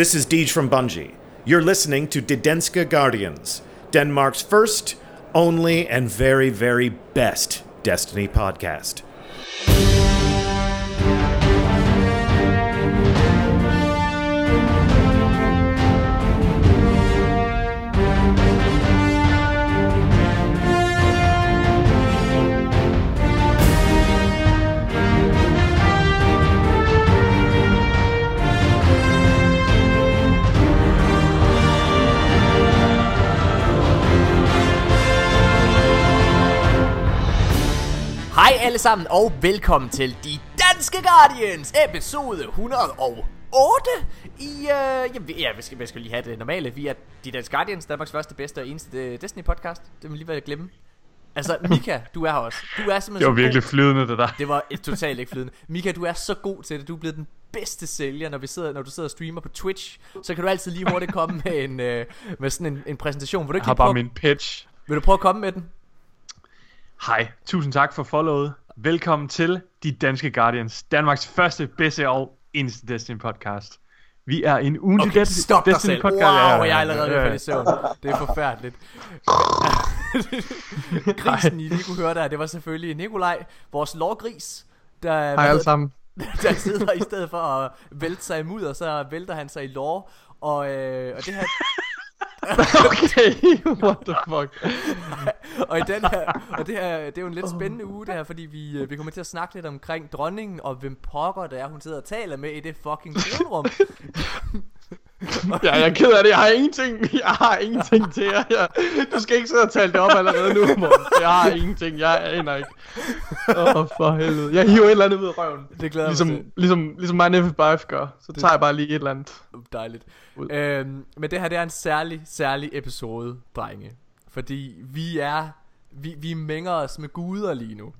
This is Deej from Bungie. You're listening to Didenska Guardians, Denmark's first, only, and very, very best Destiny podcast. Alle sammen, og velkommen til De Danske Guardians, episode 108. I, øh, jamen, ja, vi skal, vi skal lige have det normale. Vi er De Danske Guardians, Danmarks første, bedste og eneste øh, Destiny-podcast. Det må lige være at glemme. Altså, Mika, du er her også. Du er simpelthen Det var virkelig god. flydende, det der. Det var et totalt ikke flydende. Mika, du er så god til det. Du er blevet den bedste sælger, når, vi sidder, når du sidder og streamer på Twitch. Så kan du altid lige hurtigt komme med, en, øh, med sådan en, en præsentation. Vil du, Jeg ikke har lige bare prøve, min pitch. vil du prøve at komme med den? Hej, tusind tak for followet. Velkommen til De Danske Guardians, Danmarks første, bedste og eneste Destiny podcast. Vi er en ugentlig Okay, Destiny- stop dig Destiny selv. podcast. Wow, Ja, ja, ja, jeg er allerede ved at i søvn. Det er forfærdeligt. Grisen, I lige kunne høre der, det var selvfølgelig Nikolaj, vores lovgris, der, Hej alle sammen. der sidder i stedet for at vælte sig i mudder, så vælter han sig i lår. Og, øh, og det her, Okay, what the fuck. og i den her, og det her, det er jo en lidt spændende uge det her, fordi vi, øh, vi kommer til at snakke lidt omkring dronningen, og hvem pokker det er, hun sidder og taler med i det fucking kronrum. Ja, jeg er ked af det. Jeg har ingenting, jeg har ingenting til jer. Jeg, du skal ikke sidde og tale det op allerede nu, Morten. Jeg har ingenting. Jeg aner ikke. Åh, oh, for helvede. Jeg hiver et eller andet ud af røven. Det glæder jeg mig Ligesom, til. ligesom, ligesom mig Neffet Bife gør. Så tager jeg bare lige et eller andet. Dejligt. Ud. Øhm, men det her det er en særlig, særlig episode, drenge. Fordi vi er, vi, vi mænger os med guder lige nu.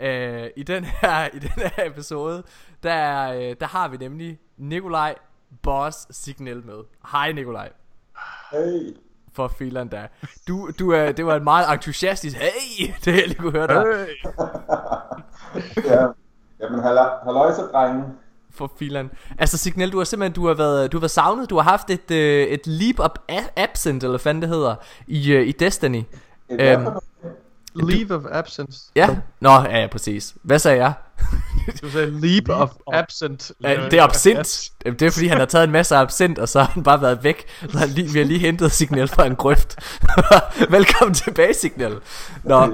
Øh, i, den her, I den her episode, der, er, øh, der har vi nemlig Nikolaj Boss Signal med. Hej Nikolaj. Hey. For filan da. Du, du er, det var en meget entusiastisk, hey, det jeg lige kunne høre der. Hey. Ja. Jamen, halløjse, drenge. For filan. Altså Signal, du har simpelthen du har været, du har været savnet. Du har haft et, øh, et leap a- absent, eller hvad fanden det hedder, i, øh, i Destiny. Et øhm, Leave of absence. Ja, nå, ja, ja, præcis. Hvad sagde jeg? Du sagde leap of absent. Uh, det er absint. Det er fordi han har taget en masse absint Og så har han bare været væk Så han lige, vi har lige hentet Signal fra en grøft Velkommen tilbage Signal Nå,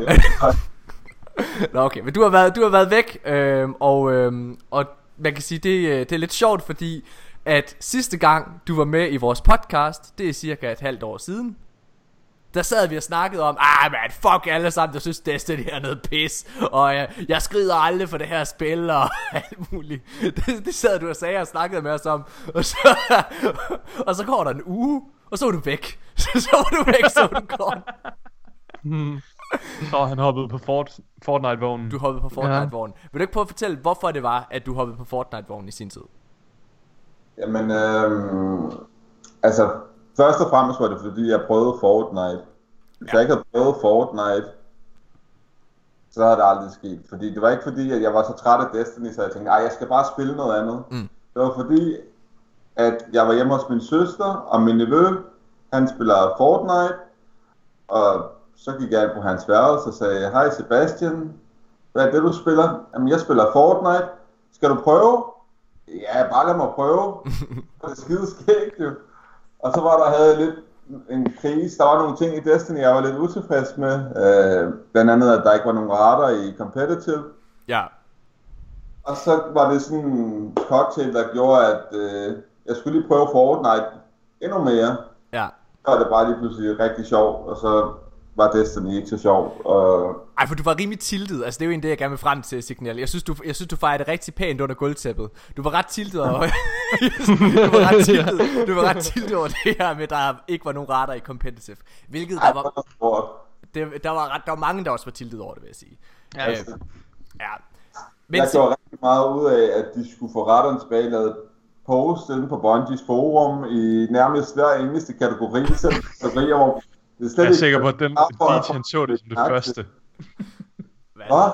Nå okay Men du har været, du har været væk øhm, Og, øhm, og man kan sige det, øh, det er lidt sjovt Fordi at sidste gang du var med i vores podcast Det er cirka et halvt år siden der sad vi og snakkede om, ah man, fuck alle sammen, der synes Destiny er noget pis, og jeg, jeg skrider aldrig for det her spil, og alt muligt. Det, det sad du og sagde og snakkede med os om, og så, og så går der en uge, og så er du væk. Så var du væk, så var du gone. Så han hoppede på Fort, Fortnite-vognen. Du hoppede på Fortnite-vognen. Vil du ikke prøve at fortælle, hvorfor det var, at du hoppede på Fortnite-vognen i sin tid? Jamen, øhm, altså, først og fremmest var det, fordi jeg prøvede Fortnite. Hvis ja. jeg ikke havde prøvet Fortnite, så havde det aldrig sket. Fordi det var ikke fordi, at jeg var så træt af Destiny, så jeg tænkte, ej, jeg skal bare spille noget andet. Mm. Det var fordi, at jeg var hjemme hos min søster, og min nevø, han spiller Fortnite, og så gik jeg ind på hans værelse og sagde, hej Sebastian, hvad er det du spiller? Jamen jeg spiller Fortnite, skal du prøve? Ja, bare lad mig prøve. det er skide skægt jo. Og så var der havde lidt en krise, der var nogle ting i Destiny, jeg var lidt utilfreds med. Øh, blandt andet, at der ikke var nogen radar i competitive. Ja. Og så var det sådan en cocktail, der gjorde, at øh, jeg skulle lige prøve Fortnite endnu mere. Ja. Så var det bare lige pludselig rigtig sjovt, og så var Destiny ikke så sjovt. Og Ej, for du var rimelig tiltet. Altså, det er jo egentlig det, jeg gerne vil frem til, Signal. Jeg synes, du, jeg synes, du fejrede det rigtig pænt under gulvtæppet. Du var ret tiltet over... du, var ret tiltet, du var ret tiltet over det her med, at der ikke var nogen radar i competitive. Hvilket der var... er det der, var ret, der var mange, der også var tiltet over det, vil jeg sige. Ja, Øh, ja. Men Jeg gjorde rigtig meget ud af, at de skulle få retterne tilbage lavet post inde på Bungies forum i nærmest hver eneste kategori, selv kategorier, hvor det er slet Jeg er ikke- sikker på, at den DJ, han så det som det første. Hvad?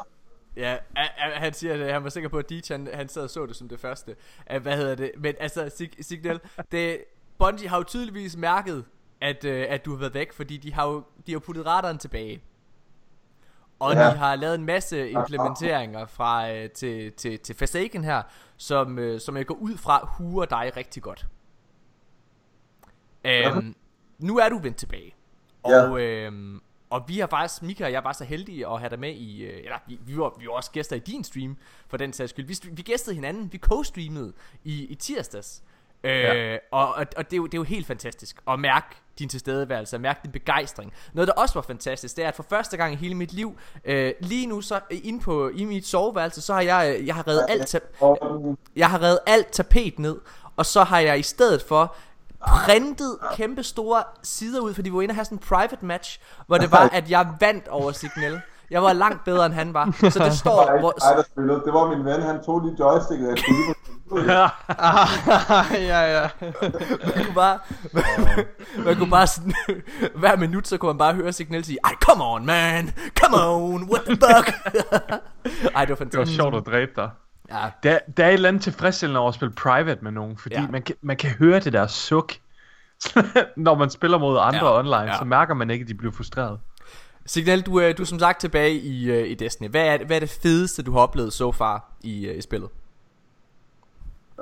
Ja, a- a- han siger, at han var sikker på, at DJ, han, han sad og så det som det første. Hvad hedder det? Men altså, Sig- Signal, det, Bungie har jo tydeligvis mærket, at, øh, at du har været væk, fordi de har jo de har puttet radaren tilbage. Og ja. Ja. de har lavet en masse implementeringer fra øh, til, til, til Forsaken her, som, øh, som jeg går ud fra huer dig rigtig godt. Øhm, nu er du vendt tilbage. Ja. Og, øhm, og vi har faktisk, Mika og jeg var så heldige at have dig med i, øh, eller vi, vi, var, vi var også gæster i din stream, for den sags skyld. Vi, vi gæstede hinanden, vi co-streamede i, i tirsdags. Øh, ja. og, og, og det, er jo, det er jo helt fantastisk at mærke din tilstedeværelse, at mærke din begejstring. Noget der også var fantastisk, det er at for første gang i hele mit liv, øh, lige nu så øh, inde på i mit soveværelse, så har jeg, øh, jeg har reddet alt, jeg har reddet alt tapet ned, og så har jeg i stedet for printet kæmpe store sider ud, fordi vi var inde og have sådan en private match, hvor det var, at jeg vandt over Signal. Jeg var langt bedre, end han var. Så det står... Nej, Hvor, nej, der spillede. Det var min ven, han tog lige joysticket, og jeg skulle lige på ja, ja. man kunne bare... man kunne bare sådan... hver minut, så kunne man bare høre Signal sige, Ej, come on, man! Come on! What the fuck? Ej, det var Det var fantastisk. sjovt at dræbe dig. Ja, Der, der er et eller andet tilfredsstillende over at spille private med nogen, fordi Ja. man, kan, man kan høre det der suk. Når man spiller mod andre Ja, online, ja. så mærker man ikke, at de bliver frustreret. Signal, du, er- du er som sagt tilbage i, øh, i Destiny. Hvad er, hvad er det fedeste, du har oplevet så far i, øh, i spillet?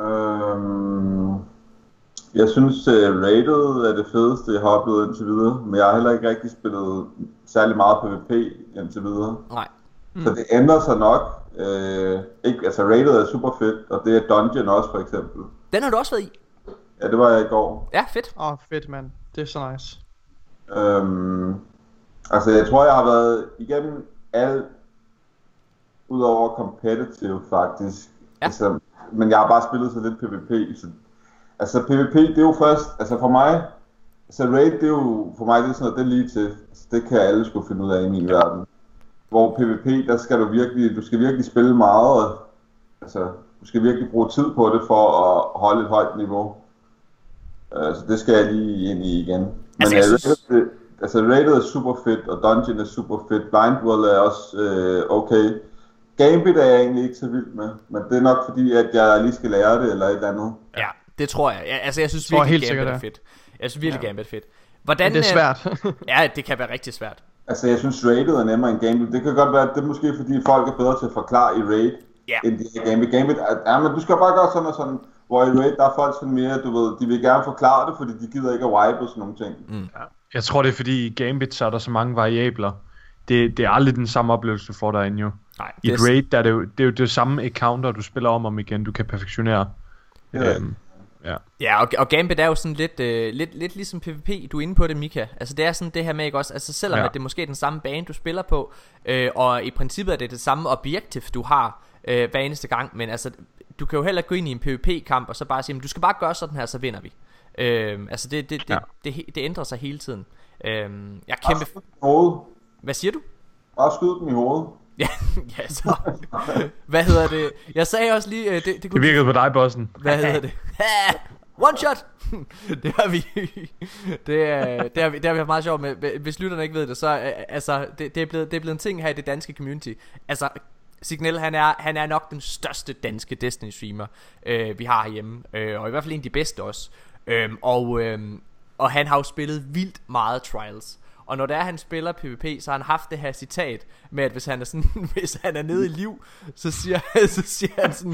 Øhm, jeg synes, uh, Rated er det fedeste, jeg har oplevet indtil videre. Men jeg har heller ikke rigtig spillet særlig meget PvP indtil videre. Nej. Mm. Så det ændrer sig nok. Øh, ikke, altså Rated er super fedt, og det er Dungeon også for eksempel. Den har du også været i. Ja, det var jeg i går. Ja, fedt. Åh, oh, fedt mand. Det er så nice. Øhm, altså, jeg tror, jeg har været igennem alt, udover competitive faktisk. Ja. Altså, men jeg har bare spillet så lidt PvP. Så, altså, PvP, det er jo først, altså for mig, altså Raid, det er jo, for mig, det er sådan noget, det er lige til. Altså, det kan alle skulle finde ud af i min ja. verden. Hvor PvP, der skal du virkelig, du skal virkelig spille meget, og, altså, du skal virkelig bruge tid på det for at holde et højt niveau. Uh, så det skal jeg lige ind i igen. Men Altså, jeg altså, synes- Rated, altså Rated er super fedt, og Dungeon er super fedt. Blind World er også øh, okay. Gambit er jeg egentlig ikke så vild med, men det er nok fordi, at jeg lige skal lære det, eller et eller andet. Ja, det tror jeg. Ja, altså, jeg synes jeg virkelig, helt Gambit er fedt. Jeg synes virkelig, Gambit er fedt. Hvordan, Men det er øh, svært. Ja, det kan være rigtig svært. Altså, jeg synes Rated er nemmere end Gambit. Det kan godt være, at det er måske fordi, folk er bedre til at forklare i Raid, Ja. end de er i Gambit. Gambit er, ja, men du skal bare gøre sådan og sådan. Hvor i Raid, der er folk sådan mere, du ved, de vil gerne forklare det, fordi de gider ikke at wipe og sådan nogle ting. Mm. Jeg tror, det er fordi i Gambit, så er der så mange variabler. Det, det er aldrig den samme oplevelse, du får derinde jo. Nej, I det et er, raid, der er det, jo, det er jo det samme encounter, du spiller om og om igen, du kan perfektionere. Ja. Øhm, ja. Ja, og, og Gambit er jo sådan lidt, øh, lidt, lidt ligesom PvP, du er inde på det, Mika. Altså det er sådan det her med, ikke også? Altså selvom ja. At det måske er den samme bane, du spiller på, øh, og i princippet er det det samme objektiv, du har øh, hver eneste gang, men altså, du kan jo heller gå ind i en PvP-kamp, og så bare sige, "Men du skal bare gøre sådan her, så vinder vi. Øh, altså det, det, det, Ja. det, det, det ændrer sig hele tiden. Øh, jeg er Bare kæmpe... dem i hovedet. Hvad siger du? Bare skyd dem i hovedet. Ja, ja så. Hvad hedder det? Jeg sagde også lige, øh, det, det Det kunne virkede på dig, bossen. Hvad hedder det? One shot! det har vi det, er, det, har vi, det har vi haft meget sjovt med. Hvis lytterne ikke ved det Så øh, altså, det, det, er blevet, det er blevet en ting her i det danske community. Altså Signal han er, han er nok den største danske Destiny streamer øh, Vi har herhjemme øh, Og i hvert fald en af de bedste også. Øh, og, øh, og han har jo spillet vildt meget Trials og når det er, han spiller PvP, så har han haft det her citat med, at hvis han er, sådan, hvis han er nede i liv, så siger, så siger han sådan,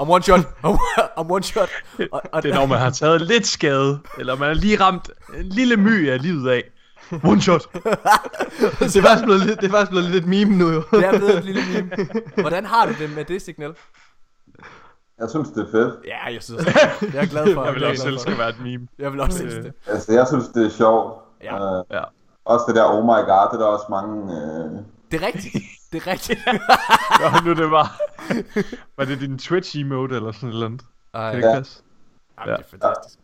I'm one shot, I'm one shot. Og, og Det er når man har taget lidt skade, eller man har lige ramt en lille my af livet af. One shot. det, er faktisk blevet, lidt- det er faktisk blevet lidt meme nu jo. det er blevet et lille meme. Hvordan har du det med det signal? Jeg synes, det er fedt. Ja, jeg synes det. Jeg er glad for Jeg vil er også selv skal være et meme. Jeg vil også elske det. Altså, jeg synes, det er sjovt. Ja. Øh, Ja. Også det der, oh my god, det er der også mange... Øh, Det er rigtigt. Det er rigtigt. Gør nu det var. Var det din Twitch emote eller sådan noget? Kan Ej, det ikke passe? Jamen, det er fantastisk.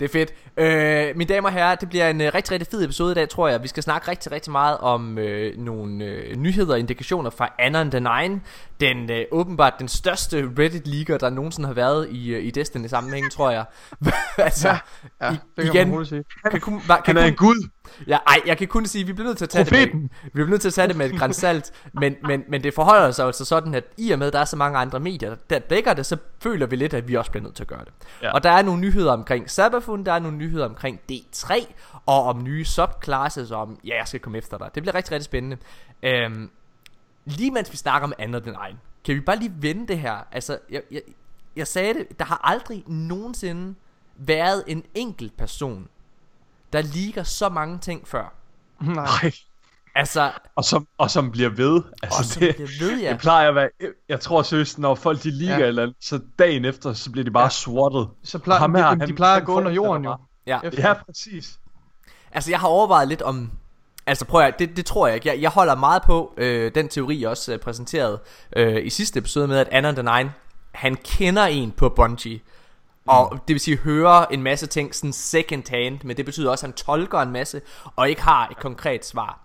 Det er fedt. Øh, mine damer og herrer, det bliver en øh, rigtig, rigtig fed episode i dag, tror jeg. Vi skal snakke rigtig, rigtig meget om øh, nogle øh, nyheder og indikationer fra Anon the Nine. Den øh, åbenbart den største Reddit-leaker, der nogensinde har været i, øh, i Destiny sammenhæng, tror jeg. altså, Ja, Ja, I- det kan igen. man sige. kan kun, kan Han er kun, en gud. Ja, ej, jeg kan kun sige, at vi bliver nødt til at tage det med, Profeten. vi bliver nødt til at tage det med et græns salt, men, men, men det forholder sig altså sådan, at i og med, at der er så mange andre medier, der dækker det, så føler vi lidt, at vi også bliver nødt til at gøre det. Ja. Og der er nogle nyheder omkring Sabafun, der er nogle nyheder omkring D3, og om nye subclasses, og om, ja, jeg skal komme efter dig. Det bliver rigtig, rigtig spændende. Øhm, lige mens vi snakker om andet end egen, kan vi bare lige vende det her? Altså, jeg, jeg, jeg sagde det, der har aldrig nogensinde været en enkelt person, der ligger så mange ting før. Nej. Altså, Og som, og som bliver ved. Altså, og som det, det ved jeg. det plejer at være... Jeg tror seriøst, når folk de ligger Ja. ja. eller andet, så dagen efter, så bliver de bare Ja. ja. swattet. Så plejer, Ham her, de, han- de plejer han at gå under jorden jo. Ja. Efter. Ja, præcis. Altså, jeg har overvejet lidt om... Altså, prøv at, det, det tror jeg ikke. Jeg, jeg holder meget på øh, den teori, jeg også øh, præsenterede øh, i sidste episode med, at Anon the Nine, han kender en på Bungie. Og det vil sige, hører en masse ting sådan second hand, men det betyder også, at han tolker en masse, og ikke har et konkret svar.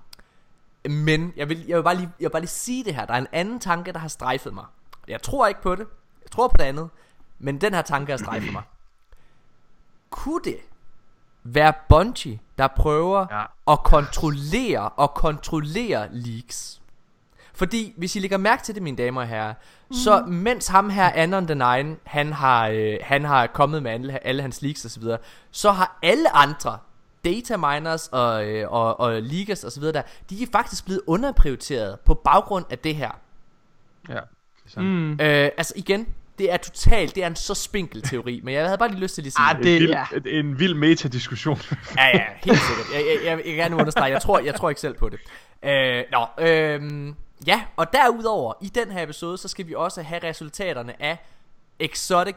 Men jeg vil, jeg vil, bare, lige, jeg vil bare lige sige det her. Der er en anden tanke, der har strejfet mig. Jeg tror ikke på det. Jeg tror på det andet. Men den her tanke har strejfet mig. Kunne det være Bungie, der prøver ja. At kontrollere og kontrollere leaks? Fordi hvis I lægger mærke til det, mine damer og herrer, mm. så mens ham her, Anon the Nine, han har, øh, han har kommet med alle, alle hans leaks osv., så, så har alle andre data miners og, øh, og, og leakers osv., der, de er faktisk blevet underprioriteret på baggrund af det her. Ja. det er sandt. Mm. Øh, altså igen, det er totalt, det er en så spinkel teori, men jeg havde bare lige lyst til lige at sige Ah, det. En vild, ja. en vild metadiskussion. Ja, ja, helt sikkert. Jeg, jeg, jeg, jeg vil gerne understrege, jeg tror, jeg tror ikke selv på det. Øh, nå, øh, ja, og derudover, i den her episode, så skal vi også have resultaterne af Exotic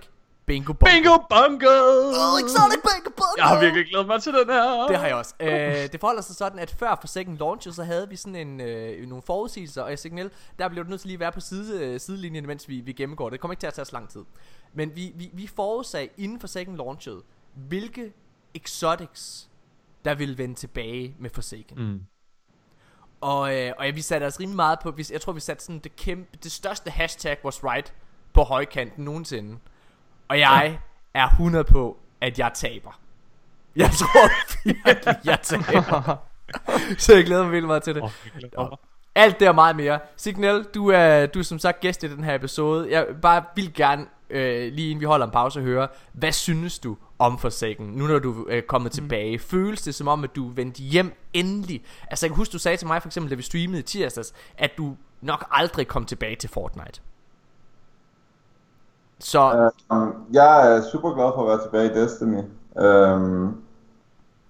Bingo Bongo. Bingo bongo! Oh, Exotic Bingo Bongo! Jeg har virkelig glædet mig til den her. Det har jeg også. Øh, det forholder sig sådan, at før for second launch, så havde vi sådan en, øh, nogle forudsigelser, og i Signal, der blev det nødt til lige at være på side, øh, sidelinjen, mens vi, vi gennemgår det. Det kommer ikke til at tage så lang tid. Men vi, vi, vi forudsag inden for second launchet, hvilke exotics, der ville vende tilbage med Forsaken. Mm. Og, øh, og ja, vi satte os rimelig meget på, vi, jeg tror vi satte sådan det, kæmpe, det største hashtag was right på højkanten nogensinde. Og jeg er 100 på, at jeg taber. Jeg tror virkelig, jeg taber. Så jeg glæder mig vildt meget til det. Mig. Alt det og meget mere. Signal, du er, du er som sagt gæst i den her episode. Jeg bare vil gerne, øh, lige inden vi holder en pause, høre, hvad synes du om Forsaken, nu når du er kommet mm. tilbage? Føles det som om, at du er vendt hjem endelig? Altså jeg kan huske, du sagde til mig for eksempel, da vi streamede i tirsdags, at du nok aldrig kom tilbage til Fortnite. Så, Um, jeg er super glad for at være tilbage i Destiny. Um,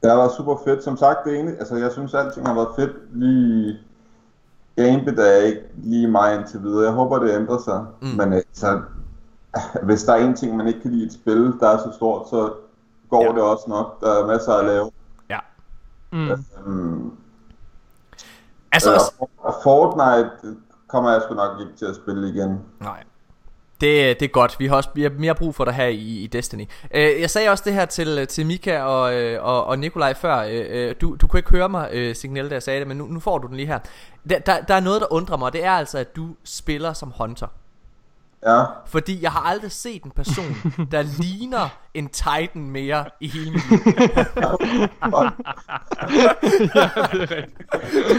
det har været super fedt. Som sagt, det ene, altså jeg synes alting har været fedt. Lige Gambit er ikke lige mig indtil videre. Jeg håber, det ændrer sig. Mm. Men altså, hvis der er en ting, man ikke kan lide et spil, der er så stort, så går Ja. det også nok. Der er masser at lave. ja. Mm. Um, Altså, og Fortnite kommer jeg sgu nok ikke til at spille igen. Nej. Det, det er godt. Vi har også vi har mere brug for dig her i, i Destiny. Øh, jeg sagde også det her til, til Mika og, øh, og, og Nikolaj før. Øh, øh, du, du kunne ikke høre mig, øh, Signal, da jeg sagde det, men nu, nu får du den lige her. Der, der, der er noget, der undrer mig, og det er altså, at du spiller som Hunter. Ja, Fordi jeg har aldrig set en person, der ligner en Titan mere i hele mit liv.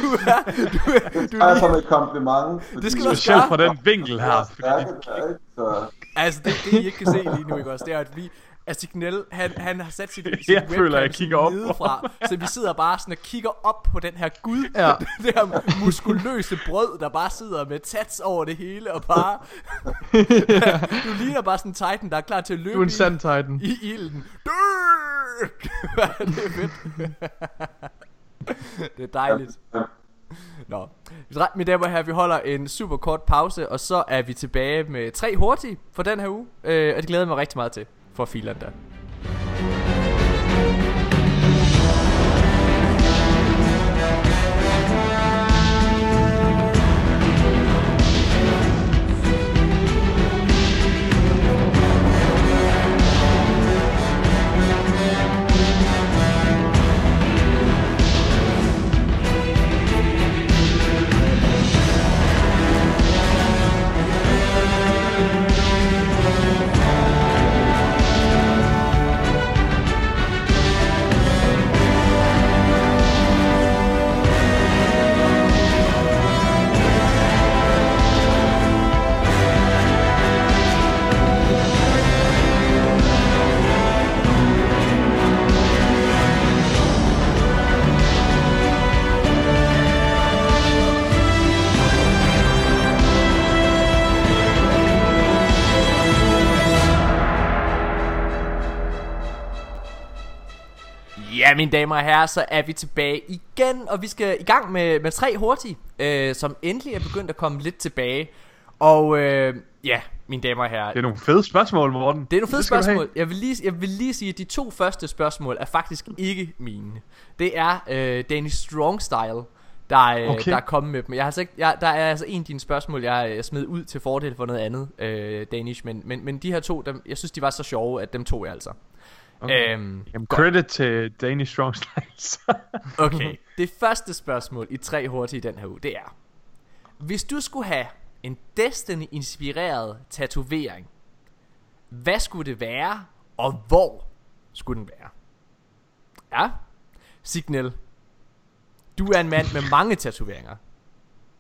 Du er, du er, du det er er lige, et kompliment. Det skal du også Specielt gøre. fra den vinkel her. er ikke? Så, Altså det, det I ikke kan se lige nu ikke også Det er at vi Signal han, han har sat sit, sit Jeg føler, jeg kigger op. nedefra, Så vi sidder bare sådan og kigger op på den her gud Ja. Det her muskuløse brød Der bare sidder med tats over det hele Og bare Du ligner bare sådan en titan der er klar til at løbe Du er en i- sand titan. i ilden! Det er fedt Det er dejligt Nå, mine damer og herrer, vi holder en super kort pause, og så er vi tilbage med tre hurtige for den her uge, øh, og det glæder jeg mig rigtig meget til for filerne der. Mine damer og herrer, så er vi tilbage igen, og vi skal i gang med, med tre hurtige, øh, som endelig er begyndt at komme lidt tilbage. Og øh, ja, mine damer og herrer, Det er nogle fede spørgsmål, Morten. det er nogle fede spørgsmål. Jeg vil, lige, jeg vil lige sige, at de to første spørgsmål er faktisk ikke mine. Det er øh, Danish Strong Style, der, øh, Okay. der er kommet med dem. Jeg har altså ikke, jeg, der er altså en af dine spørgsmål, jeg, jeg smed ud til fordel for noget andet, øh, Danish. Men, men, men de her to, dem, jeg synes, de var så sjove, at dem tog jeg altså. Okay. Øhm, Jamen, credit til Danish Strong. Okay, det første spørgsmål i tre hurtige den her uge, det er Hvis du skulle have en Destiny-inspireret tatovering Hvad skulle det være, og hvor skulle den være? Ja, Signal Du er en mand med mange tatoveringer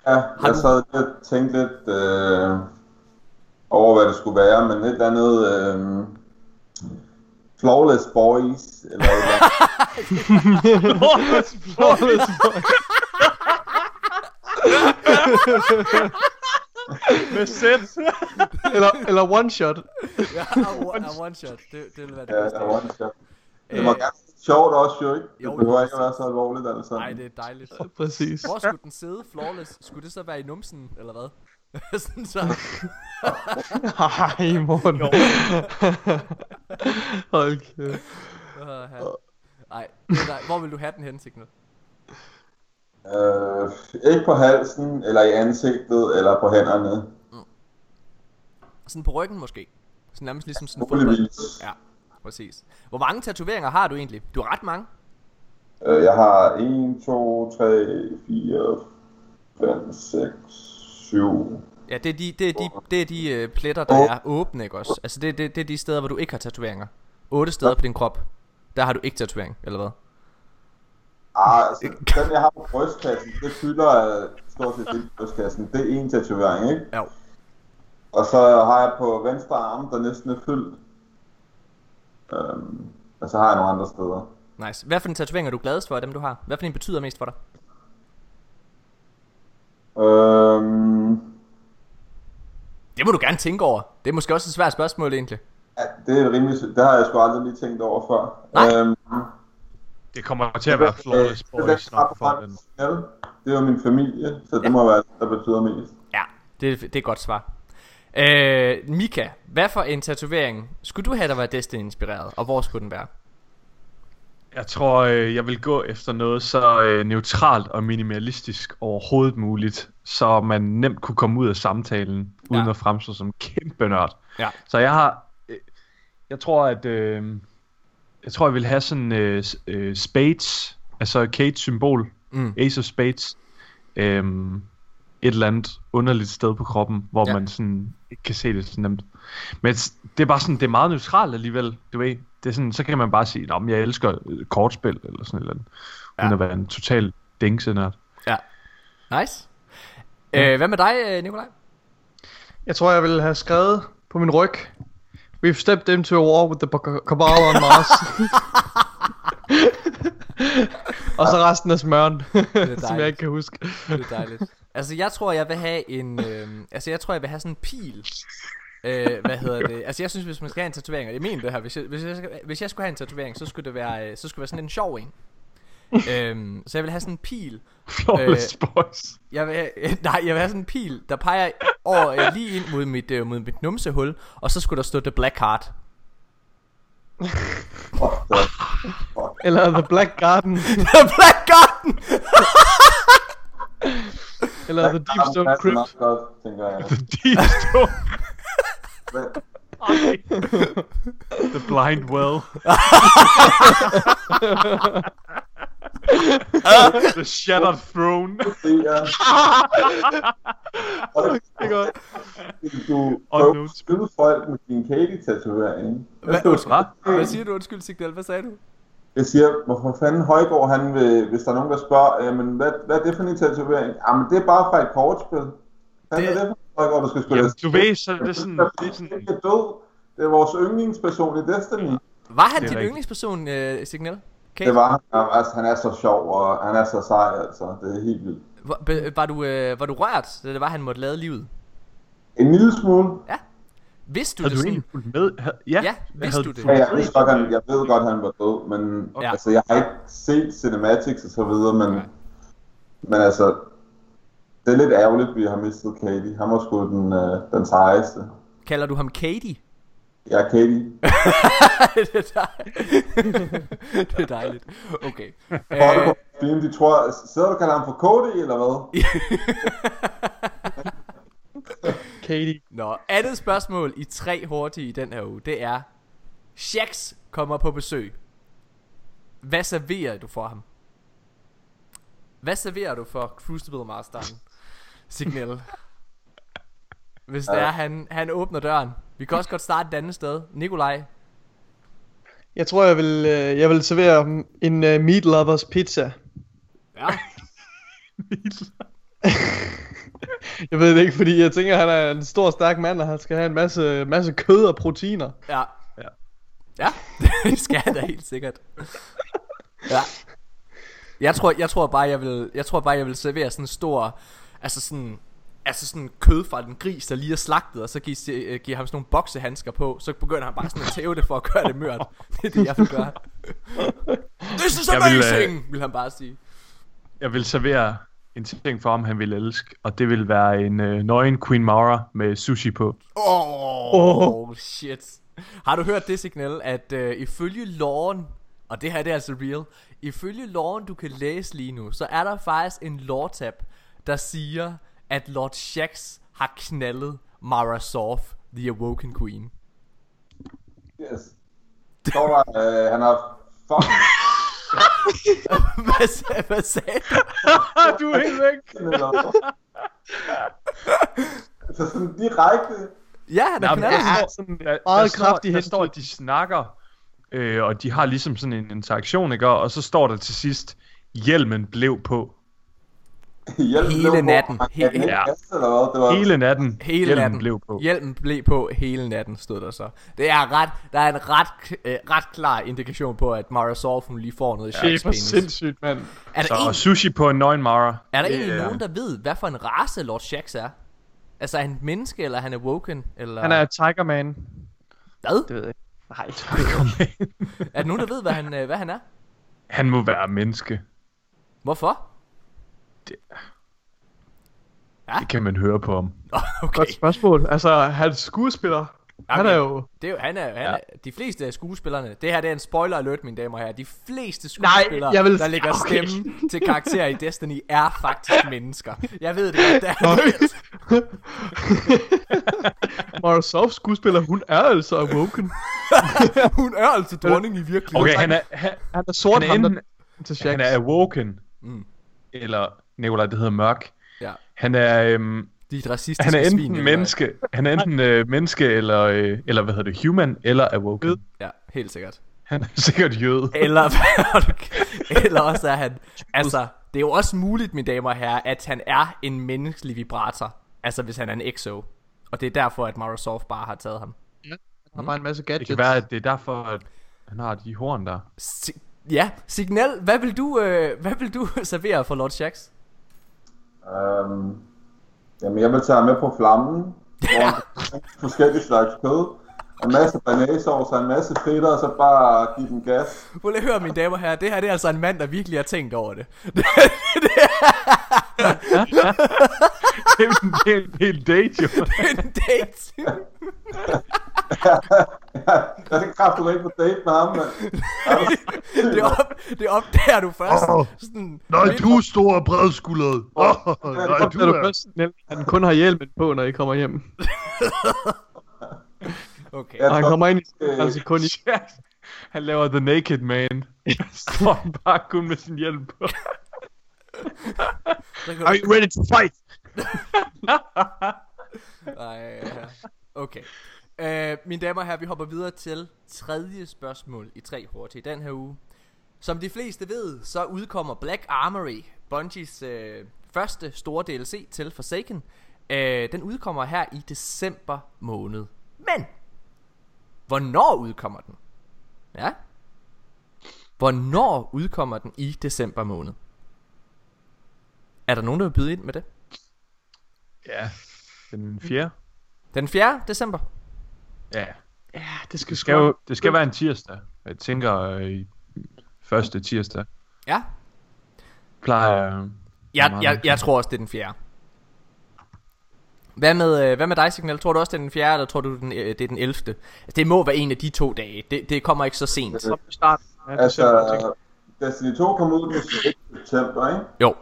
Ja, Har jeg du- sad lidt og tænkte lidt øh, over, hvad det skulle være, men et eller andet øh, Flawless Boys, eller et eller andet. Flawless boy. Med sæt. Eller, eller one shot. Ja, a, a one shot, det, det vil være det Ja, bedste der var det sjovt. Det Øh, gerne være sjovt også, jo ikke? jo, Det behøver ikke at være så alvorligt, altså. Nej, det er dejligt Præcis. Hvor skulle den sidde, flawless? Skulle det så være i numsen, eller hvad? Sådan så Ej, Morten. Hold kæft. Uh, Nej, hvor vil du have den hen, Signal? Øh, ikke på halsen, eller i ansigtet, eller på hænderne. Sådan på ryggen måske. Sådan nærmest ligesom sådan en fodbold. Ja, præcis. Hvor mange tatoveringer har du egentlig? Du har ret mange. Øh, jeg har 1, 2, 3, 4, 5, 6, 7. Ja, det er de, det er de, det er de øh, pletter, der er åbne, ikke også? Altså, det, det, det er de steder, hvor du ikke har tatoveringer. Otte steder på din krop. Der har du ikke tatovering, eller hvad? Ah, altså, den jeg har på brystkassen, det fylder øh, stort set hele brystkassen. Det er en tatovering, ikke? Ja. Og så har jeg på venstre arm, der næsten er fyldt. Øhm, og så har jeg nogle andre steder. Nice. Hvad for en tatovering er du gladest for af dem, du har? Hvad for en betyder mest for dig? Øhm, Det må du gerne tænke over. Det er måske også et svært spørgsmål, egentlig. ja, det er rimelig, det har jeg sgu aldrig lige tænkt over før. Nej. Øhm, Det kommer til at være Flawless Boys nok for den. Det er jo min familie, så det må være det, der betyder mest. Ja, det, det er et godt svar. Øh, Mika, hvad for en tatovering skulle du have, der var Destiny-inspireret? Og hvor skulle den være? Jeg tror, øh, jeg vil gå efter noget så øh, neutralt og minimalistisk overhovedet muligt, så man nemt kunne komme ud af samtalen, uden Ja. at fremstå som kæmpe nørd. Ja. Så jeg har, øh, jeg tror at, øh, jeg tror jeg vil have sådan øh, øh, spades, altså Kate symbol, Mm. Ace of Spades, øh, et eller andet underligt sted på kroppen, hvor Ja. ja. man sådan ikke kan se det så nemt. Men det er bare sådan, det er meget neutralt alligevel, du ved. Det er sådan, så kan man bare sige, at jeg elsker øh, kortspil, eller sådan et eller andet, Ja. ja. uden at være en total dingsenørd. Ja. Nice. Øh, hvad med dig, øh, Nikolaj? Jeg tror, jeg ville have skrevet på min ryg. We've stepped into a war with the Cabal on Mars. Og så resten af smøren, som jeg ikke kan huske. Det er dejligt. Altså, jeg tror, jeg vil have en... Øh, altså, jeg tror, jeg vil have sådan en pil. Øh, hvad hedder det? Altså, jeg synes, hvis man skal have en tatovering, og jeg mener det her, hvis jeg, hvis jeg, skal- hvis jeg skulle have en tatovering, så skulle det være, øh, så skulle det være sådan en sjov en. øhm, så jeg vil have sådan en pil. Flawless øh, Boys. Jeg vil have, nej, jeg vil have sådan en pil, der peger over, øh, lige ind mod mit, øh, mod mit numsehul, og så skulle der stå The Black Heart. Eller The Black Garden. The Black Garden! Eller The Deep Stone Crypt. nok godt, tænker jeg. Deep Stone. The Blind Well. The Shattered Throne. Det er... Godt. Du prøver at folk med din Katie-tatovering. Hvad, Hvad? siger du? Undskyld, Signal. Hvad sagde du? Jeg siger, hvorfor fanden Højgaard, han vil, hvis der er nogen, der spørger, jamen, hvad, hvad er det for en tatovering? Jamen, det er bare fra et kortspil. Hvad Det- er det for Højgaard, du skal spille? Jamen, du ved, så er det sådan... Det er Det er sådan ikke er død. Det er vores yndlingsperson i Destiny. Var han Det er din rigtigt. yndlingsperson, uh, Signal? Okay. Det var han. Altså, han er så sjov, og han er så sej, altså. Det er helt vildt. Var, var, du, øh, var du rørt, da det var, han måtte lade livet? En lille smule. Vidste du Havde det du egentlig fulgt med? Ja, Ja, vidste havde du det? Ja, jeg, vidste godt, han, jeg ved godt, han var død, men Ja. altså, jeg har ikke set cinematics og så videre, men, men altså, det er lidt ærgerligt, at vi har mistet Katie. Han var sgu den, øh, den sejeste. Kalder du ham Katie? Ja, Katie. det, er det er dejligt. Okay. Folk Øh, de tror, sidder du og kalder ham for Cody, eller hvad? Katie. Nå, andet spørgsmål i tre hurtige i den her uge, det er, Shax kommer på besøg. Hvad serverer du for ham? Hvad serverer du for Crucible Masteren? Signal. Hvis det er, han, han åbner døren. Vi kan også godt starte et andet sted. Nikolaj. Jeg tror, jeg vil, øh, jeg vil servere ham en uh, Meat Lovers pizza. Ja. Jeg ved det ikke, fordi jeg tænker, han er en stor, stærk mand, og han skal have en masse, masse kød og proteiner. Ja. Ja. Ja, det skal han da helt sikkert. Ja. Jeg tror, jeg tror bare, jeg vil, jeg tror bare, jeg vil servere sådan en stor, altså sådan, altså sådan kød fra den gris, der lige er slagtet, og så give, uh, give ham sådan nogle boksehandsker på, så begynder han bare sådan at tæve det for at gøre det mørt. Det er det, jeg vil gøre. This is Jeg vil, øh, amazing, vil han bare sige. Jeg vil servere en ting for ham, han vil elske, og det vil være en øh, nøgen Queen Mara med sushi på. Oh, oh, shit. Har du hørt det signal, at uh, ifølge loven, og det her det er altså real, ifølge loven du kan læse lige nu, så er der faktisk en lore-tab, der siger, at Lord Shax har knaldet Mara Sof, The Awoken Queen. Yes. Så var, øh, han har fucking hvad, sag, hvad sagde du? du er helt væk! eller hvad? Så sådan direkte. Ja, han har Jamen, knaldet der, ja, sådan, der, meget der, står, kraftig der står, at de snakker, øh, og de har ligesom sådan en interaktion, ikke? Og så står der til sidst, hjelmen blev på. Hjelmen Hele blev på. natten. He- ikke ja. Det var, Hele natten, Hele hjelmen natten. blev på. Hjelmen blev på hele natten, stod der så. Det er ret, der er en ret, øh, ret klar indikation på, at Mara Sof, hun lige får noget i Det er sindssygt, mand. Er der, Så, en, sushi på en nøgen Mara. er der Det egentlig nogen, der ved, hvad for en race Lord Shax er? Altså er han et menneske, eller er han awoken? Eller... Han er Tiger Man. Hvad? Det ved jeg ikke. Nej. Er der nogen, der ved, hvad han, øh, hvad han er? Han må være menneske. Hvorfor? Det kan man høre på ham. okay. Godt spørgsmål. Altså, hans skuespiller. Han er jo... Det er jo, han er, han Ja. er, de fleste af skuespillerne, det her det er en spoiler alert, mine damer og herrer, de fleste Nej, skuespillere, jeg vil- der lægger okay. stemme til karakterer i Destiny, er faktisk mennesker. Jeg ved det godt, det er Soft skuespiller, hun er altså awoken. Hun er altså dronning i virkeligheden. Okay, han er, han, Han er sort, han er, der enten, til Shax. han er awoken, Mm. eller Nikolaj, det hedder mørk. Ja. Han er, øhm, De er et racistiske han er enten svin, eller- menneske, han er enten øh, menneske, eller, øh, eller hvad hedder det, human, eller awoken. Ja, helt sikkert. Han er sikkert jøde. Eller, eller også er han, altså, det er jo også muligt, mine damer og herrer, at han er en menneskelig vibrator. Altså, hvis han er en exo. Og det er derfor, at Mara Soft bare har taget ham. Han har bare en masse Det gadgets. kan være, at det er derfor, at han har de horn der. Si- ja, Signal, hvad vil du, øh, hvad vil du servere for Lord Shax? Øhm, jamen, jeg vil tage med på flammen, hvor han kan forskellige slags kød, en masse banæsauce og en masse fritter, og så bare give dem gas. Prøv lige at høre, mine damer og herrer, det her det er altså en mand, der virkelig har tænkt over det. det er en hel, hel date, jo. en date. jeg skal kraftigt ikke på date med ham, men... det, op, det opdager du først. Sådan, er stor og bredskuldret. Oh, nej, Så er du først han kun har hjelmen på, når I kommer hjem. Okay. Og han kommer ind i altså kun i... Han laver The Naked Man. Står han bare kun med sin hjelm på. Are you ready to fight? Nej, ja. okay. Uh, mine damer og herrer, vi hopper videre til tredje spørgsmål i tre hurtigt i den her uge. Som de fleste ved, så udkommer Black Armory, Bungies uh, første store DLC til Forsaken. Uh, den udkommer her i december måned. Men, hvornår udkommer den? Ja? Hvornår udkommer den i december måned? Er der nogen, der vil byde ind med det? Ja, den fjerde. Den 4. december. Ja, Ja, det skal, det skal jo det skal være en tirsdag. Jeg tænker øh, første tirsdag. Ja, Plejer øh, jeg, jeg, jeg tror også, det er den fjerde. Hvad med, øh, hvad med dig, Signal? Tror du også, det er den fjerde, eller tror du, den, øh, det er den 11. Altså, det må være en af de to dage. Det, det kommer ikke så sent. Så start jeg. Altså, Destiny 2 kom ud den 6. september, ikke? Jo.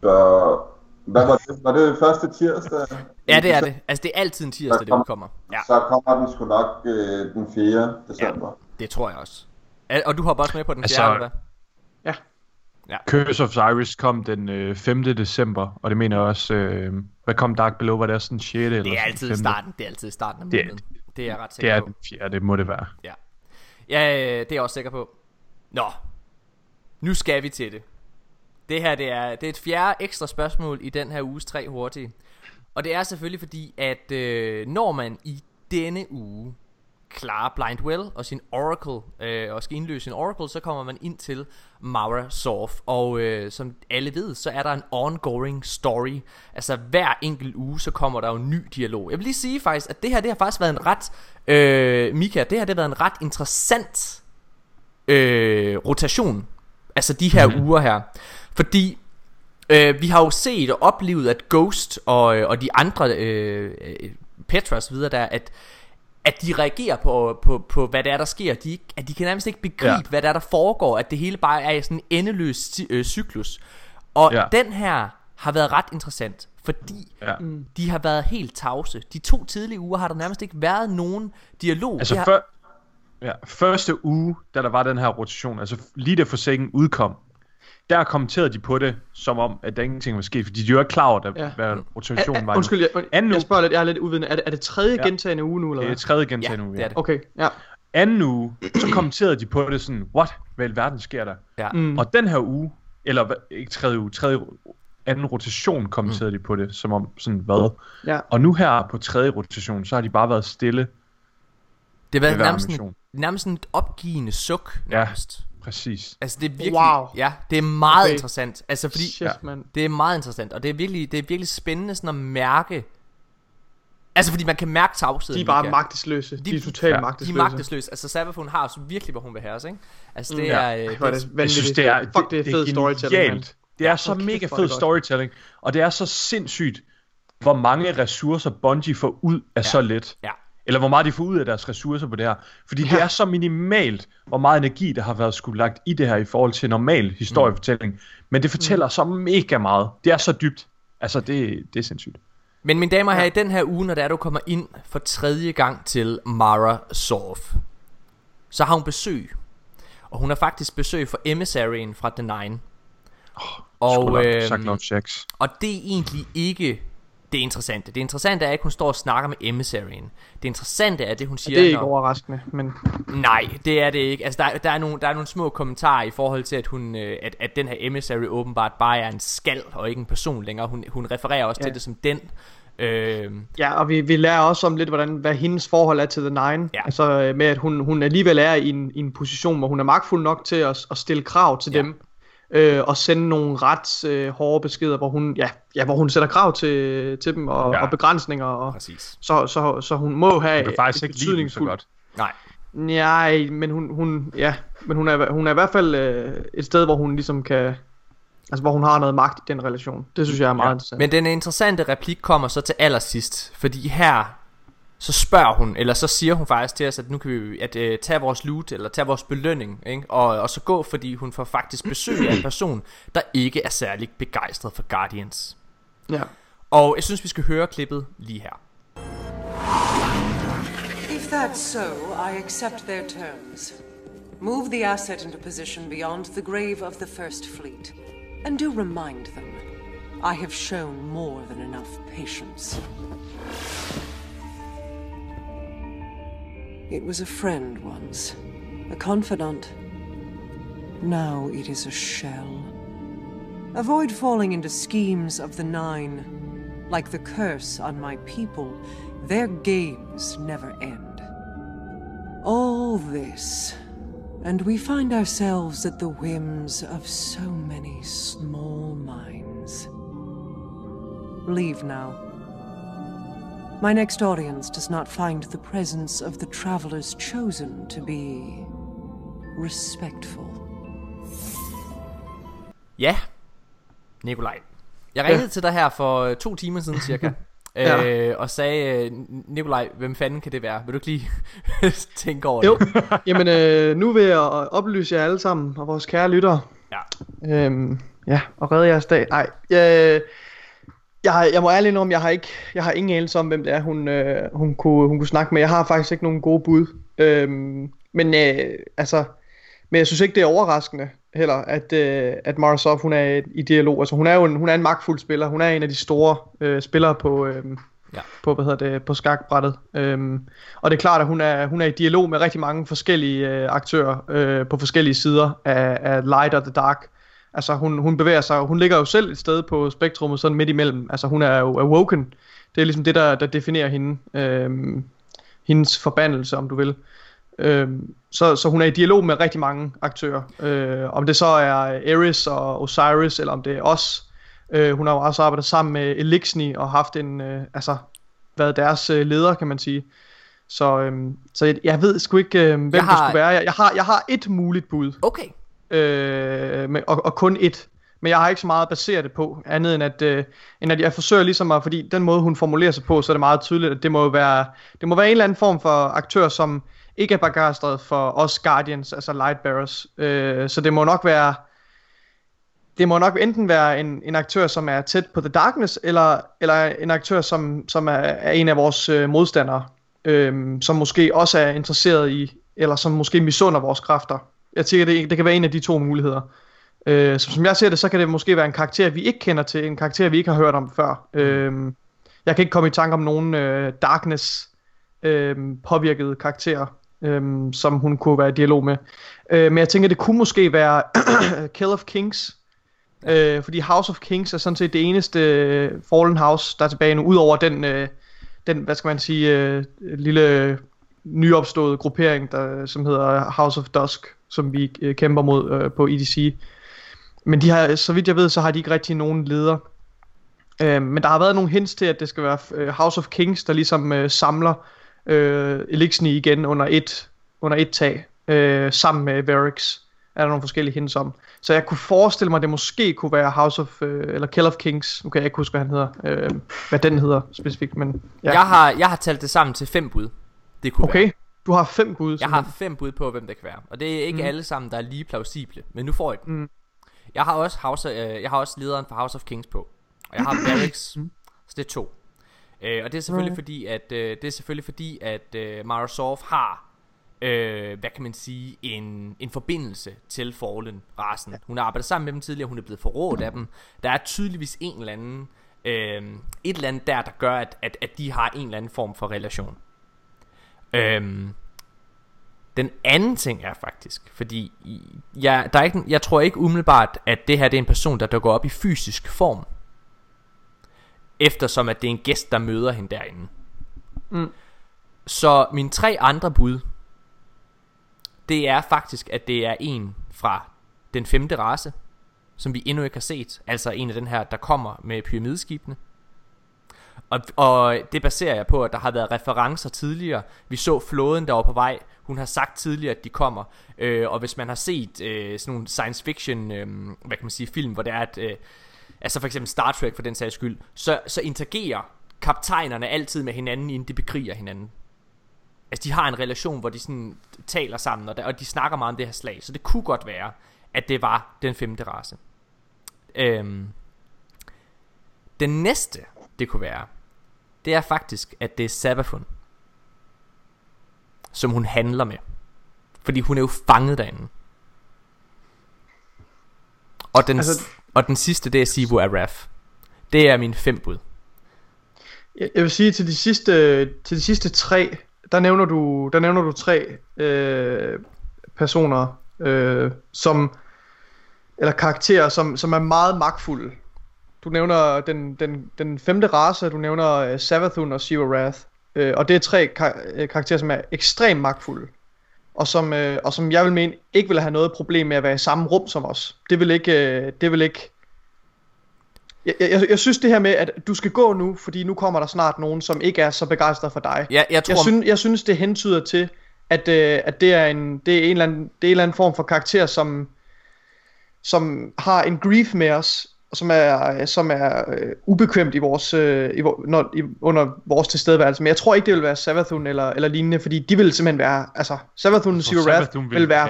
Så hvad var det? Var det første tirsdag? Ja, det er det. Altså, det er altid en tirsdag, det udkommer. Ja, Så kommer den sgu nok øh, den 4. december. det tror jeg også. Er- Og du hopper også med på den Altså, fjerde, eller hvad? Curse of Cyrus kom den øh, 5. december, og det mener jeg også, øh, hvad kom Dark Below, var det også den 6. eller Det er altid i 5.? starten. Det er altid i starten af Det er- måneden. Det er jeg ret Det sikker er på. den 4. det må det være. Ja. ja, øh, det er jeg også sikker på. Nå, nu skal vi til det. Det her det er, det er et fjerde ekstra spørgsmål i den her uges tre hurtige. Og det er selvfølgelig fordi, at øh, når man i denne uge klarer Blindwell og sin Oracle, øh, og skal indløse sin Oracle, så kommer man ind til Mara Sorf. Og øh, som alle ved, så er der en ongoing story. Altså hver enkelt uge, så kommer der jo en ny dialog. Jeg vil lige sige faktisk, at det her det har faktisk været en ret, øh, Mika, det her det har været en ret interessant øh, rotation. Altså de her mm-hmm. uger her. Fordi øh, vi har jo set og oplevet, at Ghost og, øh, og de andre øh, øh, Petra og så videre der, at at de reagerer på, på, på hvad det er, der sker. De, at de kan nærmest ikke begribe, ja. Hvad det er, der foregår. At det hele bare er i sådan en endeløs øh, cyklus. Og ja. Den her har været ret interessant, fordi Ja. de har været helt tavse. De to tidlige uger har der nærmest ikke været nogen dialog. Altså har, før, ja, første uge, da der var den her rotation, altså lige da Forsaken udkom, der kommenterede de på det, som om, at der ingenting var sket, fordi de var ikke klar over, Ja. ja. hvad rotationen var. undskyld, jeg, Anden jeg uge. spørger lidt, jeg er lidt uvidende. Er det, er det tredje Ja. gentagende uge nu, eller Det er hvad? tredje ja, gentagende uge, det er det. Okay, ja. Anden uge, så kommenterede de på det sådan, what, hvad i verden sker der? Ja. Mm. Og den her uge, eller hvad- ikke tredje uge, tredje anden rotation kommenterede mm. de på det, som om sådan hvad. Ja. Og nu her på tredje rotation, så har de bare været stille det har været nærmest sådan, mission. nærmest et opgivende suk. Ja. Præcis. Altså det er virkelig, Wow. ja, det er meget Okay. interessant. Altså fordi, Shit, Ja. mand. det er meget interessant, og det er virkelig, det er virkelig spændende sådan at mærke, altså fordi man kan mærke tavsheden. De er bare magtesløse. De, De- er totalt Ja. De magtesløse. er magtesløse. Altså Sabafon har også virkelig, hvad hun vil have os, ikke? Altså det Mm. er, Ja. øh, Hvor det, det er Jeg synes, vanvittigt. det er, Fuck, det er fed storytelling, genialt. Det er så kæft, mega hvor fed storytelling, og det er så sindssygt, hvor mange ressourcer Bungie får ud af så lidt. ja. Eller hvor meget de får ud af deres ressourcer på det her. Fordi det Ja. er så minimalt, hvor meget energi, der har været skulle lagt i det her i forhold til normal historiefortælling. Men det fortæller så mega meget. Det er så dybt. Altså, det, det er sindssygt. Men mine damer og herrer, i den her uge, når det er, du kommer ind for tredje gang til Mara Sorf, så har hun besøg. Og hun har faktisk besøg for emissaryen fra The Nine. Og, Og, øhm, Sagt. Og det er egentlig ikke det interessante. Det interessante er ikke, at hun står og snakker med emissaryen. Det interessante er det, hun siger, Det er ikke når... overraskende, men Nej, det er det ikke. Altså, der, der, er nogle, der er nogle små kommentarer i forhold til, at, hun, øh, at, at den her emissary åbenbart bare er en skal og ikke en person længere. Hun, hun refererer også ja. Ja. til det som den. Øh, ja, og vi, vi lærer også om lidt, hvordan, hvad hendes forhold er til The Nine. Ja. Altså øh, med, at hun, hun alligevel er i en, i en position, hvor hun er magtfuld nok til at, at stille krav til Ja. ja. dem. Øh, og sende nogle ret øh, hårde beskeder, hvor hun, ja, ja, hvor hun sætter krav til, til dem og, Ja. og begrænsninger. Og, præcis. så, så, så hun må have kan faktisk et ikke lide dem så godt. Nej. Nej, men hun, hun, ja, men hun er, hun er i hvert fald øh, et sted, hvor hun ligesom kan, altså hvor hun har noget magt i den relation. Det synes jeg er meget Ja. interessant. Men den interessante replik kommer så til allersidst, fordi her så spørger hun, eller så siger hun faktisk til os, at nu kan vi at, uh, tage vores loot, eller tage vores belønning, ikke? Og, og så gå, fordi hun får faktisk besøg af en person, der ikke er særlig begejstret for Guardians. ja. Og jeg synes, vi skal høre klippet lige her. If that's so, I accept their terms. Move the asset into position beyond the grave of the First Fleet. And do remind them I have shown more than enough patience. It was a friend once, a confidant. Now it is a shell. Avoid falling into schemes of the Nine. Like the curse on my people, their games never end. All this, and we find ourselves at the whims of so many small minds. Leave now. My next audience does not find the presence of the travelers chosen to be respectful. Ja, Nikolaj. Jeg ringede ja. til dig her for øh, to timer siden cirka. ja. øh, og sagde, øh, Nikolaj, hvem fanden kan det være? Vil du ikke lige tænke over Jo, det? jamen øh, nu vil jeg oplyse jer alle sammen og vores kære lyttere. Ja. Øhm, ja, og redde jeres dag. Nej, jeg, jeg, jeg må ærligt om, jeg har ikke, jeg har ingen anelse om, hvem det er, hun, øh, hun, kunne, hun kunne snakke med. Jeg har faktisk ikke nogen gode bud. Øhm, men øh, altså, men jeg synes ikke, det er overraskende heller, at, øh, at Marasov, hun er i dialog. Altså, hun er jo en, hun er en magtfuld spiller. Hun er en af de store øh, spillere på, øh, Ja. på, hvad hedder det, på skakbrættet. Øhm, og det er klart, at hun er, hun er i dialog med rigtig mange forskellige øh, aktører øh, på forskellige sider af, af Light og The Dark. Altså hun, hun bevæger sig, hun ligger jo selv et sted på spektrummet sådan midt imellem. Altså hun er jo awoken. Det er ligesom det, der, der definerer hende. Øhm, hendes forbandelse, om du vil. Øhm, så, så hun er i dialog med rigtig mange aktører. Øh, om det så er Eris og Osiris, eller om det er os. Øh, hun har jo også arbejdet sammen med Elixni og haft en, øh, altså, været deres øh, leder, kan man sige. Så, øhm, så jeg, jeg ved sgu ikke, øh, hvem Jeg det har- skulle være. Jeg, jeg, har, jeg har et muligt bud, Okay øh, med, og, og kun et. Men jeg har ikke så meget at basere det på, andet end at, øh, end at jeg forsøger ligesom at, fordi den måde hun formulerer sig på, så er det meget tydeligt, at det må være, det må være en eller anden form for aktør, som ikke er begejstret for os Guardians, altså Lightbearers. Øh, så det må nok være, det må nok enten være en, en aktør, som er tæt på The Darkness, eller, eller en aktør, som, som er, er en af vores øh, modstandere, øh, som måske også er interesseret i, eller som måske misunder vores kræfter. Jeg tænker, det, det kan være en af de to muligheder. Øh, så som jeg ser det, så kan det måske være en karakter, vi ikke kender til, en karakter, vi ikke har hørt om før. Øh, jeg kan ikke komme i tanke om nogen øh, Darkness øh, påvirkede karakterer, øh, som hun kunne være i dialog med. Øh, men jeg tænker, det kunne måske være Kill of Kings, Øh, fordi House of Kings er sådan set det eneste øh, Fallen House, der er tilbage nu, udover den, øh, den hvad skal man sige, øh, lille nyopståede gruppering, der, som hedder House of Dusk, som vi øh, kæmper mod øh, på EDC. Men de har, så vidt jeg ved, så har de ikke rigtig nogen leder. Øh, men der har været nogle hints til, at det skal være øh, House of Kings, der ligesom øh, samler øh, Elixni igen under et, under et tag, øh, sammen med Varix. Er der nogle forskellige hints om. Så jeg kunne forestille mig, at det måske kunne være House of, øh, eller Kill of Kings. Nu kan jeg ikke huske, hvad han hedder. Øh, hvad den hedder specifikt, men ja. Jeg, har, jeg har talt det sammen til fem bud. Det kunne være. Du har fem bud. Jeg har fem bud på, hvem det kan være. Og det er ikke mm. alle sammen, der er lige plausible. Men nu får I den. Mm. Jeg har også House, øh, jeg har også lederen for House of Kings på. Og jeg har Barracks. så det er to. Øh, og det er selvfølgelig fordi, at øh, det er selvfølgelig fordi, at øh, Marasov har øh, hvad kan man sige, en, en forbindelse til Fallen-rasen. Hun har arbejdet sammen med dem tidligere, hun er blevet forrådt af dem. Der er tydeligvis en eller anden, øh, et eller andet der, der gør, at, at, at de har en eller anden form for relation. Øhm, den anden ting er faktisk, fordi jeg, der er ikke, jeg tror ikke umiddelbart, at det her det er en person, der dukker op i fysisk form. Eftersom at det er en gæst, der møder hende derinde. Mm. Så mine tre andre bud, det er faktisk, at det er en fra den femte race, som vi endnu ikke har set. Altså en af den her, der kommer med pyramideskibene. Og, og det baserer jeg på, at der har været referencer tidligere. Vi så flåden, der var på vej. Hun har sagt tidligere, at de kommer. Øh, og hvis man har set øh, sådan nogle science fiction, øh, hvad kan man sige, film, hvor det er, at, øh, altså for eksempel Star Trek for den sags skyld, så, så interagerer kaptajnerne altid med hinanden, inden de bekriger hinanden. Altså de har en relation, hvor de sådan taler sammen, og, der, og de snakker meget om det her slag. Så det kunne godt være, at det var den femte race. Øhm, den næste, det kunne være, det er faktisk, at det er Sabafun, som hun handler med. Fordi hun er jo fanget derinde. Og den, altså, og den sidste, det er Sivu Araf. Det er min fem bud. Jeg, jeg vil sige til de sidste til de sidste tre, der nævner du der nævner du tre øh, personer øh, som eller karakterer som som er meget magtfulde. Du nævner den den den femte race, du nævner uh, Savathun og Siva Wrath. Øh, og det er tre kar- øh, karakterer som er ekstremt magtfulde. Og som, øh, og som jeg vil mene ikke vil have noget problem med at være i samme rum som os. Det vil ikke, øh, det vil ikke Jeg, jeg, jeg synes det her med, at du skal gå nu, fordi nu kommer der snart nogen, som ikke er så begejstret for dig. Ja, jeg tror, Jeg, synes, jeg synes, det hentyder til, at, øh, at det, er en, det, er en eller anden, det er en eller anden form for karakter, som, som har en grief med os, og som er, som er øh, ubekvemt i vores, øh, i, når, i, under vores tilstedeværelse. Men jeg tror ikke, det vil være Savathun eller, eller lignende, fordi de vil simpelthen være, altså Savathun og Zero Wrath vil være,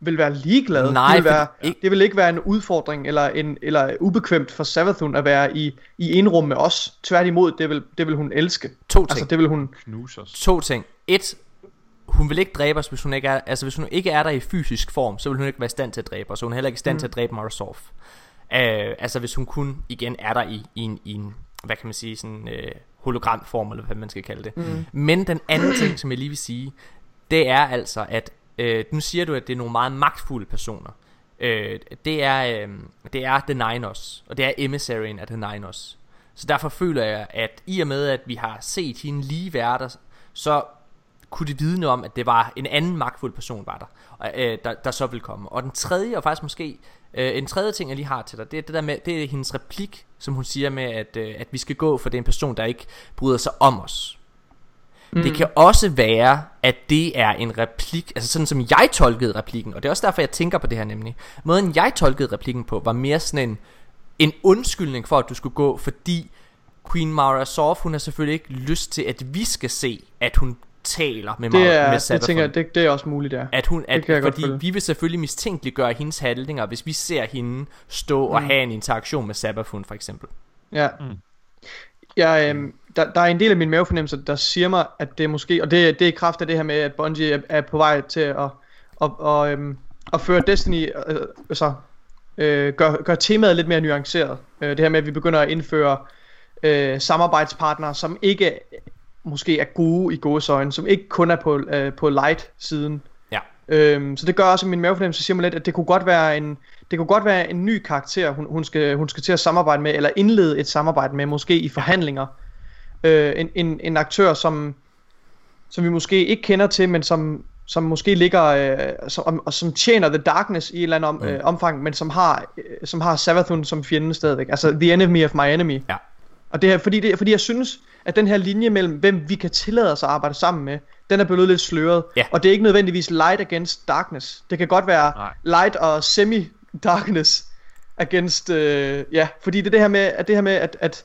vil være ligeglade. Nej, de vil være, ikke- det vil ikke være en udfordring eller, en, eller ubekvemt for Savathun at være i, i en rum med os. Tværtimod, det vil, det vil hun elske. To ting. Altså det vil hun, Knus os. To ting. Et, hun vil ikke dræbe os, hvis hun ikke er, altså hvis hun ikke er der i fysisk form, så vil hun ikke være i stand til at dræbe os, så hun er heller ikke i stand mm. til at dræbe Marasov. Uh, altså hvis hun kun igen er der i, i, en, i en, hvad kan man sige, sådan uh, hologramform, eller hvad man skal kalde det. Mm. Men den anden ting, som jeg lige vil sige, det er altså, at uh, nu siger du, at det er nogle meget magtfulde personer. Uh, det, er, uh, det er The Ninos, og det er emissaryen af The Ninos. Så derfor føler jeg, at i og med, at vi har set hende lige være der, så kunne det vidne om, at det var en anden magtfuld person, var der, øh, der, der så ville komme. Og den tredje, og faktisk måske øh, en tredje ting, jeg lige har til dig, det er det der med, det er hendes replik, som hun siger med, at, øh, at vi skal gå, for det er en person, der ikke bryder sig om os. Mm. Det kan også være, at det er en replik, altså sådan som jeg tolkede replikken, og det er også derfor, jeg tænker på det her nemlig. Måden jeg tolkede replikken på, var mere sådan en, en undskyldning for, at du skulle gå, fordi Queen Mara Sof, hun har selvfølgelig ikke lyst til, at vi skal se, at hun taler med, det er, med det Savathun. tænker jeg, det, det er også muligt, ja. At hun, at, godt fordi vi vil selvfølgelig mistænkeliggøre hendes handlinger, hvis vi ser hende stå og Mm. have en interaktion med Savathun for eksempel. Ja. Mm. Jeg, øhm, der, der er en del af min mavefornemmelse, der siger mig, at det måske, og det, det er i kraft af det her med, at Bungie er, er på vej til at, at, at, øhm, at føre Destiny, øh, altså, øh, gør, gør temaet lidt mere nuanceret. Øh, det her med, at vi begynder at indføre øh, samarbejdspartnere, som ikke måske er gode i gode øjne, som ikke kun er på, øh, på light-siden. Ja. Øhm, så det gør også, at min mavefornemmelse siger mig lidt, at det kunne godt være en, det kunne godt være en ny karakter, hun, hun, skal, hun skal til at samarbejde med, eller indlede et samarbejde med, måske i forhandlinger. Øh, en, en, en aktør, som, som vi måske ikke kender til, men som, som måske ligger, øh, som, og som tjener The Darkness i et eller andet om, øh, omfang, men som har, øh, som har Savathun som fjende stadigvæk. Altså The Enemy of My Enemy. Ja. Og det er fordi, det, fordi jeg synes, at den her linje mellem, hvem vi kan tillade os at arbejde sammen med, den er blevet lidt sløret. Ja. Og det er ikke nødvendigvis light against darkness. Det kan godt være Nej. light og semi-darkness against, øh, ja, fordi det er det her med, at, det her med at, at,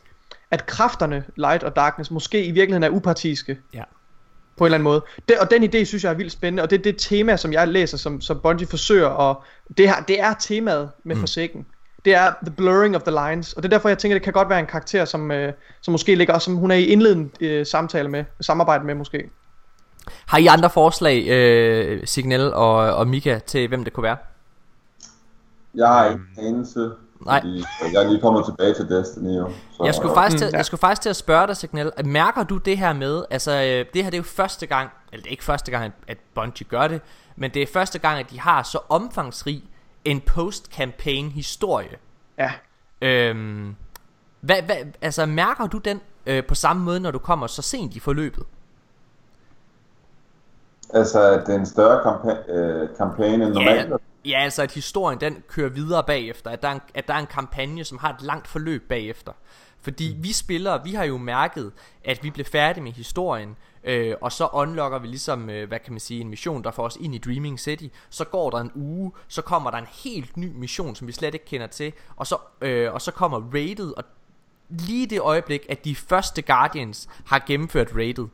at kræfterne, light og darkness, måske i virkeligheden er upartiske Ja. på en eller anden måde. Det, og den idé synes jeg er vildt spændende, og det er det tema, som jeg læser, som, som Bungie forsøger, og det, her, det er temaet med mm. Forsaken. Det er the blurring of the lines, og det er derfor, jeg tænker, det kan godt være en karakter, som, øh, som måske ligger, og som hun er i indledende øh, samtale med, samarbejde med måske. Har I andre forslag, øh, Signal og, og Mika, til hvem det kunne være? Jeg har ikke en anelse, Nej. fordi jeg er lige kommet tilbage til Destiny jo. Så, Jeg skulle, faktisk til, Mm, ja. jeg skulle faktisk til at spørge dig, Signal. Mærker du det her med, altså øh, det her det er jo første gang, eller det er ikke første gang, at- at Bungie gør det, men det er første gang, at de har så omfangsrig en post-campaign historie. Ja. Øhm, hvad, hvad, altså mærker du den øh, på samme måde, når du kommer så sent i forløbet? Altså, at det er en større kampa- øh, kampagne end normalt. Ja, ja, altså at historien den kører videre bagefter, at der, er en, at der er en kampagne, som har et langt forløb bagefter. Fordi vi spillere, vi har jo mærket, at vi blev færdige med historien, øh, og så unlocker vi ligesom, øh, hvad kan man sige, en mission, der får os ind i Dreaming City. Så går der en uge, så kommer der en helt ny mission, som vi slet ikke kender til, og så, øh, og så kommer raided, og lige det øjeblik, at de første Guardians har gennemført raided,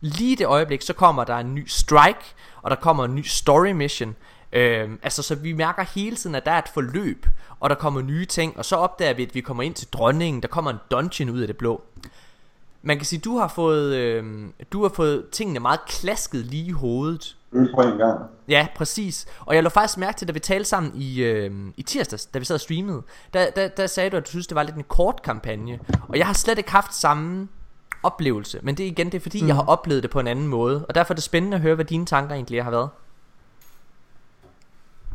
lige det øjeblik, så kommer der en ny strike, og der kommer en ny story mission. Øhm, altså så vi mærker hele tiden at der er et forløb Og der kommer nye ting Og så opdager vi at vi kommer ind til dronningen Der kommer en dungeon ud af det blå man kan sige du har fået øhm, Du har fået tingene meget klasket lige i hovedet Øl på en gang. Ja, præcis. Og jeg lå faktisk mærke til, da vi talte sammen i, øh, i tirsdags, da vi sad og streamede, der, der, der sagde du, at du synes, det var lidt en kort kampagne. Og jeg har slet ikke haft samme oplevelse. Men det er igen, det er fordi, mm. jeg har oplevet det på en anden måde. Og derfor er det spændende at høre, hvad dine tanker egentlig har været.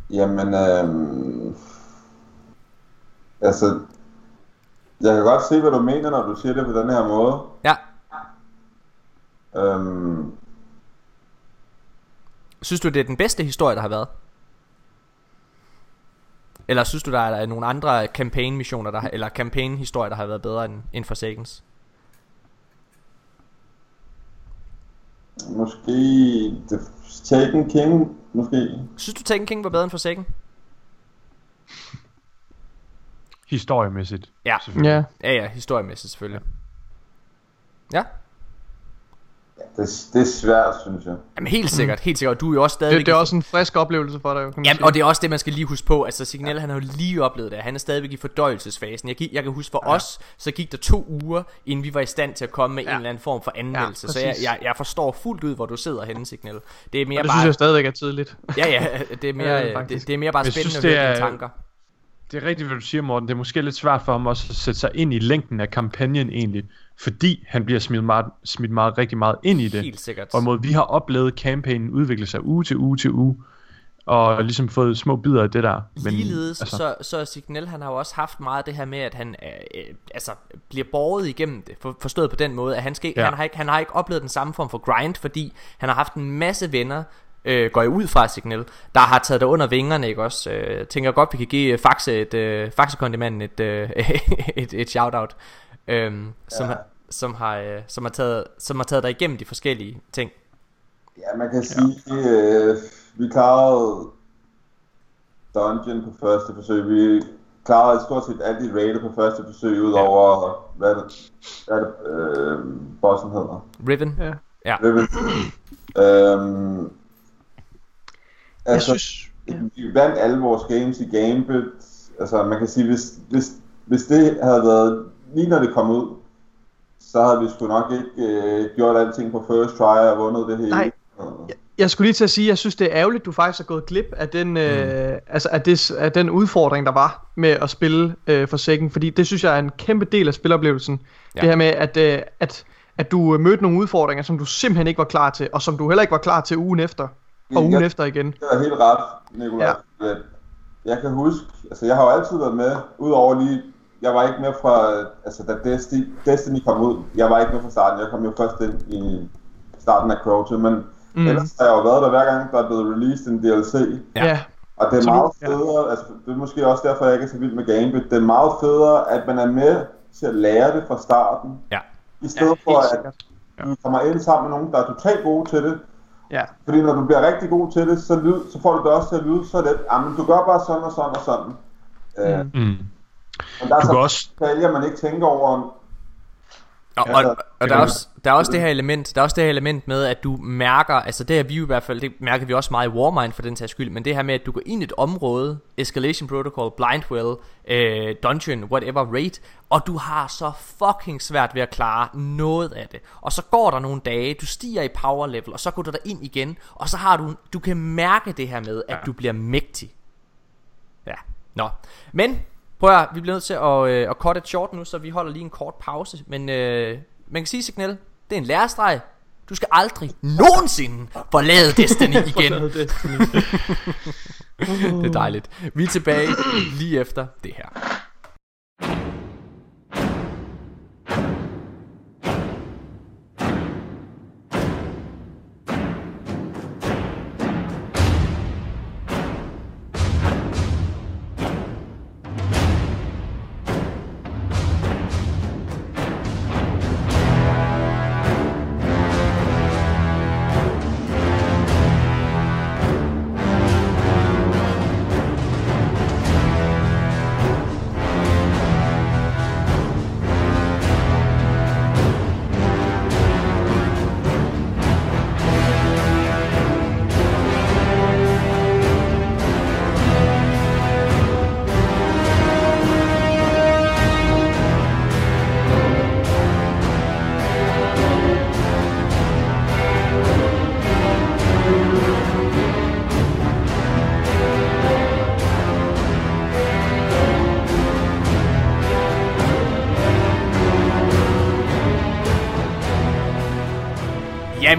Jamen, øhm, altså, jeg kan godt se, hvad du mener, når du siger det på den her måde. Ja. Øhm, Synes du, det er den bedste historie, der har været? Eller synes du, der er nogle andre campaign-missioner, der, har- eller campaign-historier, der har været bedre end, end Forsakens? Måske The Taken King, måske. Synes du, Taken King var bedre end Forsaken? Historiemæssigt. Ja. selvfølgelig. Ja. Ja, ja, historiemæssigt selvfølgelig. Ja, Det, det er svært, synes jeg. Jamen helt sikkert, helt sikkert. Du er jo også stadig Det, det er også en frisk oplevelse for dig, jo, kan man Jamen, sige. og det er også det, man skal lige huske på. Altså, Signal, han har jo lige oplevet det. Han er stadigvæk i fordøjelsesfasen. Jeg, jeg kan huske for ja. os, så gik der to uger, inden vi var i stand til at komme med ja. en eller anden form for anmeldelse. Ja, så jeg, jeg, jeg forstår fuldt ud, hvor du sidder henne, Signal. Det er mere og det bare... synes jeg stadigvæk er tidligt. Ja, ja, det er mere, Ja, ja, det, det, er mere bare spændende synes, at høre er- dine tanker. Det er rigtigt, hvad du siger, Morten. Det er måske lidt svært for ham også at sætte sig ind i længden af kampagnen egentlig, fordi han bliver smidt meget, smidt meget, rigtig meget ind i det. Helt sikkert. Hvorimod vi har oplevet campaignen udvikle sig uge til uge til uge, og ligesom fået små bidder af det der. Men, Ligeledes, altså. så, så Signal han har jo også haft meget det her med, at han øh, øh, altså, bliver borget igennem det, for, forstået på den måde, at han, skal. Ja. han, har ikke, han har ikke oplevet den samme form for grind, fordi han har haft en masse venner, øh, går jeg ud fra Signal, der har taget dig under vingerne, ikke også? Øh, tænker godt, vi kan give Faxe et, øh, Faxekondimanden et, øh, et, et shout-out, øh, som, har, som, har, øh, som, har taget, som har taget dig igennem de forskellige ting. Ja, man kan sige, ja. øh, vi klarede dungeon på første forsøg. Vi klarede stort set alt i raidet på første forsøg, udover, hvad er det, hvad er det øh, bossen hedder? Riven? Ja. Ja. Riven. øhm, Jeg altså, synes... vi vandt alle vores games i Gambit. Altså, man kan sige, hvis, hvis, hvis det havde været lige når det kom ud, så havde vi sgu nok ikke øh, gjort alting på first try og vundet det hele. Nej. Jeg skulle lige til at sige, at jeg synes, det er ærgerligt, at du faktisk har gået glip af den, mm. øh, altså af, det, af den udfordring, der var med at spille øh, for Sækken. Fordi det synes jeg er en kæmpe del af spiloplevelsen. Ja. Ja. Det her med, at, øh, at, at du øh, mødte nogle udfordringer, som du simpelthen ikke var klar til, og som du heller ikke var klar til ugen efter, og ugen Jeg- efter igen. Det er helt ret, Nicolai. Ja. At jeg kan huske, altså jeg har jo altid været med, udover lige, jeg var ikke med fra, altså da Destiny, Destiny kom ud, jeg var ikke med fra starten, jeg kom jo først ind i starten af Crota, men mm. ellers har jeg jo været der hver gang, der er blevet released en DLC, Ja. Ja. ja. og det er meget ja. federe, altså det er måske også derfor, jeg ikke er så vild med Gambit, det er meget federe, at man er med til at lære det fra starten, Ja. i stedet Ja, for at du kommer ind sammen med nogen, der er totalt gode til det, ja. fordi når du bliver rigtig god til det, så, lyd, så får du det også til at lyde så let. Jamen, du gør bare sådan og sådan og sådan. Mm. Øh, Mm. men der er Du så også... detaljer, man ikke tænker over. Og, Ja, og, og der, er også, der er også det her element Der er også det her element med at du mærker Altså det har vi i hvert fald Det mærker vi også meget i Warmind for den sags skyld Men det her med at du går ind i et område Escalation Protocol, Blindwell øh, Dungeon, whatever, raid Og du har så fucking svært ved at klare noget af det. Og så går der nogle dage Du stiger i power level Og så går du der ind igen Og så har du Du kan mærke det her med At du bliver mægtig. Ja, nå. Men Prøv at vi bliver nødt til at, øh, at cut it short nu, så vi holder lige en kort pause. Men øh, man kan sige, Signal, det er en lærestreg. Du skal aldrig nogensinde forlade Destiny igen. det er dejligt. Vi er tilbage lige efter det her.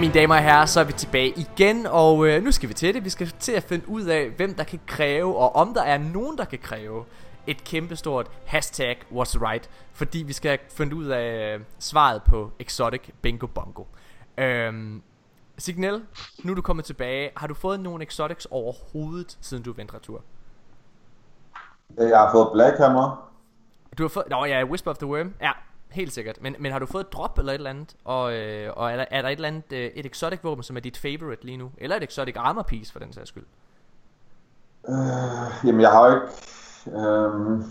Mine damer og herrer, så er vi tilbage igen, og øh, nu skal vi til det. Vi skal til at finde ud af, hvem der kan kræve, og om der er nogen, der kan kræve et kæmpestort hashtag was right, fordi vi skal finde ud af øh, svaret på Exotic Bingo Bongo. Øhm, Signal, nu er du kommet tilbage. Har du fået nogle exotics overhovedet, siden du vendte retur? Jeg har fået Black Hammer. Du har fået... Nå ja, Whisper of the Worm. Ja, helt sikkert. Men, men har du fået et drop eller et eller andet? Og, øh, og er, der, er der et eller andet øh, et exotic våben, som er dit favorite lige nu? Eller et exotic armor piece for den sags skyld? Øh, jamen, jeg har jo ikke... Øhm,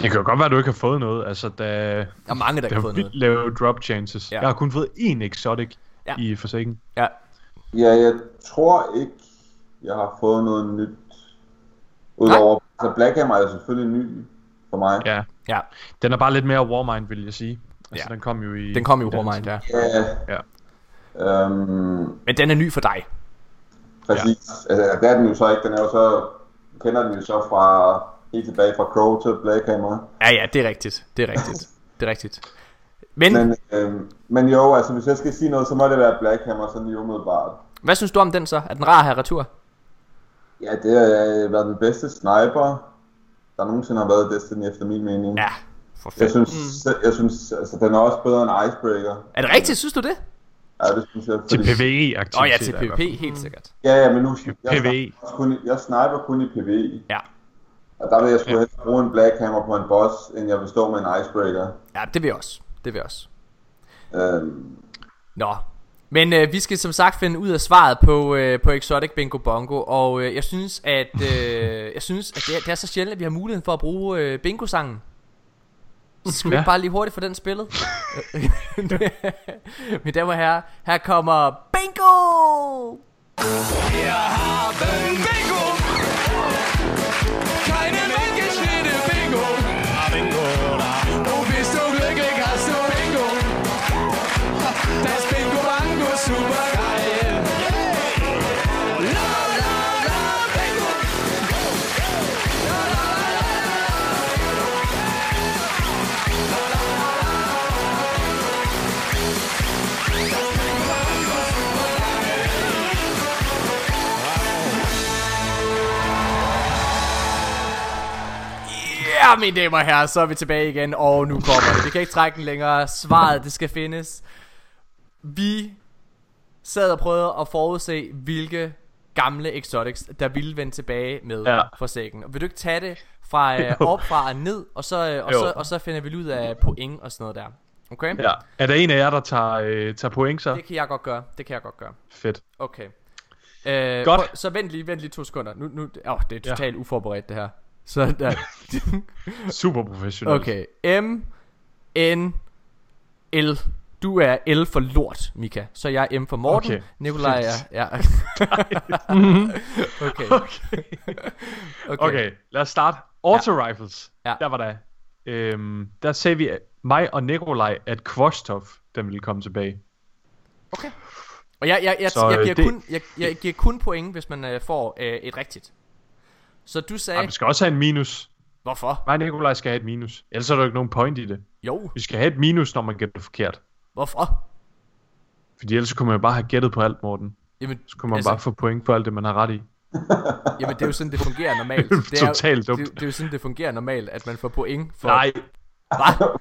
Det kan jo godt være, at du ikke har fået noget. Altså, da, Der er mange, der der kan er få noget. lave drop chances. Ja. Jeg har kun fået én exotic Ja. i Forsaken. Ja, ja, jeg tror ikke, jeg har fået noget nyt. Udover... Altså, Black Hammer er selvfølgelig ny for mig. Ja. ja. Den er bare lidt mere Warmind, vil jeg sige. Altså, Ja. den kom jo i... Den kom jo i Warmind, ja. Ja. Ja. Øhm, Men den er ny for dig. præcis. Ja. Altså, det er den jo så ikke. Den er jo så... Kender den jo så fra... Helt tilbage fra Crow til Black Hammer. Ja, ja, det er rigtigt. Det er rigtigt. Det er rigtigt. Men, Men, øhm, men jo, altså hvis jeg skal sige noget, så må det være Black Hammer sådan lige umiddelbart. hvad synes du om den så? Er den rar her retur? Ja, det har været den bedste sniper, der nogensinde har været i Destiny efter min mening. Ja, for Jeg fedt. synes, jeg synes altså, den er også bedre end Icebreaker. Er det rigtigt? Synes du det? Ja, det synes jeg. Til fordi- PvE-aktiviteter. Åh oh, ja, til PvP, fald. helt sikkert. Ja, ja, men nu, jeg, PvE. kun, i- jeg sniper kun i PvE. Ja. Og der vil jeg sgu ja. helst bruge en Black Hammer på en boss, end jeg vil stå med en Icebreaker. Ja, det vil jeg også. Det vil jeg også. Øhm, Nå. Men øh, vi skal som sagt finde ud af svaret på, øh, på Exotic Bingo Bongo Og øh, jeg synes at øh, Jeg synes at det er, det er så sjældent at vi har muligheden for at bruge øh, bingo-sangen. Så skal vi Ja. bare lige hurtigt få den spillet? Mine damer og herrer Her kommer Bingo Ja, mine damer og herrer, så er vi tilbage igen, og nu kommer det. Vi kan ikke trække den længere. Svaret, det skal findes. Vi sad og prøvede at forudse, hvilke gamle exotics, der ville vende tilbage med ja. Ja. for sækken. Og vil du ikke tage det fra øh, op fra og ned, og så, øh, og, Jo. så, og så finder vi ud af point og sådan noget der. Okay? Ja. Er der en af jer, der tager, øh, tager point så? Det kan jeg godt gøre. Det kan jeg godt gøre. Fedt. Okay. Øh, Godt. prøv- Så vent lige, vent lige to sekunder. Nu, nu, åh, det er Ja. totalt uforberedt det her. Så der. Super professionelt. Okay. M N L. Du er L for lort, Mika. Så jeg er M for Morten. Okay. Nikolaj er... Ja. okay. Okay. okay, lad os starte. Auto rifles. Ja. Der var der. Øhm, der sagde vi mig og Nikolaj, at Kvostov, den ville komme tilbage. Og jeg, jeg, jeg, Så, jeg, øh, giver det- kun, jeg, jeg giver kun point, hvis man øh, får øh, et rigtigt. Så du sagde... Ej, vi skal også have en minus. Hvorfor? Og Nikolaj skal have et minus. Ellers er der jo ikke nogen point i det. Jo. Vi skal have et minus, når man gætter forkert. Hvorfor? Fordi ellers kunne man jo bare have gættet på alt, Morten. Jamen, Så kunne man altså... bare få point på alt det, man har ret i. jamen, det er jo sådan, det fungerer normalt. Det er totalt dumt. Det, det er jo sådan, det fungerer normalt, at man får point for... Nej. Hvad?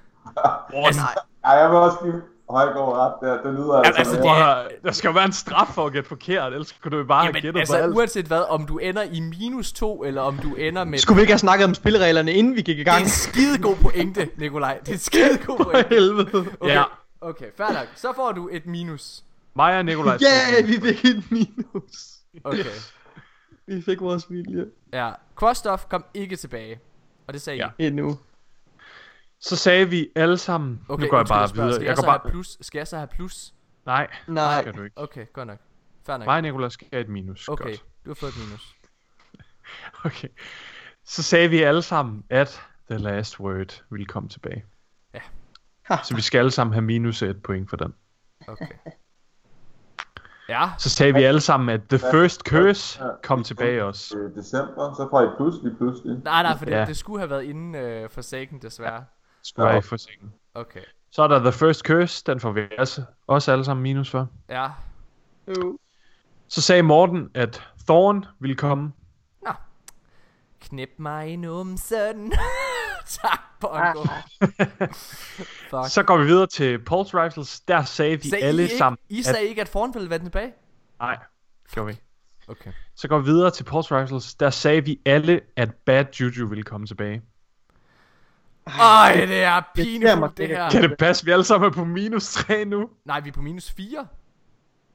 Altså, ja, jeg vil også give Højgaard ret der. Det lyder altså... altså, mere- det er- Der skal jo være en straf for at gætte forkert, ellers kunne du jo bare have Jamen, gættet altså, på alt. uanset hvad, om du ender i minus 2, eller om du ender med... Skulle vi ikke have snakket om spillereglerne, inden vi gik i Det er gang? en skide god pointe, Nikolaj. Det er en skide god For pointe. helvede. Okay, Ja. okay fair nok. Så får du et minus. Mig og Nikolaj. Ja, have vi fik et minus. Okay. Vi fik vores vilje. Ja. Kvostov kom ikke tilbage. Og det sagde Ja. I. Endnu. Så sagde vi alle sammen... Okay, nu går jeg bare spørger, videre. Skal jeg, Jeg så går bare... have plus? Skal jeg så have plus? Nej, Nej. skal du ikke. Okay, godt nok. Fair nok. Mig og Nikolaj skal have et minus. Okay, Godt. du har fået et minus. Okay. Så sagde vi alle sammen, at The Last Word ville komme tilbage. Ja. Så vi skal alle sammen have minus et point for den. Okay. Ja, Så sagde vi alle sammen, at The First Curse kom tilbage også. Øh, december, så får I pludselig pludselig. nej, nej, for det, Ja. det skulle have været inden øh, Forsaken, desværre. Være i forsikring. Okay. Så er der The First Curse, den får vi altså også alle sammen minus for. Ja, Jo. Så sagde Morten, at Thorn ville komme. knip mig i numsen. tak, Bongo. Fuck. Så går vi videre til Pulse Rifles. Der sagde vi Sagde I alle ikke, sammen, I at... sagde ikke, at Forn ville vende tilbage? Nej, gjorde vi. Okay. Så går vi videre til Pulse Rifles. Der sagde vi alle, at Bad Juju ville komme tilbage. Ej, det er pinefuldt det det her. Kan det passe, vi alle sammen er på minus 3 nu? Nej, vi er på minus 4.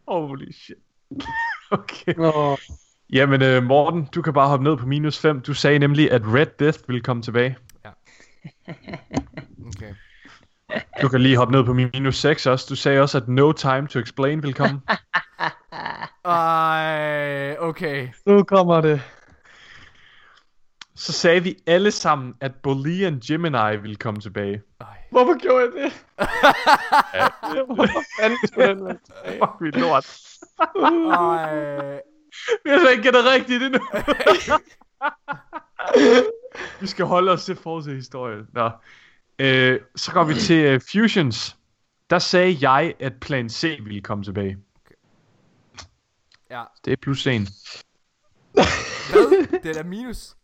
Holy shit. okay. Nå, Jamen øh, Morten, du kan bare hoppe ned på minus 5. Du sagde nemlig, at Red Death ville komme tilbage. Okay. Du kan lige hoppe ned på minus 6 også. Du sagde også, at No Time to Explain vil komme. Ej, okay. nu kommer det. Så sagde vi alle sammen, at Bolian Gemini ville komme tilbage. Ej. Hvorfor gjorde jeg det? Hvorfor fanden skulle den være tilbage? Fuck, vi lort. Ej. Vi har ikke gættet rigtigt endnu. vi skal holde os til forudse historien. Nå. Øh, så går vi til uh, Fusions. Der sagde jeg, at plan C ville komme tilbage. Ja. Det er plus 1. Hvad? Det er da minus.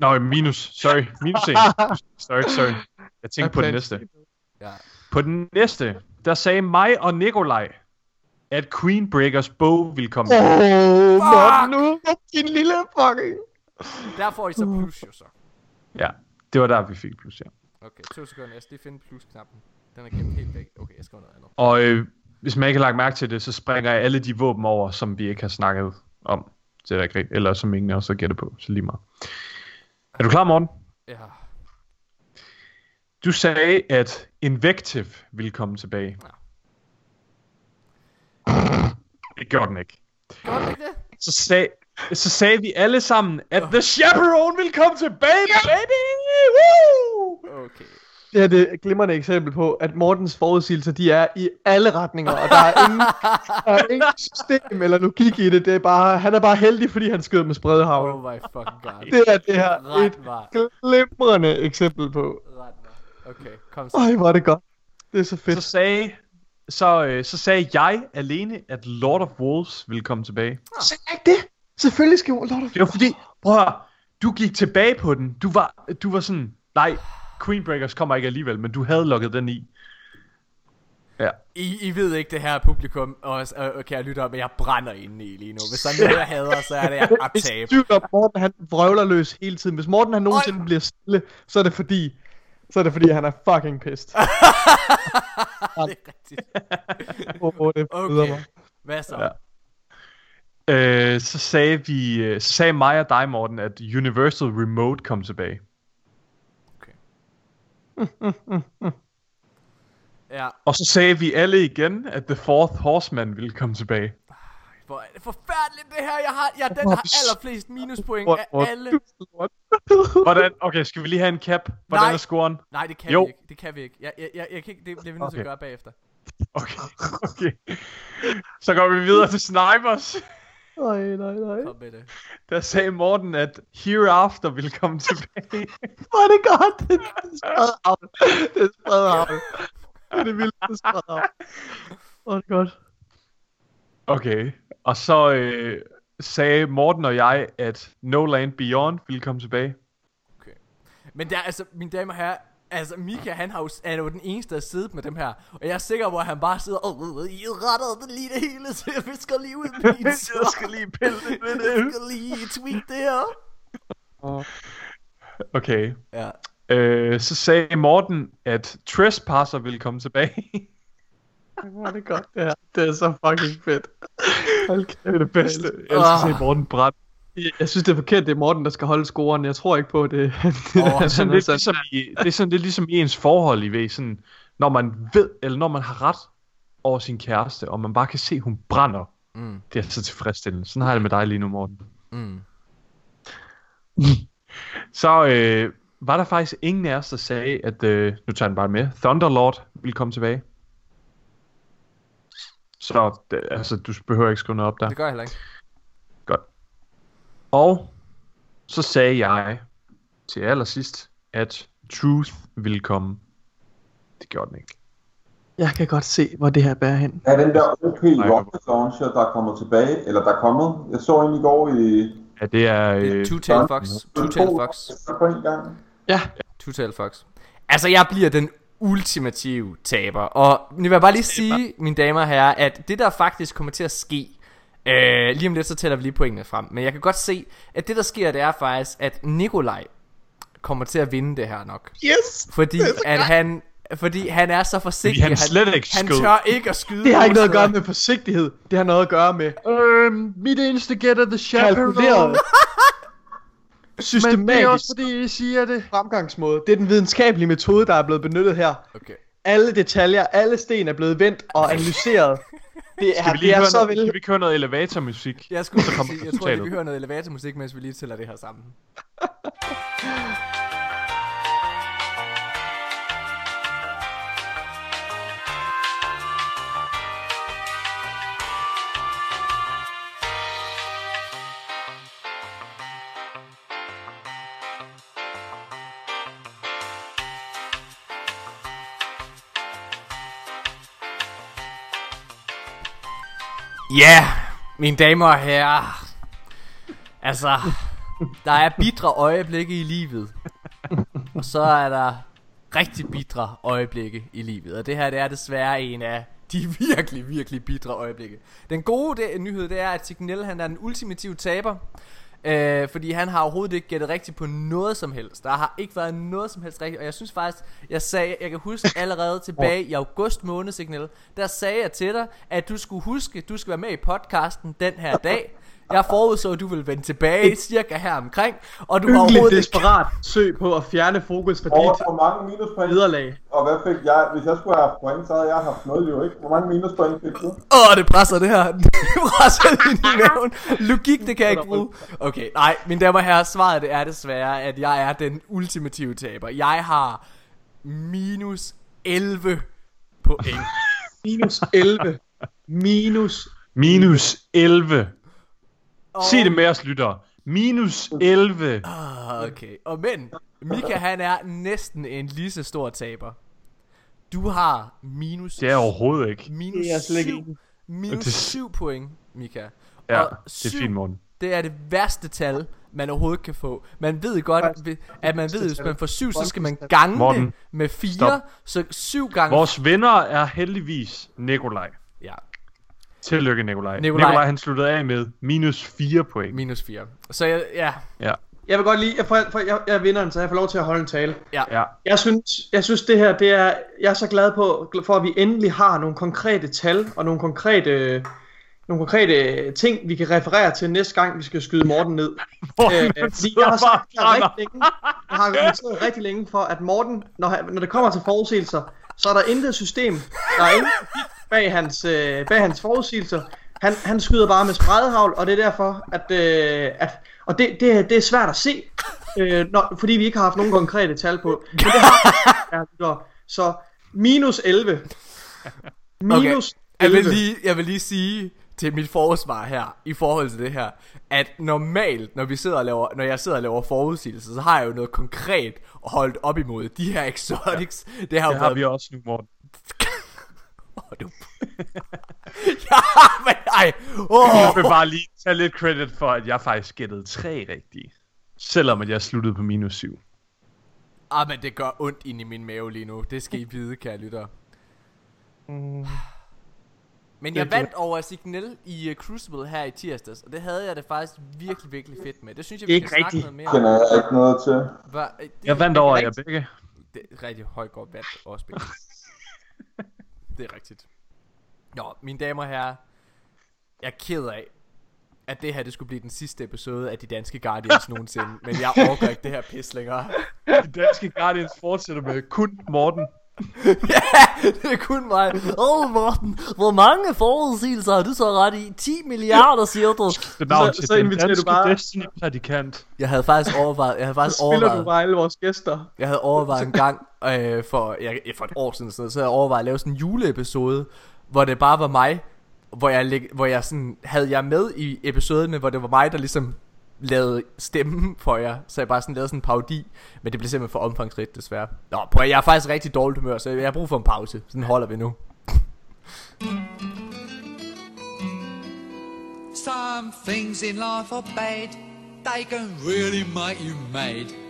Nå, minus. Sorry. Minus 1. sorry, sorry. Jeg tænkte på den næste. Ja. På den næste, der sagde mig og Nikolaj, at Queen Breakers bog ville komme Åh, oh, nu din lille fucking... Der får I så plus jo så. Ja, det var der, vi fik plus, ja. Okay, to sekunder. Jeg skal lige finde plusknappen. Den er gemt helt væk. Okay, jeg skriver noget andet. Og øh, hvis man ikke har lagt mærke til det, så springer jeg alle de våben over, som vi ikke har snakket om. Det er ikke. Eller som ingen os har gættet på, så lige meget. Er du klar, Morten? Ja. Du sagde, at Invective ville komme tilbage. Det gjorde den ikke. Gjorde den ikke det? Så, sag, så sagde vi alle sammen, at The Chaperone ville komme tilbage, baby! Woo! Okay. Det her det er et glimrende eksempel på, at Mortens forudsigelser, de er i alle retninger, og der er ingen, der er ingen system eller logik i det. det er bare, han er bare heldig, fordi han skød med spredhavl. Oh my fucking god. Det er det her et Ret var. glimrende eksempel på. Ret var. Okay, kom så. Ej, hvor er det godt. Det er så Så fedt. sagde, så, øh, så sagde jeg alene, at Lord of Wolves ville komme tilbage. Så ikke det. Selvfølgelig skal Lord of Det var fordi, prøv at høre, du gik tilbage på den. Du var, du var sådan, nej, Queen Breakers kommer ikke alligevel, men du havde lukket den i. Ja. I, I ved ikke det her publikum, og, og, og kære lytter, men jeg brænder inde i lige nu. Hvis der er noget, jeg hader, så er det at Hvis tabe. tvivl om, Morten han vrøvler løs hele tiden. Hvis Morten han nogensinde bliver stille, så er det fordi, så er det fordi, han er fucking pissed. det er rigtigt. Oh, det Okay. mig. Hvad så? Ja. Øh, så sagde vi, øh, så sagde mig og dig, Morten, at Universal Remote kom tilbage. Ja, Og så sagde vi alle igen, at The Fourth Horseman ville komme tilbage. hvor er det forfærdeligt det her. Jeg har, ja, den har allerflest minuspoint af alle. Hvordan, okay, skal vi lige have en cap? Hvordan Nej. er scoren? Nej, det kan Jo. vi ikke. Det kan vi ikke. Jeg, jeg, jeg, jeg kan ikke. Det bliver vi nødt til at Okay. gøre bagefter. Okay, okay. Så går vi videre til Snipers. Nej, nej, nej. Kom med det. Der sagde Morten, at Hereafter ville komme tilbage. Hvor er det godt. Det er spredhavl. Det er spredhavl. Det er det vildeste spredhavl. Hvor er det godt. Okay, og så øh, sagde Morten og jeg, at No Land Beyond ville komme tilbage. Men der, altså, mine damer og herrer, altså Mika, han har jo, er jo den eneste, der siddet med dem her. Og jeg er sikker på, at han bare sidder, og oh, I retter det lige det hele, så jeg skal lige ud med min Jeg skal lige pille ved Jeg det. skal lige tweak det her. Okay, Ja. øh, så sagde Morten, at Trespasser ville komme tilbage. Hvor er det godt, det her. Det er så fucking fedt. Hold kæft. det er det bedste. Jeg elsker at se Morten brænde. Jeg- synes, det er forkert, det er Morten, der skal holde scoren. Jeg tror ikke på det. Det er sådan lidt ligesom i, det er sådan lidt ligesom i ens forhold, I ved, sådan, når man ved, eller når man har ret over sin kæreste, og man bare kan se, hun brænder. Mm. Det er så tilfredsstillende. Sådan har jeg det med dig lige nu, Morten. Mm. Så øh, var der faktisk ingen af os, der sagde, at, øh, nu tager den bare med, Thunderlord ville komme tilbage. Så det, altså, du behøver ikke skrive noget op der. Det gør jeg heller ikke. Og så sagde jeg til allersidst, at Truth ville komme. Det gjorde den ikke. Jeg kan godt se, hvor det her bærer hen. Er den der OP rocket launcher, der er kommet tilbage, eller der er kommet? Jeg så en i går i... Ja, det er... Er Øh, Two-Tailed Fox. Two-Tailed Fox. På en gang. Ja, Two-Tailed Fox. Altså, jeg bliver den ultimative taber. Og nu vil jeg bare lige sige, mine damer og herrer, at det der faktisk kommer til at ske, Øh, lige om lidt, så tæller vi lige pointene frem. Men jeg kan godt se, at det der sker, det er faktisk, at Nikolaj kommer til at vinde det her nok. Yes! Fordi at han, fordi han er så forsigtig. han slet ikke han skød. tør ikke at skyde. Det har ikke noget at gøre med forsigtighed. Det har noget at gøre med Øhm, mit eneste gæt er The Chaperone. kalkuleret, Men det er systematisk også fordi, I siger det. fremgangsmåde. Det er den videnskabelige metode, der er blevet benyttet her. Okay. Alle detaljer, alle sten er blevet vendt og analyseret. Det er, Skal vi det lige er høre, så noget, vel... skal vi ikke høre noget elevatormusik? Jeg skulle Så kommer sige, jeg tror, at vi resultatet. kan høre noget elevatormusik, mens vi lige tæller det her sammen. Ja, yeah, mine damer og herrer. Altså, der er bitre øjeblikke i livet. Og så er der rigtig bitre øjeblikke i livet. Og det her det er desværre en af de virkelig, virkelig bitre øjeblikke. Den gode det, nyhed det er, at Signel han er den ultimative taber. Øh, fordi han har overhovedet ikke gættet rigtigt på noget som helst. Der har ikke været noget som helst rigtigt. Og jeg synes faktisk, jeg sagde, jeg kan huske allerede tilbage i august måned, Signal, der sagde jeg til dig, at du skulle huske, du skal være med i podcasten den her dag. Jeg forudså, at du ville vende tilbage cirka her omkring, og du har Hyggeligt overhovedet ikke... desperat søg på at fjerne fokus fra dit hvor mange minuspoint, nederlag. og hvad fik jeg? Hvis jeg skulle have haft point, så havde jeg haft 0 jo ikke. Hvor mange minuspoint fik du? Åh, det presser det her. Det presser ind i maven. Logik, det kan jeg ikke bruge. Okay, nej, mine damer og herrer, svaret det er desværre, at jeg er den ultimative taber. Jeg har minus 11 point. Minus 11. Minus Minus 11. Og, Sig det med os, lyttere. Minus 11. Ah, okay. Og men, Mika han er næsten en lige så stor taber. Du har minus Det er overhovedet ikke. minus Det er jeg slet ikke 7, enig minus Det- 7 point, Mika. Ja, Og det er syv- fint, Morten. Det er det værste tal, man overhovedet kan få. Man ved godt, at man ved, at hvis man får 7, så skal man gange Morten, det med 4. stop. Så 7 gange... Vores venner er heldigvis Nikolaj. Ja, Tillykke, Nikolaj. Nikolaj. Nikolaj, han sluttede af med minus 4 point. minus 4. Så jeg, ja, Ja, Jeg vil godt lide, jeg, får, for, jeg, jeg er vinderen, så jeg får lov til at holde en tale. ja. Jeg synes, jeg synes det her, det er, jeg er så glad på, for at vi endelig har nogle konkrete tal og nogle konkrete, nogle konkrete ting, vi kan referere til næste gang, vi skal skyde Morten ned. Øh, fordi jeg har sagt rigtig længe, jeg har argumenteret rigtig længe for, at Morten, når, han, når det kommer til forudsigelser, så er der intet system, der er ingen bag hans, øh, bag hans forudsigelser. Han, han skyder bare med spredhavl, og det er derfor, at, øh, at og det, det, det er svært at se, øh, når, fordi vi ikke har haft nogen konkrete tal på. Men det har ja. Så minus 11. Minus jeg vil, 11. lige, jeg vil lige sige til mit forsvar her, i forhold til det her, at normalt, når, vi sidder og laver, når jeg sidder og laver forudsigelser, så har jeg jo noget konkret at holde op imod. De her exotics, det har Det har været vi også nu, Morten. Åh, du... ja, men ej. Åh. Jeg vil bare lige tage lidt credit for, at jeg faktisk gættede tre rigtige. Selvom at jeg sluttede på minus 7. Ah, men det gør ondt ind i min mave lige nu. Det skal I vide, kære lytter. Men jeg vandt over Signal i uh, Crucible her i tirsdags, og det havde jeg det faktisk virkelig, virkelig fedt med. Det synes jeg, vi Det er skal ikke snakke noget mere om. kender jeg ikke noget til. Hva, det, Jeg vandt over jer begge. Det er rigtig højt godt vandt også begge. det er rigtigt. Nå, mine damer og herrer. Jeg er ked af, at det her det skulle blive den sidste episode af De Danske Guardians nogensinde. Men jeg overgår ikke det her pis længere. De danske Guardians fortsætter med kun Morten. ja, det er kun mig. Åh, oh, Morten, hvor mange forudsigelser har du så ret i? 10 milliarder, siger du. Det navn Så- til så inviterer du bare- Destiny-prædikant. Jeg havde faktisk overvejet, jeg havde faktisk Så spiller du overvejet, bare alle vores gæster. jeg havde overvejet en gang øh, for, jeg, for et år siden, sådan noget, så havde jeg overvejet at lave sådan en juleepisode, hvor det bare var mig, hvor jeg, hvor jeg sådan, havde jeg med i episoden, hvor det var mig, der ligesom lavede stemmen for jer, så jeg bare sådan lavede sådan en parodi, men det blev simpelthen for omfangsrigt desværre. Nå, prøv jeg er faktisk rigtig dårligt humør, så jeg har brug for en pause. Sådan holder vi nu. Some things in life are bad, they can really make you mad.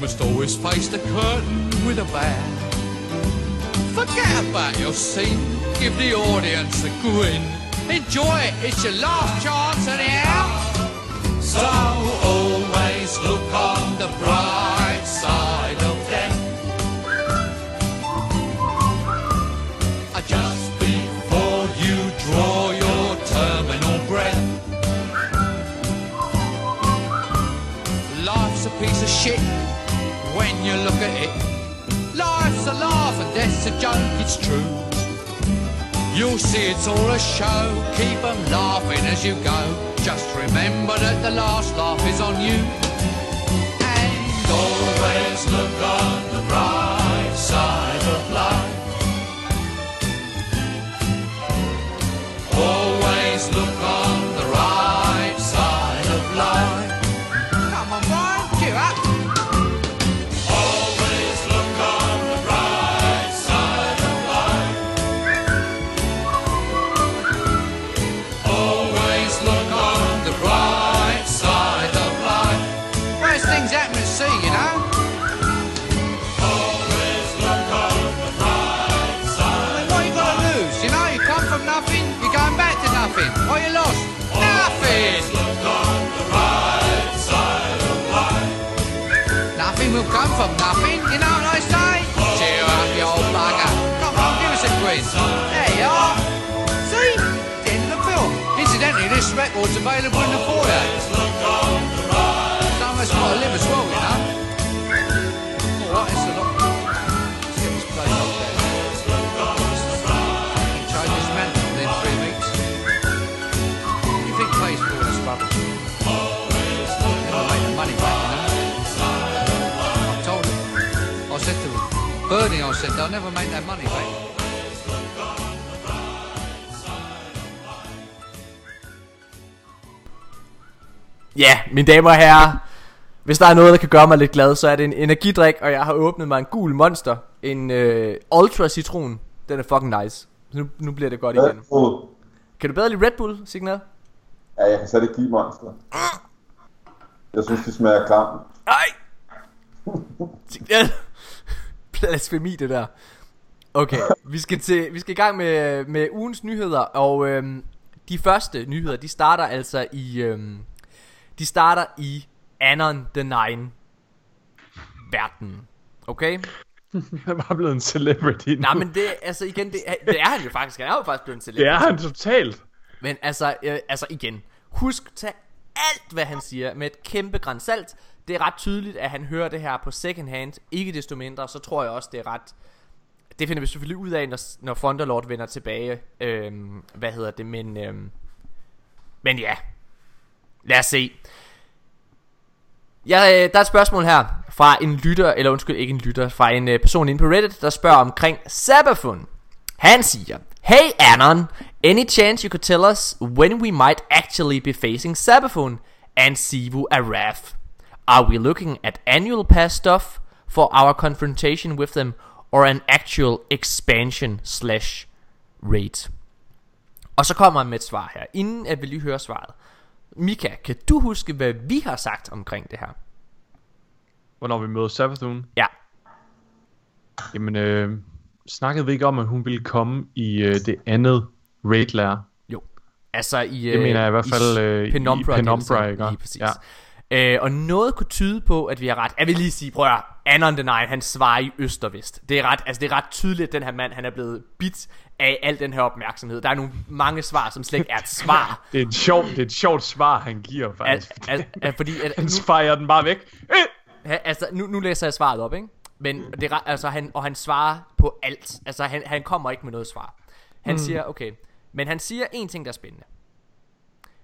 must always face the curtain with a bow. Forget about your scene, give the audience a grin. Enjoy it, it's your last chance anyhow. So always look on the bright and a joke, it's true. You'll see it's all a show, keep 'em laughing as you go. Just remember that the last laugh is on you. And always look on the bright side of life. Always record's available in the foyer. Of us got to live as well, you know. Alright, it's a lot. Let's get this place up there. Change this man within three weeks. You think pays for all this rubbish? Never make the money back, you know. I told him. I said to him, Bernie, I said, they'll never make that money back. Ja, mine damer og herrer Hvis der er noget, der kan gøre mig lidt glad Så er det en energidrik Og jeg har åbnet mig en gul monster En øh, Ultra Citron Den er fucking nice Så nu, nu bliver det godt igen Red Bull. Kan du bedre lide Red Bull, Signal? Ja, jeg kan slet ikke monster. Jeg synes, de smager klamt. Nej Signal Blasfemi det der Okay, vi skal, til, vi skal i gang med, med ugens nyheder Og øhm, de første nyheder De starter altså i øhm, De starter i Anon the Nine Verden Okay Han er bare blevet en celebrity nu. Nej, men det, altså igen, det, er- det er han jo faktisk. Han er jo faktisk blevet en Det celebrity. er han totalt. Men altså, øh, altså igen, husk, tag alt, hvad han siger med et kæmpe græns salt. Det er ret tydeligt, at han hører det her på second hand. Ikke desto mindre, så tror jeg også, det er ret... Det finder vi selvfølgelig ud af, når, når Thunderlord vender tilbage. Øhm, hvad hedder det, men... Øhm, men ja, lad os se. Ja, øh, der er et spørgsmål her fra en lytter, eller undskyld, ikke en lytter, fra en øh, person inde på Reddit, der spørger omkring Sabafun. Han siger, Hey Anon, any chance you could tell us when we might actually be facing Sabafun and Sivu Araf? Are we looking at annual pass stuff for our confrontation with them, or an actual expansion slash raid? Og så kommer han med et svar her, inden at vi lige hører svaret. Mika, kan du huske, hvad vi har sagt omkring det her? Hvornår vi møder Savathun. Ja, Jamen, øh, snakkede vi ikke om, at hun ville komme i øh, det andet raid-lærer? jo. Altså i... Det mener jeg i hvert fald, øh, i Penumbra. Penumbra, DLC, ikke? Lige præcis. Ja. Øh, og noget kunne tyde på, at vi har ret. Jeg vil lige sige, prøv at Anon the Nine, han svarer i øst og vest. Det er ret, altså det er ret tydeligt, at den her mand, han er blevet bit af al den her opmærksomhed. Der er nogle mange svar, som slet ikke er et svar. Det er et sjovt, det er et sjovt svar, han giver Al, faktisk. al, al, fordi at, Han fejrer den bare væk. Øh! Ja, altså, nu, nu læser jeg svaret op, ikke? Men det, altså, han, og han svarer på alt. Altså, han, han kommer ikke med noget svar. Han mm. siger, okay. Men han siger en ting, der er spændende.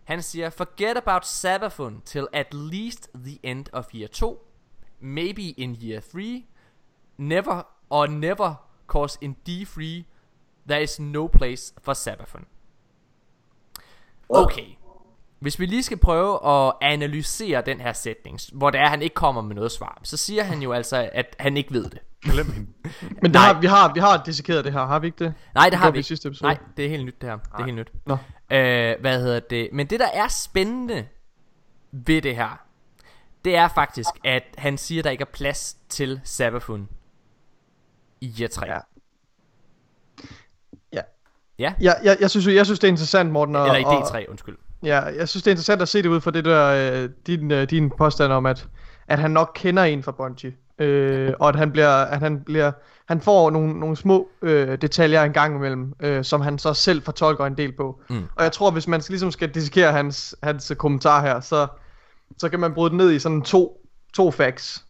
Han siger, forget about Savathun till at least the end of year 2. Maybe in year 3. Never or never, cause in D3, there is no place for Savathun. Okay. Hvis vi lige skal prøve at analysere den her sætning, hvor det er, at han ikke kommer med noget svar, så siger han jo altså, at han ikke ved det. Glem hende. Men det har, vi har, vi har dissekeret det her, har vi ikke det? Nej, det har vi ikke. sidste episode. Nej, det er helt nyt det her. Det er helt nyt. Nå. Øh, hvad hedder det? Men det, der er spændende ved det her, det er faktisk, at han siger, at der ikke er plads til Savathun i year 3. Ja. Ja. Ja? Ja, jeg, jeg, synes, jeg synes, det er interessant, Morten. Og, Eller i og- D3, undskyld. Ja, jeg synes, det er interessant at se det ud fra det der, øh, din, øh, din påstand om, at, at han nok kender en fra Bungie. Øh, og at han bliver, at han bliver, han får nogle, nogle små øh, detaljer en gang imellem, øh, som han så selv fortolker en del på. Mm. Og jeg tror, hvis man skal, ligesom skal dissekere hans, hans øh, kommentar her, så, så kan man bryde det ned i sådan to, to facts.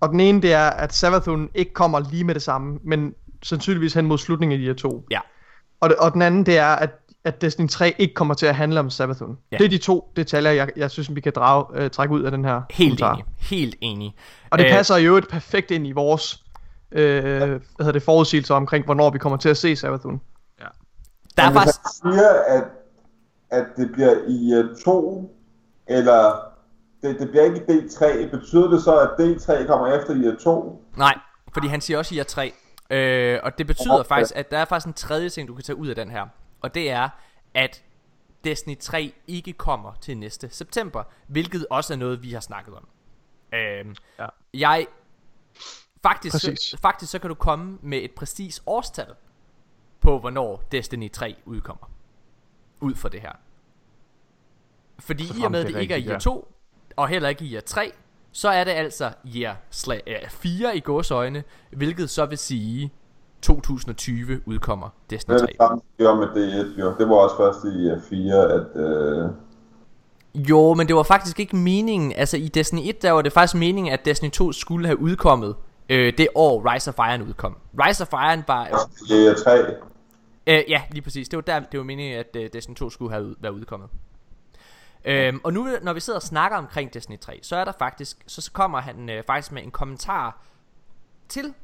Og den ene, det er, at Savathun ikke kommer lige med det samme, men sandsynligvis hen mod slutningen af de her to. Ja. Og, det, og den anden, det er, at, at Destiny 3 ikke kommer til at handle om Savathun. Ja. Det er de to detaljer, jeg, jeg synes, vi kan drage, øh, trække ud af den her Helt kommentar. enig. Helt enig. Og det Øh, passer jo et perfekt ind i vores øh, hvad hedder det, forudsigelser omkring, hvornår vi kommer til at se Savathun. Der er faktisk... siger, at, at det bliver i uh, 2, eller det, det bliver ikke i D3, betyder det så, at D3 kommer efter i 2? Nej, fordi han siger også i year 3. Øh, og det betyder Okay. faktisk, at der er faktisk en tredje ting, du kan tage ud af den her. Og det er, at Destiny 3 ikke kommer til næste september. Hvilket også er noget, vi har snakket om. Øhm, Ja. Jeg... Faktisk så, faktisk så kan du komme med et præcis årstal på, hvornår Destiny 3 udkommer. Ud fra det her. Fordi i og med, det det ikke er ja. 2, og heller ikke i year 3, så er det altså year sla- øh, 4 i gåsøjne, hvilket så vil sige 2020 udkommer Destiny Det er 3. det samme, med D1, jo. Det var også først i uh, 4, at... Uh, Jo, men det var faktisk ikke meningen, altså i Destiny 1, der var det faktisk meningen, at Destiny 2 skulle have udkommet øh, det år Rise of Iron udkom. Rise of Iron var... i uh, 3. Øh, ja, lige præcis. Det var der, det var meningen, at uh, Destiny 2 skulle have været udkommet. Øhm, og nu, når vi sidder og snakker omkring Destiny 3, så er der faktisk, så, så kommer han øh, faktisk med en kommentar til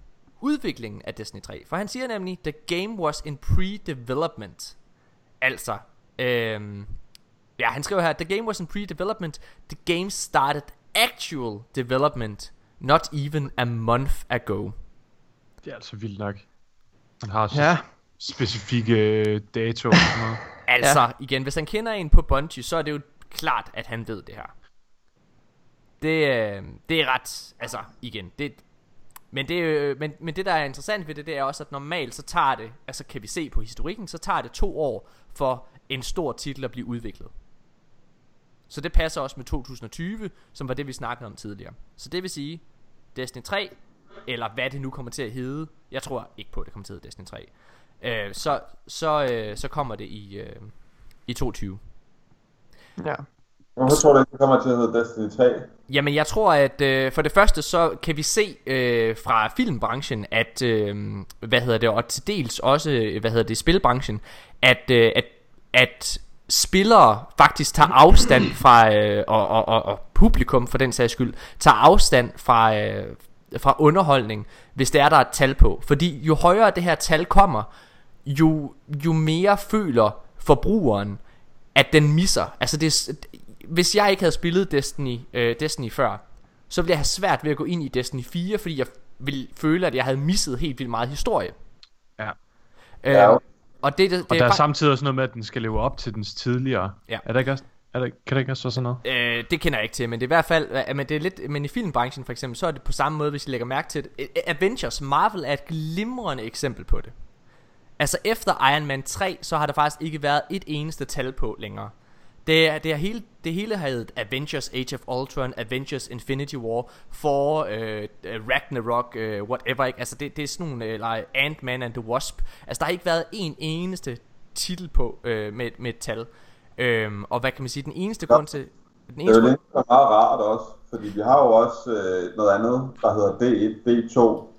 udviklingen af Destiny 3. For han siger nemlig, the game was in pre-development. Altså, øhm, ja, han skriver her, the game was in pre-development, the game started actual development, not even a month ago. Det er altså vildt nok. Han har så Ja, specifikke øh, dato og sådan noget. Altså, ja. igen, hvis han kender en på Bungie, så er det jo klart, at han ved det her. Det, øh, det er ret, altså, igen, det, men det, øh, men, men det der er interessant ved det, det er også, at normalt så tager det, altså kan vi se på historikken, så tager det to år for en stor titel at blive udviklet. Så det passer også med 2020, som var det vi snakkede om tidligere. Så det vil sige, Destiny 3, eller hvad det nu kommer til at hedde, jeg tror ikke på, at det kommer til at hedde Destiny 3, øh, så, så, øh, så kommer det i, øh, i 2020 ja. Hvorfor tror du ikke, det kommer til at hedde Destiny 3? Jamen jeg tror at øh, for det første så kan vi se øh, fra filmbranchen at øh, hvad hedder det og til dels også øh, hvad hedder det spilbranchen at øh, at at spillere faktisk tager afstand fra øh, og, og, og, og publikum for den sags skyld tager afstand fra øh, fra underholdning hvis det er der er et tal på fordi jo højere det her tal kommer jo jo mere føler forbrugeren at den misser. Altså det, er hvis jeg ikke havde spillet Destiny, øh, Destiny før, så ville jeg have svært ved at gå ind i Destiny 4, fordi jeg ville føle, at jeg havde misset helt vildt meget historie. Ja. Øh, Ja. Og det, det, det Og der er fak- samtidig også noget med, at den skal leve op til dens tidligere. Ja. Er der ikke også? Er der, kan der ikke også være sådan noget? Øh, det kender jeg ikke til, men det er i hvert fald, øh, men det er lidt, men i filmbranchen for eksempel, så er det på samme måde, hvis I lægger mærke til det. Avengers, Marvel er et glimrende eksempel på det. Altså efter Iron Man 3, så har der faktisk ikke været et eneste tal på længere. Det, det, er hele, det hele heddet Avengers Age of Ultron, Avengers Infinity War, Thor, øh, øh, Ragnarok, øh, whatever, ikke? Altså det, det er sådan nogle, øh, like Ant-Man and the Wasp. Altså der har ikke været en eneste titel på øh, med, med et tal. Øhm, og hvad kan man sige, den eneste Ja. grund til... Den Det er eneste jo grund, lidt meget rart også, fordi vi har jo også øh, noget andet, der hedder D1, D2,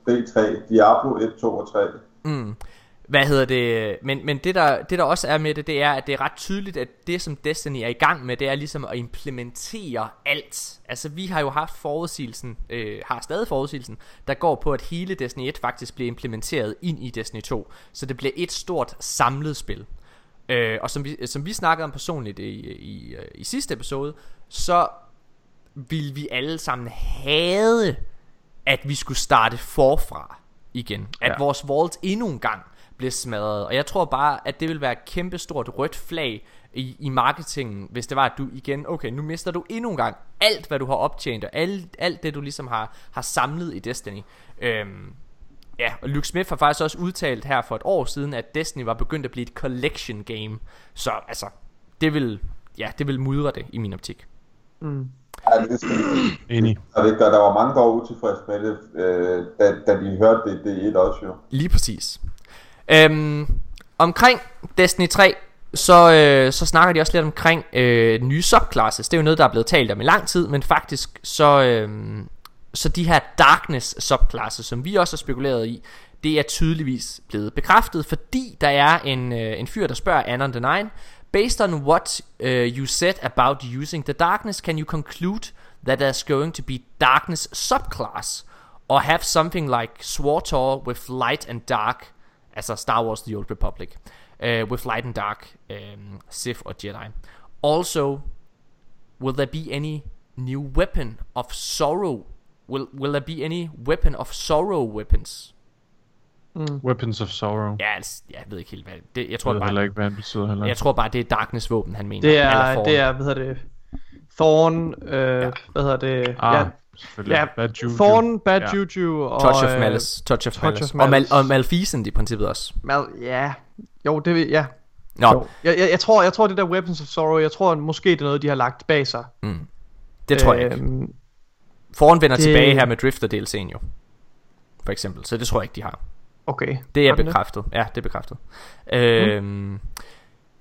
D3, Diablo 1, 2 og 3. Mm. Hvad hedder det? Men, men det, der, det der også er med det, det er, at det er ret tydeligt, at det som Destiny er i gang med, det er ligesom at implementere alt. Altså vi har jo haft forudsigelsen, øh, har stadig forudsigelsen, der går på, at hele Destiny 1 faktisk bliver implementeret ind i Destiny 2. Så det bliver et stort samlet spil. Øh, og som vi, som vi snakkede om personligt i, i, i sidste episode, så ville vi alle sammen have, at vi skulle starte forfra igen. At ja. vores vault endnu en gang blev smadret. Og jeg tror bare, at det vil være et kæmpestort rødt flag i, i marketingen, hvis det var, at du igen, okay, nu mister du endnu en gang alt, hvad du har optjent, og alt, alt det, du ligesom har, har samlet i Destiny. Øhm, ja, og Luke Smith har faktisk også udtalt her for et år siden, at Destiny var begyndt at blive et collection game. Så altså, det vil, ja, det vil mudre det i min optik. Ja, det skal Enig. Og det gør, der var mange, der var utilfredse med det, øh, da, da de hørte det, det et også jo. Lige præcis. Øhm, omkring Destiny 3, så, øh, så snakker de også lidt omkring øh, nye subclasses. Det er jo noget, der er blevet talt om i lang tid, men faktisk så, øh, så de her Darkness subclasses, som vi også har spekuleret i, det er tydeligvis blevet bekræftet, fordi der er en, øh, en fyr, der spørger Anon the Nine, Based on what uh, you said about using the darkness, can you conclude that there's going to be darkness subclass? Or have something like Swartor with light and dark, altså Star Wars The Old Republic, uh, with light and dark, um, Sith or Jedi. Also, will there be any new weapon of sorrow? Will will there be any weapon of sorrow weapons? Weapons of Sorrow. Ja, altså, jeg ved ikke helt hvad det, jeg tror jeg bare, heller ikke, hvad det betyder heller. jeg tror bare det er Darkness våben han mener. Det er, det er, hvad hedder det, Thorn, øh, Ja. hvad hedder det, Ah, ja. Ja, Bad Juju. Thorn, Bad Ja. Juju og... Touch of øh, Malice, Touch of Touch Malice. of Og, Mal- Malice. og Malfeasant i princippet også. Mal, ja, jo, det vil, ja. Nå. Jeg, jeg, jeg, tror, jeg tror, det der Weapons of Sorrow, jeg tror måske, det er noget, de har lagt bag sig. det tror jeg ikke. Øhm, Foran vender det- tilbage her med Drifter DLC'en jo. For eksempel, så det tror jeg ikke de har. Okay. Det er bekræftet. Ja, det er bekræftet. Øhm,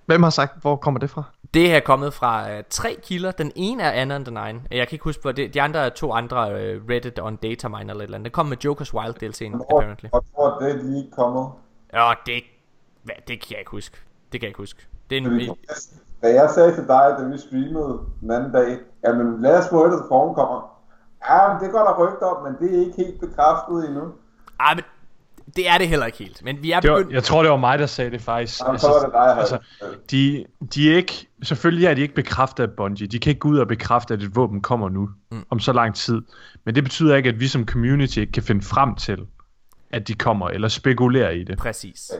Hvem har sagt, hvor kommer det fra? Det er kommet fra øh, tre kilder. Den ene er Anon the Nine. Jeg kan ikke huske, hvor det, de andre er to andre øh, Reddit on Datamine eller et eller andet. Den kom med Joker's Wild DLC'en, apparently. hvor tror det er lige kommet? Ja, det, hvad, det kan jeg ikke huske. Det kan jeg ikke huske. Det er en, Fordi, Da jeg sagde til dig, da vi streamede den anden dag, jamen lad os få et, at kommer. Ja, men det går der rygter om, men det er ikke helt bekræftet endnu. ah, men det er det heller ikke helt. Men vi er Det var, begyndt... jeg tror, det var mig, der sagde det faktisk. Jamen, så var det dig, altså, de, de er ikke, selvfølgelig er de ikke bekræftet af Bungie. De kan ikke gå ud og bekræfte, at et våben kommer nu, mm. om så lang tid. Men det betyder ikke, at vi som community ikke kan finde frem til, at de kommer, eller spekulere i det. Præcis.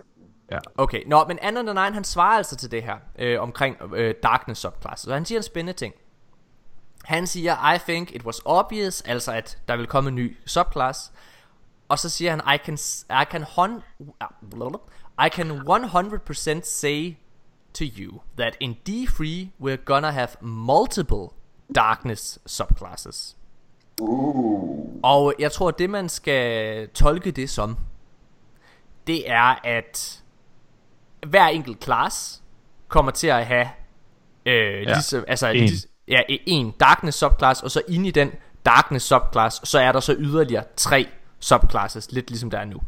Ja. Okay, nå, men Anon the Nine, han svarer altså til det her, øh, omkring øh, Darkness subclass. Så han siger en spændende ting. Han siger, I think it was obvious, altså at der vil komme en ny subclass. Og så siger han, I can, I can, hon, I can 100% say to you that in D3 we're gonna have multiple darkness subclasses. Uh, Og jeg tror, at det man skal tolke det som, det er, at hver enkelt class kommer til at have øh, ja. ligesom, altså, En. Ja, en darkness subclass, og så inde i den darkness subclass, så er der så yderligere tre subclasses, lidt ligesom der er nu.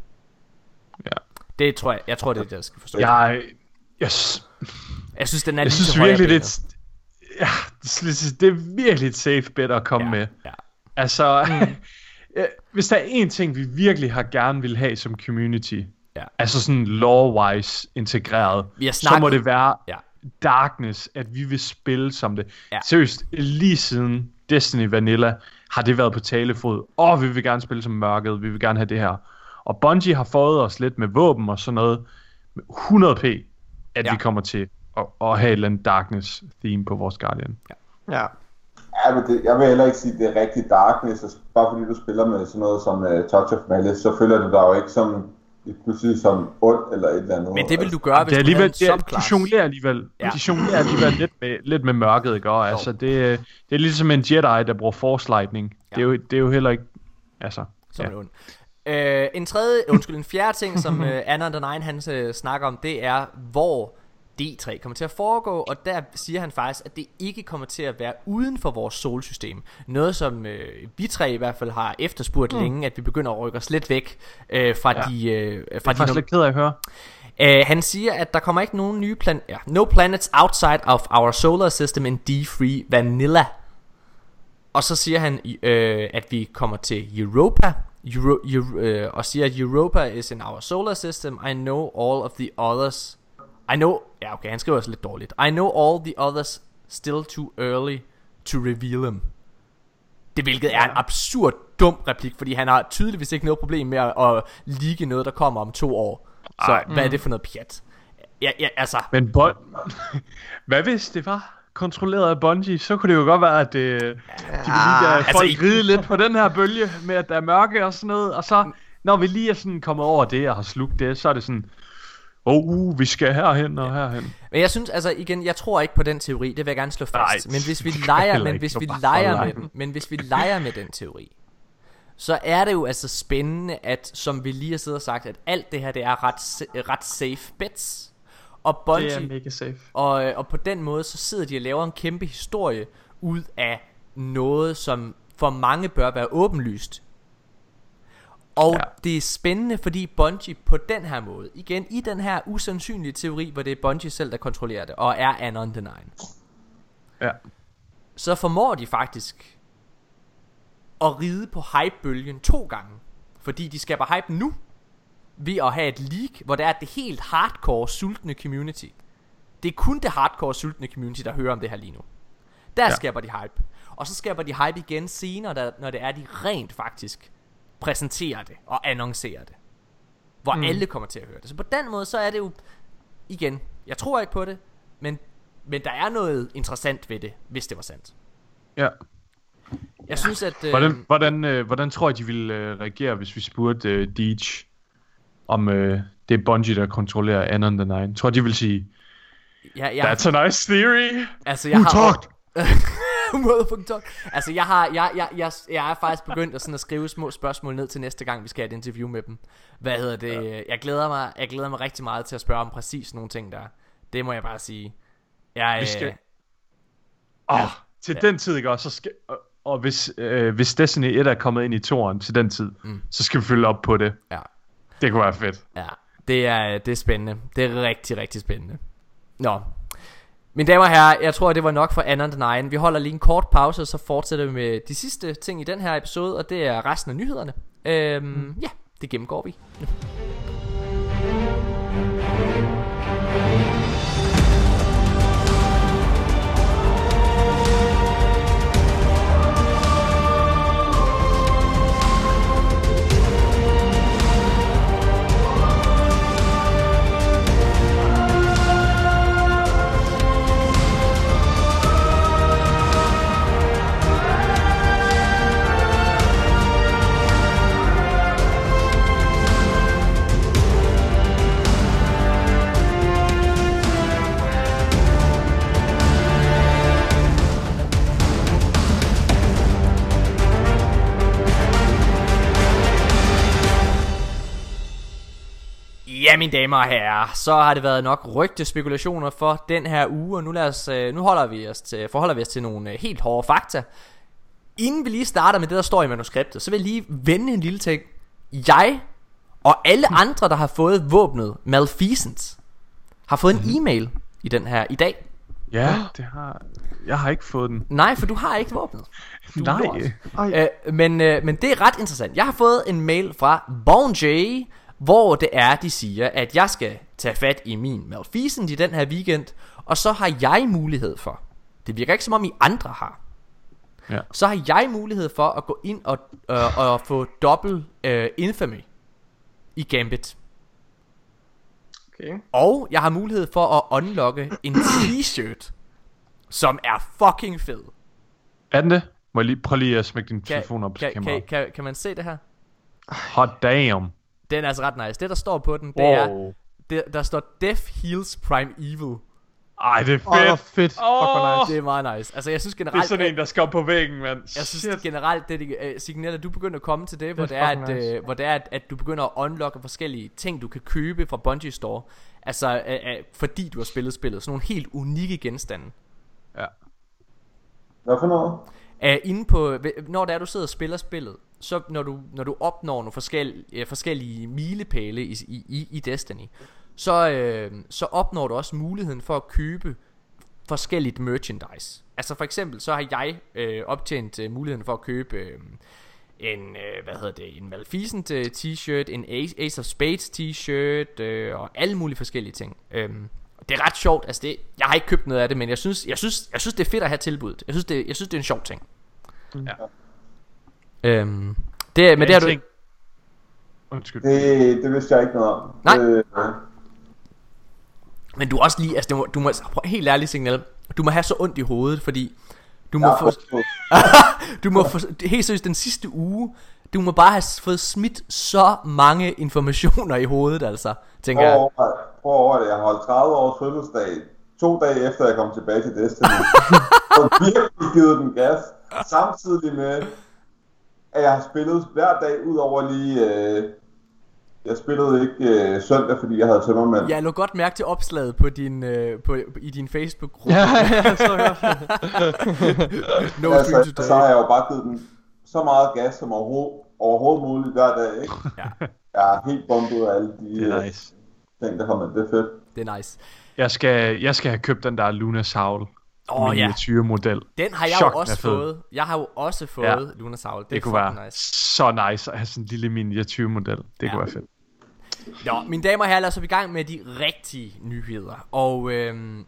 Ja. Det tror jeg, jeg tror det er det, jeg skal forstå. Jeg, jeg, Jeg synes, den er jeg lige synes virkelig, det ja, det, det er virkelig et safe bet at komme ja, med. Ja. Altså, ja, hvis der er en ting, vi virkelig har gerne vil have som community, Ja. altså sådan lore-wise integreret, har så snakket- må det være Ja. Darkness, at vi vil spille som det. Ja. Seriøst, lige siden Destiny Vanilla har det været på talefod. Åh, oh, vi vil gerne spille som mørket, vi vil gerne have det her. Og Bungie har fået os lidt med våben og sådan noget. 100p, at Ja. vi kommer til at, at have et eller andet Darkness theme på vores Guardian. Ja. ja, men det, jeg vil heller ikke sige, at det er rigtig darkness, altså, bare fordi du spiller med sådan noget som uh, Touch of Malice, så føler du dig jo ikke som det kunne sige som ondt eller et eller andet. Men det vil du gøre, hvis det er du havde alligevel, en det er, de subclass. jonglerer alligevel, Ja. de jonglerer alligevel lidt med, lidt med mørket, ikke? Og, altså, det, det er ligesom en Jedi, der bruger force lightning. Ja. Det, er jo, det er jo heller ikke, altså, Som ja. ja. ond. Øh, en tredje, undskyld, en fjerde ting, som øh, Anna the Nine han øh, snakker om, det er, hvor D3 kommer til at foregå, og der siger han faktisk, at det ikke kommer til at være uden for vores solsystem. Noget, som øh, vi tre i hvert fald har efterspurgt mm. længe, at vi begynder at rykke os lidt væk øh, fra Ja. de... Øh, fra Jeg er de faktisk lidt ked af at høre. Uh, han siger, at der kommer ikke nogen nye plan ja, No planets outside of our solar system in D3 Vanilla. Og så siger han, øh, at vi kommer til Europa, Euro, Euro, øh, og siger, at Europa is in our solar system. I know all of the others. I know, ja okay, han skriver også lidt dårligt. I know all the others still too early to reveal them. Det hvilket er en absurd dum replik, fordi han har tydeligvis ikke noget problem med at, at ligge noget, der kommer om to år. Så Ej. hvad er det for noget pjat? Ja, ja, altså, Men bon... Hvad hvis det var kontrolleret af Bungie? Så kunne det jo godt være, at det, de vil lige lade altså, folk i- ride lidt på den her bølge med, at der er mørke og sådan noget. Og så, når vi lige er sådan kommet over det og har slugt det, så er det sådan... Oh, vi skal herhen og herhen. Men jeg synes altså igen, jeg tror ikke på den teori, det vil jeg gerne slå fast. Nej, men hvis vi det leger, men hvis Det vi leger med den, men hvis vi leger med den teori, så er det jo altså spændende, at som vi lige har siddet og sagt, at alt det her, det er ret, ret safe bets. Og Det Bungie, er mega safe. og, øh, og på den måde, så sidder de og laver en kæmpe historie ud af noget, som for mange bør være åbenlyst. Og ja. Det er spændende, fordi Bungie på den her måde, igen i den her usandsynlige teori, hvor det er Bungie selv, der kontrollerer det, og er Anon the Nine, Ja. så formår de faktisk at ride på hypebølgen to gange. Fordi de skaber hype nu, ved at have et leak, hvor der er det helt hardcore, sultne community. Det er kun det hardcore, sultne community, der hører om det her lige nu. Der ja. Skaber de hype. Og så skaber de hype igen senere, der, når det er, de rent faktisk præsenterer det og annoncerer det. Hvor mm. alle kommer til at høre det. Så på den måde, så er det jo, igen, jeg tror ikke på det, men, men der er noget interessant ved det, hvis det var sandt. ja. Jeg synes, at... Øh, Hvordan, hvordan, øh, hvordan tror jeg, de ville øh, reagere, hvis vi spurgte øh, Deej, om øh, det er Bungie, der kontrollerer Anon the Nine? Tror de vil sige, ja, jeg, that's a nice theory? altså, jeg har... Motherfucking talk. Altså, jeg har, jeg, jeg, jeg, jeg er faktisk begyndt at, sådan at skrive små spørgsmål ned til næste gang, vi skal have et interview med dem. Hvad hedder det? Ja. Jeg, glæder mig, jeg glæder mig rigtig meget til at spørge om præcis nogle ting der. Det må jeg bare sige. Jeg, Vi øh, skal- Åh, oh, til ja. den tid, ikke også? Så skal, og, og hvis, øh, hvis Destiny 1 er kommet ind i toren til den tid, mm. så skal vi følge op på det. Ja. Det kunne være fedt. Ja, det er, det er spændende. Det er rigtig, rigtig spændende. Nå. Mine damer og herrer, jeg tror, det var nok for Anna the Nine. Vi holder lige en kort pause, så fortsætter vi med de sidste ting i den her episode, og det er resten af nyhederne. Øhm, mm. Ja, det gennemgår vi. Ja, mine damer og herrer, så har det været nok rygtespekulationer for den her uge, og nu, lad os, øh, nu holder vi os til, forholder vi os til nogle øh, helt hårde fakta. Inden vi lige starter med det, der står i manuskriptet, så vil jeg lige vende en lille ting. Jeg og alle andre, der har fået våbnet Malfeasance, har fået en e-mail i den her i dag. Ja, det har... Jeg har ikke fået den. Nej, for du har ikke våbnet. Du. Nej. Øh, men, øh, men det er ret interessant. Jeg har fået en mail fra Bonjay, hvor det er, de siger, at jeg skal tage fat i min Malfeasant i den her weekend, og så har jeg mulighed for, det virker ikke som om I andre har, Ja. så har jeg mulighed for at gå ind og, øh, og få dobbelt øh, infamy i Gambit. Okay. Og jeg har mulighed for at unlocke en t-shirt, som er fucking fed. Er den det? Må jeg lige prøve lige at smække din Kan, telefon op til kan, kan, kameraet? kan, kan man se det her? Hot damn. Den er altså ret nice. Det der står på den, det er, Wow. det, der står Death Heals Prime Evil. Ej, det er Åh, hvor fedt. fedt. Fuck, hvor nice. Det er meget nice. Altså jeg synes Det er generelt, sådan en, der skal op på væggen, mand. jeg synes Shit. det generelt, det, uh, Signal, at du begynder at komme til det, hvor er det er, at, nice. uh, hvor det er at, at du begynder at unlocke forskellige ting, du kan købe fra Bungie Store. Altså, uh, uh, fordi du har spillet spillet. Sådan nogle helt unikke genstande. Ja. Hvad for noget? Uh, inde på, når det er, du sidder og spiller spillet, så når du, når du opnår nogle forskellige, uh, forskellige milepæle i, i, i, Destiny, så, uh, så opnår du også muligheden for at købe forskelligt merchandise. Altså for eksempel, så har jeg øh, optjent øh, muligheden for at købe øh, en, øh, hvad hedder det, en Maleficent øh, t-shirt, en Ace, Ace of Spades t-shirt, øh, og alle mulige forskellige ting. Øhm, det er ret sjovt, altså det, jeg har ikke købt noget af det, men jeg synes, jeg synes, jeg synes det er fedt at have tilbuddet. Jeg synes, det, jeg synes, det er en sjov ting. Ja. Øhm, det, men det har du... Undskyld. Det, det vidste jeg ikke noget om. Nej. Øh, Men du også lige, altså du må, du må prøv, helt ærligt signal, du må have så ondt i hovedet, fordi du må jeg få, du må få, helt seriøst den sidste uge, du må bare have fået smidt så mange informationer i hovedet, altså, tænker Prøv at jeg. prøv at overveje, det. jeg holdt 30 års fødselsdag, to dage efter jeg kom tilbage til Destiny. og virkelig givet den gas, samtidig med, at jeg har spillet hver dag, udover lige... Øh, jeg spillede ikke øh, søndag, fordi jeg havde tømmermænd. Jeg lå godt mærke til opslaget på din, øh, på, i din Facebook-gruppe. Ja, ja, så no altså, stream så today. har jeg jo bare givet den så meget gas som overhovedet, overhovedet muligt hver dag, ikke? Ja. Jeg er helt bombet af alle de Det er øh, nice. ting, der kommer. Det er fedt. Det er nice. Jeg skal, jeg skal have købt den der Luna Saul Åh, ja. miniatyremodel. Den har jeg Chok, jo også fået. Jeg har jo også fået Ja. ja. Luna Saul. Det, Det, kunne være nice. så nice at have sådan en lille miniatyrmodel. Det Ja. kunne være fedt. Nå, mine damer og herrer, lad os så i gang med de rigtige nyheder. Og øhm,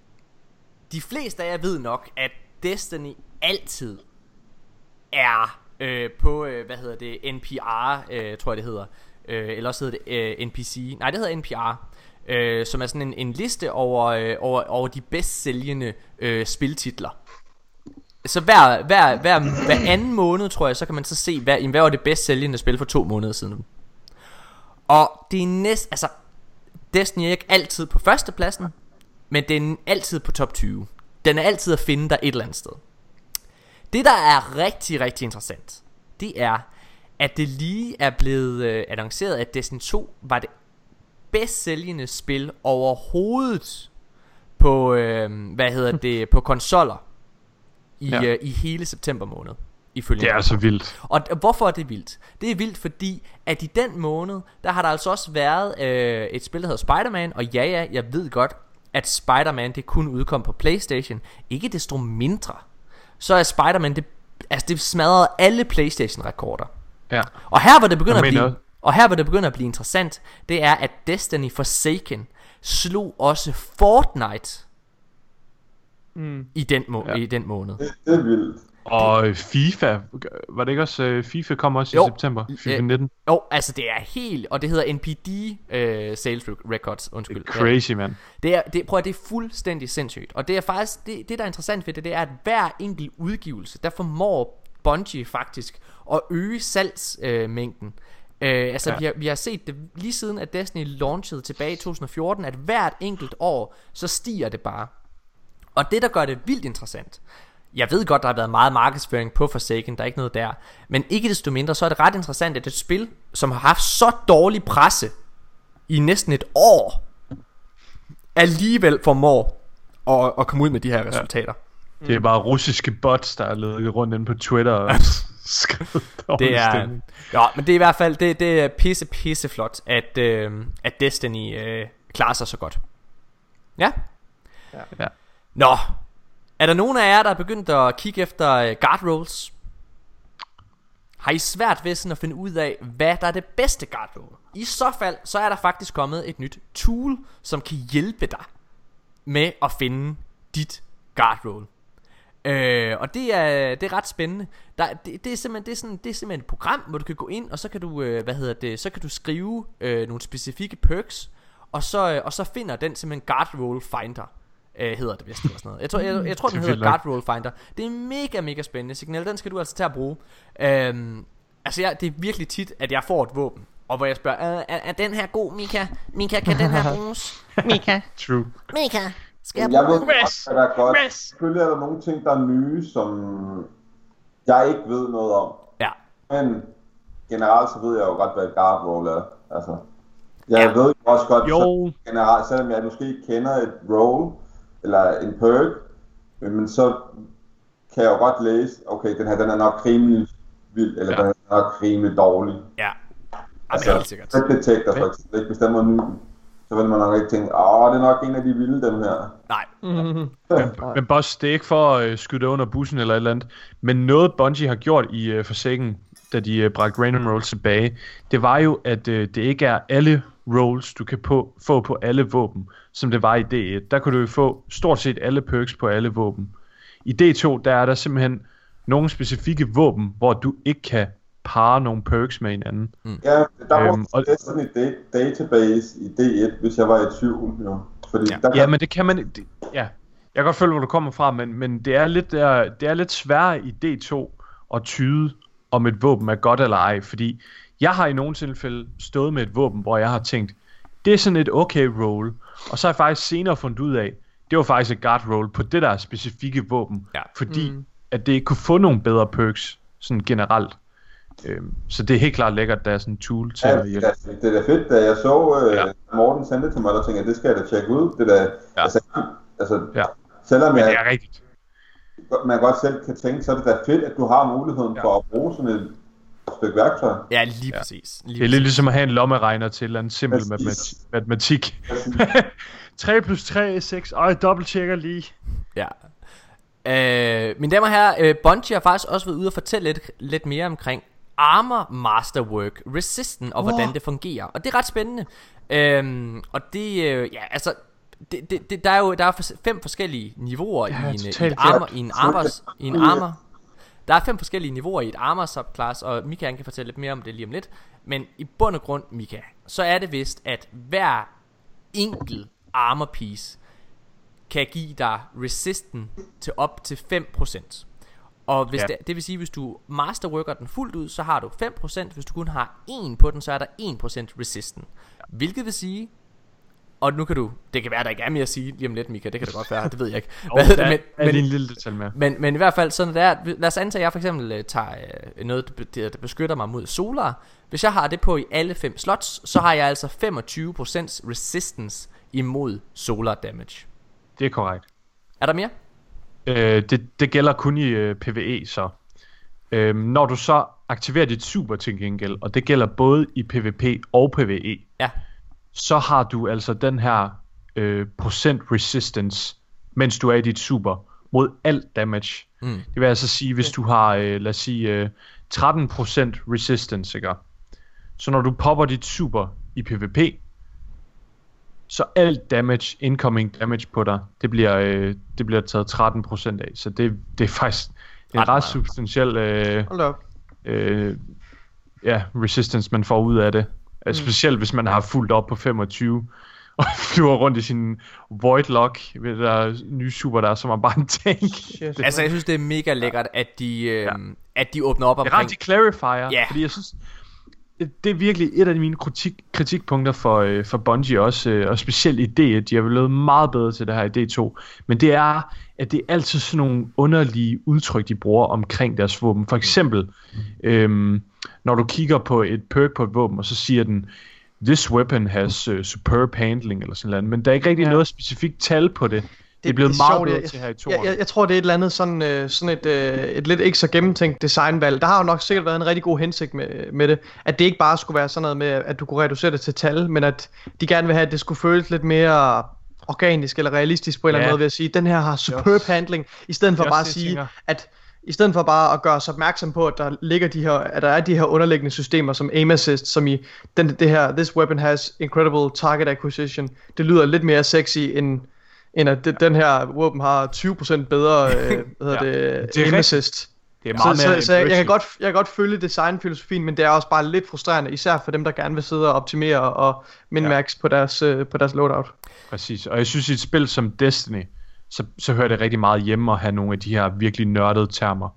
de fleste af jer ved nok, at Destiny altid er øh, på, øh, hvad hedder det, NPR, øh, tror jeg det hedder. Øh, eller også hedder det øh, NPC. Nej, det hedder NPR. Øh, som er sådan en, en liste over, øh, over, over de bedst sælgende øh, spiltitler. Så hver, hver, hver, hver anden måned, tror jeg, så kan man så se, hvad, hvad var det bedst sælgende spil for to måneder siden. Og det er næst, altså, Destiny er ikke altid på førstepladsen, men den er altid på top 20. Den er altid at finde der et eller andet sted. Det der er rigtig, rigtig interessant, det er, at det lige er blevet øh, annonceret, at Destiny 2 var det bedst sælgende spil overhovedet på, øh, hvad hedder det, på konsoller i, Ja. øh, i hele september måned. Ifølge Det er så vildt. og hvorfor er det vildt? Det er vildt, fordi at i den måned, der har der altså også været øh, et spil, der hedder Spider-Man, og ja, ja, jeg ved godt, at Spider-Man det kun udkom på Playstation. Ikke desto mindre, så er Spider-Man, det, altså det smadrede alle Playstation-rekorder. Ja. Og her hvor det begynder Jeg at blive, og her hvor det begynder at blive interessant, det er at Destiny Forsaken slog også Fortnite Mm. i den, må- Ja. i den måned. Det, det er vildt. Og FIFA, var det ikke også, øh, FIFA kom også Jo. i september? FIFA Øh, 19. Jo, altså det er helt, og det hedder NPD øh, Sales Records, undskyld. Det er crazy, mand. Det er, det, prøv at det er fuldstændig sindssygt. Og det er faktisk, det, det der er interessant ved det, det er, at hver enkelt udgivelse, der formår Bungie faktisk at øge salgsmængden. Øh. Øh, altså Ja. ja. vi, har, vi har set det lige siden, at Destiny launchede tilbage i 2014, at hvert enkelt år, så stiger det bare. Og det, der gør det vildt interessant, jeg ved godt, der har været meget markedsføring på Forsaken, der er ikke noget der. Men ikke desto mindre, så er det ret interessant, at et spil, som har haft så dårlig presse i næsten et år, alligevel formår at, at komme ud med de her resultater. Det er bare russiske bots, der er løbet rundt inde på Twitter og Det er, ja, men det er i hvert fald det, det er pisse pisse flot, at, øh, at Destiny øh, klarer sig så godt. Ja. Ja. Nå, er der nogen af jer, der er begyndt at kigge efter øh, guard rolls? Har I svært ved sådan at finde ud af, hvad der er det bedste guard roll? I så fald, så er der faktisk kommet et nyt tool, som kan hjælpe dig med at finde dit guard roll. Øh, og det er, det er ret spændende. Der, det, det, er simpelthen, det, er sådan, det er simpelthen et program, hvor du kan gå ind, og så kan du, øh, hvad hedder det, så kan du skrive øh, nogle specifikke perks, og så, øh, og så finder den simpelthen guard roll finder. Øh, hedder det vist eller sådan noget. Jeg tror, jeg, jeg tror Det den er hedder guard roll finder. Det er mega, mega spændende. Signal, den skal du altså til at bruge. Øhm, altså, jeg, det er virkelig tit, at jeg får et våben, Og hvor jeg spørger, er, er, er den her god, Mika? Mika, kan den her bruges? Mika. True. Mika, skal jeg Jeg ved godt, hvad der er godt. Selvfølgelig er der nogle ting, der er nye, som jeg ikke ved noget om. Ja. Men generelt så ved jeg jo godt, hvad et guard roll er. Altså, jeg Ja. ved jo også godt, Jo. så generelt, selvom jeg måske ikke kender et roll, eller en perk, men så kan jeg jo godt læse, okay, den her, den er nok rimelig vild, eller Ja. den er nok rimelig dårlig. Ja, Altså, helt sikkert. Detector for eksempel, ikke? ny, så ville man nok ikke tænke, åh, det er nok en af de vilde, dem her. Nej, Men boss, det er ikke for at øh, skyde under bussen eller et eller andet, men noget Bungie har gjort i øh, Forsaken, da de øh, bragte random rolls tilbage, det var jo, at øh, det ikke er alle rolls, du kan på, få på alle våben, som det var i D1. Der kunne du jo få stort set alle perks på alle våben. I D2, der er der simpelthen nogle specifikke våben, hvor du ikke kan parre nogle perks med hinanden. Ja, der var Øhm, og- Destiny da- database i D1, hvis jeg var i tvivl. Jo. Fordi Ja. der Ja, kan, men det kan man... Det, ja, jeg kan godt følge, hvor du kommer fra, men, men det, er lidt, det, er, det er lidt sværere i D2 at tyde, om et våben er godt eller ej, fordi jeg har i nogle tilfælde stået med et våben, hvor jeg har tænkt, det er sådan et okay roll, og så har jeg faktisk senere fundet ud af, det var faktisk et guard roll på det der specifikke våben, Ja. fordi mm. at det ikke kunne få nogle bedre perks, sådan generelt. Øhm, så det er helt klart lækkert, der er sådan en tool til ja, at det, hjælpe. er, det er da fedt, da jeg så øh, Ja. Morten sendte det til mig, der tænkte jeg, det skal jeg da tjekke ud. Det der, Ja. altså, altså Ja. selvom Men det jeg, er rigtigt. man godt selv kan tænke, så er det da fedt, at du har muligheden Ja. for at bruge sådan et stykke værktøj. ja, lige præcis. Lige Det er lidt ligesom at have en lommeregner til andet simpel matematik. matematik. Altså, 3 plus 3 er 6. Ej, jeg dobbelttjekker lige. Ja. Øh, mine damer og herrer, øh, Bungie har faktisk også været ude og fortælle lidt, lidt mere omkring Armor Masterwork Resisten og hvordan det fungerer. Og det er ret spændende. Øhm, og det, øh, ja, altså, det, det, det, der er jo der er fem forskellige niveauer Ja, i, en, i, totalt armor, i en armors, i en armor. Der er fem forskellige niveauer i et armor subclass, og Mika han kan fortælle lidt mere om det lige om lidt. Men i bund og grund, Mika, så er det vist, at hver enkelt armor piece kan give dig resisten til op til 5%. Og hvis Ja. det, det vil sige, hvis du masterworker den fuldt ud, så har du 5%. Hvis du kun har 1 på den, så er der 1% resisten. Hvilket vil sige, og nu kan du, det kan være, der ikke er mere at sige lige om lidt, Mika, det kan det godt være, det ved jeg ikke. Hvad der det, er men, lige en men, lille detalje med. men, men i hvert fald sådan det er, lad os antage, at jeg for eksempel uh, tager uh, noget, der der beskytter mig mod solar. Hvis jeg har det på i alle fem slots, så har jeg altså 25% resistance imod solar damage. Det er korrekt. Er der mere? Øh, det, det gælder kun i øh, PvE så. Øh, når du så aktiverer dit super til gengæld, og det gælder både i PvP og PvE, Ja. så har du altså den her øh, procent resistance, mens du er i dit super, mod alt damage. Mm. Det vil altså sige, hvis du har, øh, lad os sige, øh, 13% resistance, ikke? Så når du popper dit super i PvP, så alt damage, incoming damage på dig, det bliver, øh, det bliver taget 13% af. Så det, det er faktisk det er en ret substantiel øh, øh, ja, resistance, man får ud af det. Mm. Specielt hvis man har fuldt op på 25 og flyver rundt i sin Void Lock ved der nye super der, som er bare en tank. Shit. Altså, jeg synes, det er mega lækkert, at de, øh, Ja. at de åbner op Det er omkring... ret, de clarifier, Ja. fordi jeg synes, det- er virkelig et af mine kritik, kritikpunkter for, øh, for Bungie også, øh, og specielt i D1, de har vel lavet meget bedre til det her i D2, men det er, at det er altid sådan nogle underlige udtryk, de bruger omkring deres våben. For eksempel, øhm, når du kigger på et perk på et våben, og så siger den, this weapon has uh, superb handling, eller sådan noget, men der er ikke rigtig Ja. noget specifikt tal på det. Det er blevet det meget sjovt, bedre jeg- til her i Jeg, toren. jeg, jeg tror, det er et eller andet sådan, øh, sådan et, øh, et lidt ikke så gennemtænkt designvalg. Der har jo nok sikkert været en rigtig god hensigt med, med det. At det ikke bare skulle være sådan noget med, at du kunne reducere det til tal, men at de gerne vil have, at det skulle føles lidt mere organisk eller realistisk på en eller anden Ja. måde ved at sige, den her har superb handling, i stedet for bare at jeg sige, tænker. at i stedet for bare at gøre os opmærksom på, at der ligger de her, at der er de her underliggende systemer som aim assist, som i den, det her, this weapon has incredible target acquisition, det lyder lidt mere sexy end, end at det, den her våben har 20% bedre øh, hvad hedder Ja, det, er aim assist. Det er Så, meget så, mere så jeg, jeg, kan godt, jeg kan godt følge designfilosofien, men det er også bare lidt frustrerende, især for dem, der gerne vil sidde og optimere og min-max på, deres, øh, på deres loadout. Præcis, og jeg synes i et spil som Destiny, så, så hører det rigtig meget hjemme at have nogle af de her virkelig nørdede termer.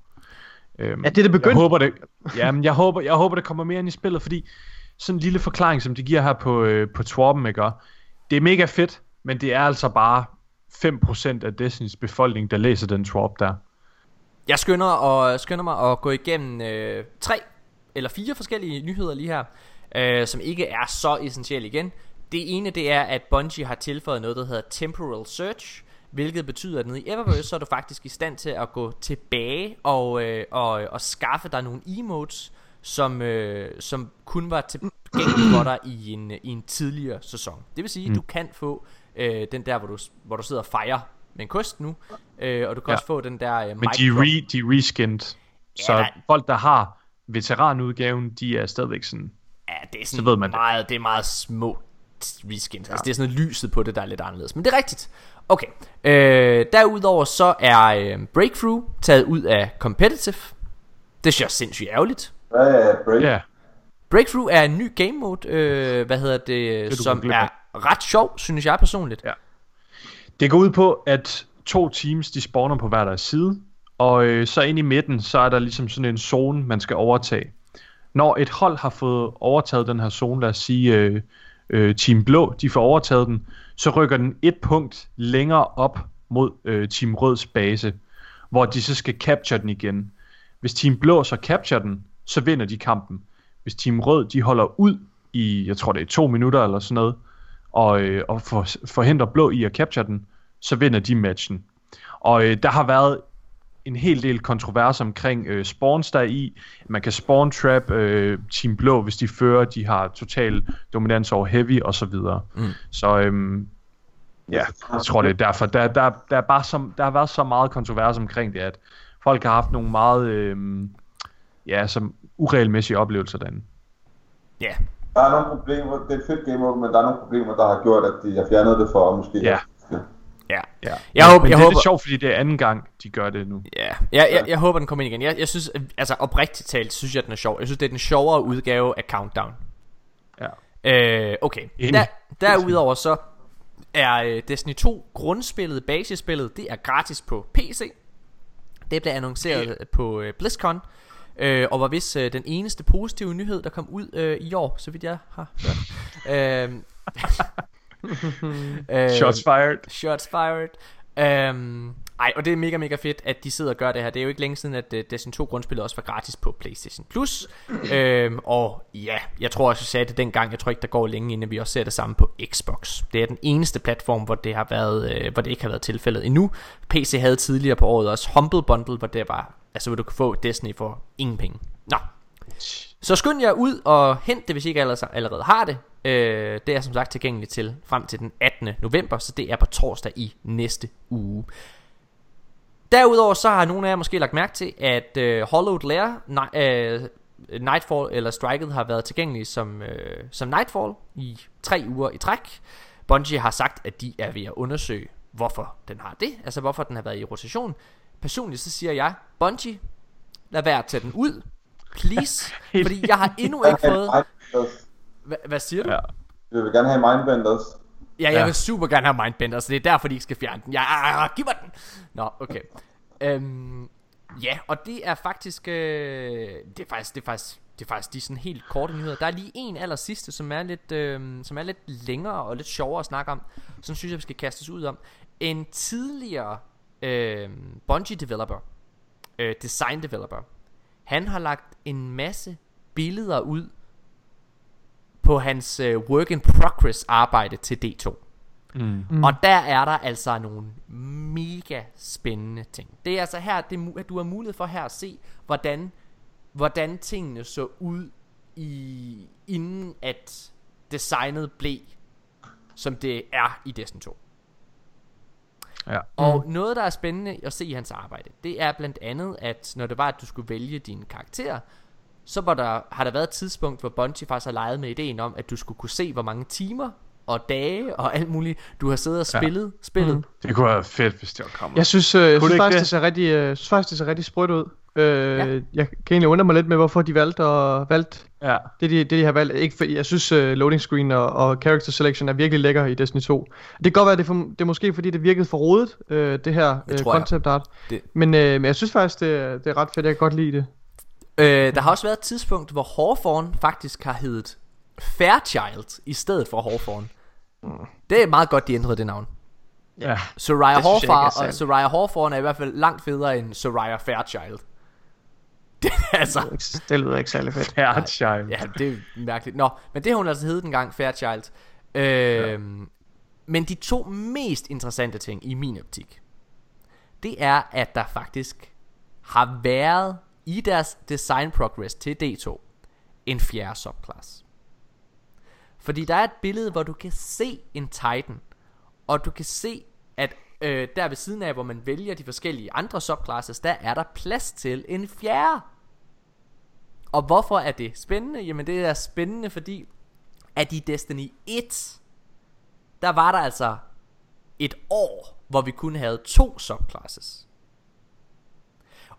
Øhm, Ja, det er det jeg begyndt. håber det, jamen, jeg håber, jeg håber det kommer mere ind i spillet, fordi sådan en lille forklaring, som de giver her på, øh, på Twarpen, ikke? Det er mega fedt, men det er altså bare 5% af Destinys befolkning, der læser den Twarp der. Jeg skynder, og, skynder mig at gå igennem øh, tre eller fire forskellige nyheder lige her, øh, som ikke er så essentielle igen. Det ene det er, at Bungie har tilføjet noget, der hedder Temporal Search, hvilket betyder, at nede i Eververse, så er du faktisk i stand til at gå tilbage og, øh, og, og skaffe dig nogle emotes, som, øh, som kun var tilgængelige for dig i en, i en tidligere sæson. Det vil sige, at Mm. du kan få øh, den der, hvor du, hvor du sidder og fejrer med en kost nu, øh, og du kan Ja. også få den der øh, Men de er, re, de er reskinned. Så der- folk, der har veteranudgaven, de er stadigvæk sådan... Ja, det er Så sådan ved man det. meget, det er meget små reskins. Altså det er sådan noget lyset på det, der er lidt anderledes. Men det er rigtigt. Okay. Øh, derudover så er øh, Breakthrough taget ud af Competitive. Det synes jeg er sindssygt ærgerligt. Hvad er break? Ja, Breakthrough er en ny game mode, øh, hvad hedder det, du som er ret sjov, synes jeg personligt. Ja. Det går ud på, at to teams, de spawner på hver deres side, og øh, så ind i midten, så er der ligesom sådan en zone, man skal overtage. Når et hold har fået overtaget den her zone, lad os sige øh, øh, Team Blå, de får overtaget den, så rykker den et punkt længere op mod øh, Team Røds base, hvor de så skal capture den igen. Hvis Team Blå så capture den, så vinder de kampen. Hvis Team Rød, de holder ud i, jeg tror det er to minutter eller sådan noget, og, øh, og for, forhindrer blå i at capture den, så vinder de matchen. Og øh, der har været en hel del kontrovers omkring øh, spawns der er i. Man kan spawn trap øh, Team Blå, hvis de fører, de har total dominans over heavy og så videre. Mm. Så øhm, ja, jeg tror det er derfor. Der, der, der, er bare så, der har været så meget kontrovers omkring det, at folk har haft nogle meget øhm, ja, som uregelmæssige oplevelser derinde. Ja, Der er nogle problemer, det er et fedt game men der er nogle problemer, der har gjort, at de har fjernet det for måske. Ja. ja. Ja. Jeg håber, Men jeg det er håber, lidt sjovt, fordi det er anden gang, de gør det nu. Ja, jeg, jeg, jeg håber den kommer ind igen Jeg, jeg synes, altså oprigtigt talt Synes jeg den er sjov Jeg synes det er den sjovere udgave af Countdown Ja. øh, Okay Enig. Der, Derudover så Er øh, Destiny 2 grundspillet Basisspillet Det er gratis på PC Det blev annonceret på øh, BlizzCon øh, Og var vist øh, den eneste positive nyhed Der kom ud øh, i år Så vidt jeg har hørt øh, øh, Shots fired. Shots fired. Um, ej, og det er mega, mega fedt, at de sidder og gør det her. Det er jo ikke længe siden, at uh, Destiny 2 grundspillet også var gratis på PlayStation Plus. um, og ja, jeg tror også, jeg sagde det dengang. Jeg tror ikke, der går længe, inden vi også ser det samme på Xbox. Det er den eneste platform, hvor det, har været, uh, hvor det ikke har været tilfældet endnu. PC havde tidligere på året også Humble Bundle, hvor det var, altså hvor du kunne få Destiny for ingen penge. Nå, så skynd jer ud og hent det, hvis I ikke allerede, har det. Øh, det er som sagt tilgængeligt til frem til den 18. november, så det er på torsdag i næste uge. Derudover så har nogle af jer måske lagt mærke til, at øh, Hollowed Lair, ni- øh, Nightfall eller Striket har været tilgængelige som, øh, som Nightfall i tre uger i træk. Bungie har sagt, at de er ved at undersøge, hvorfor den har det, altså hvorfor den har været i rotation. Personligt så siger jeg, Bungie, lad være at tage den ud, please, fordi jeg har endnu ikke fået... Hva, hvad siger du? Ja. Vi vil gerne have Mindbenders. Ja, jeg Ja. vil super gerne have Mindbender, så det er derfor, de ikke skal fjerne den. Ja, giv mig den! Nå, okay. Øhm, ja, og det er faktisk, øh, det er faktisk, det er faktisk, det er faktisk de sådan helt korte nyheder. Der er lige en aller sidste, som er lidt, øh, som er lidt længere og lidt sjovere at snakke om, som synes jeg, vi skal kaste os ud om. En tidligere øh, Bungie developer, øh, design developer, han har lagt en masse billeder ud på hans øh, work in progress arbejde til D2. Mm. Mm. Og der er der altså nogle mega spændende ting. Det er altså her, det, at du har mulighed for her at se, hvordan, hvordan tingene så ud i, inden at designet blev, som det er i Destiny 2. Ja. Og noget, der er spændende at se i hans arbejde, det er blandt andet, at når det var, at du skulle vælge din karakter, så var der, har der været et tidspunkt, hvor Bungie faktisk har leget med ideen om, at du skulle kunne se, hvor mange timer og dage og alt muligt, du har siddet og Ja. spillet, spillet. Mm. Det kunne være fedt, hvis det var kommet. Jeg synes, øh, jeg synes det faktisk, ikke det ser rigtig, øh, synes faktisk, det ser rigtig sprødt ud. Øh, Ja. Jeg kan egentlig undre mig lidt med, hvorfor de valgte, og valgt Ja. det, de, det, de har valgt. Ikke for, jeg synes, uh, loading screen og, og character selection er virkelig lækker i Destiny 2. Det kan godt være, det er, for, det er måske fordi, det virkede for rodet, øh, det her øh, tror jeg. concept art. Det- Men, øh, men jeg synes faktisk, det, er- det er ret fedt. Jeg kan godt lide det. Øh, der har også været et tidspunkt, hvor Hawthorne faktisk har heddet Fairchild i stedet for Hawthorne. Det er meget godt, de ændrede det navn. Ja. Soraya Det synes jeg ikke er Hawthorne, og. Soraya Hawthorne er i hvert fald langt federe end Soraya Fairchild. Det er altså... Det lyder ikke særlig fedt. Fairchild. Ja, det er mærkeligt. Nå, men det har hun altså hed dengang, Fairchild. Øhm, ja. Men de to mest interessante ting i min optik, det er, at der faktisk har været i deres design progress til D2 en fjerde subclass. Fordi der er et billede, hvor du kan se en Titan, og du kan se, at øh, der ved siden af, hvor man vælger de forskellige andre subclasses, der er der plads til en fjerde. Og hvorfor er det spændende? Jamen det er spændende, fordi at i Destiny 1, der var der altså et år, hvor vi kun havde to subclasses.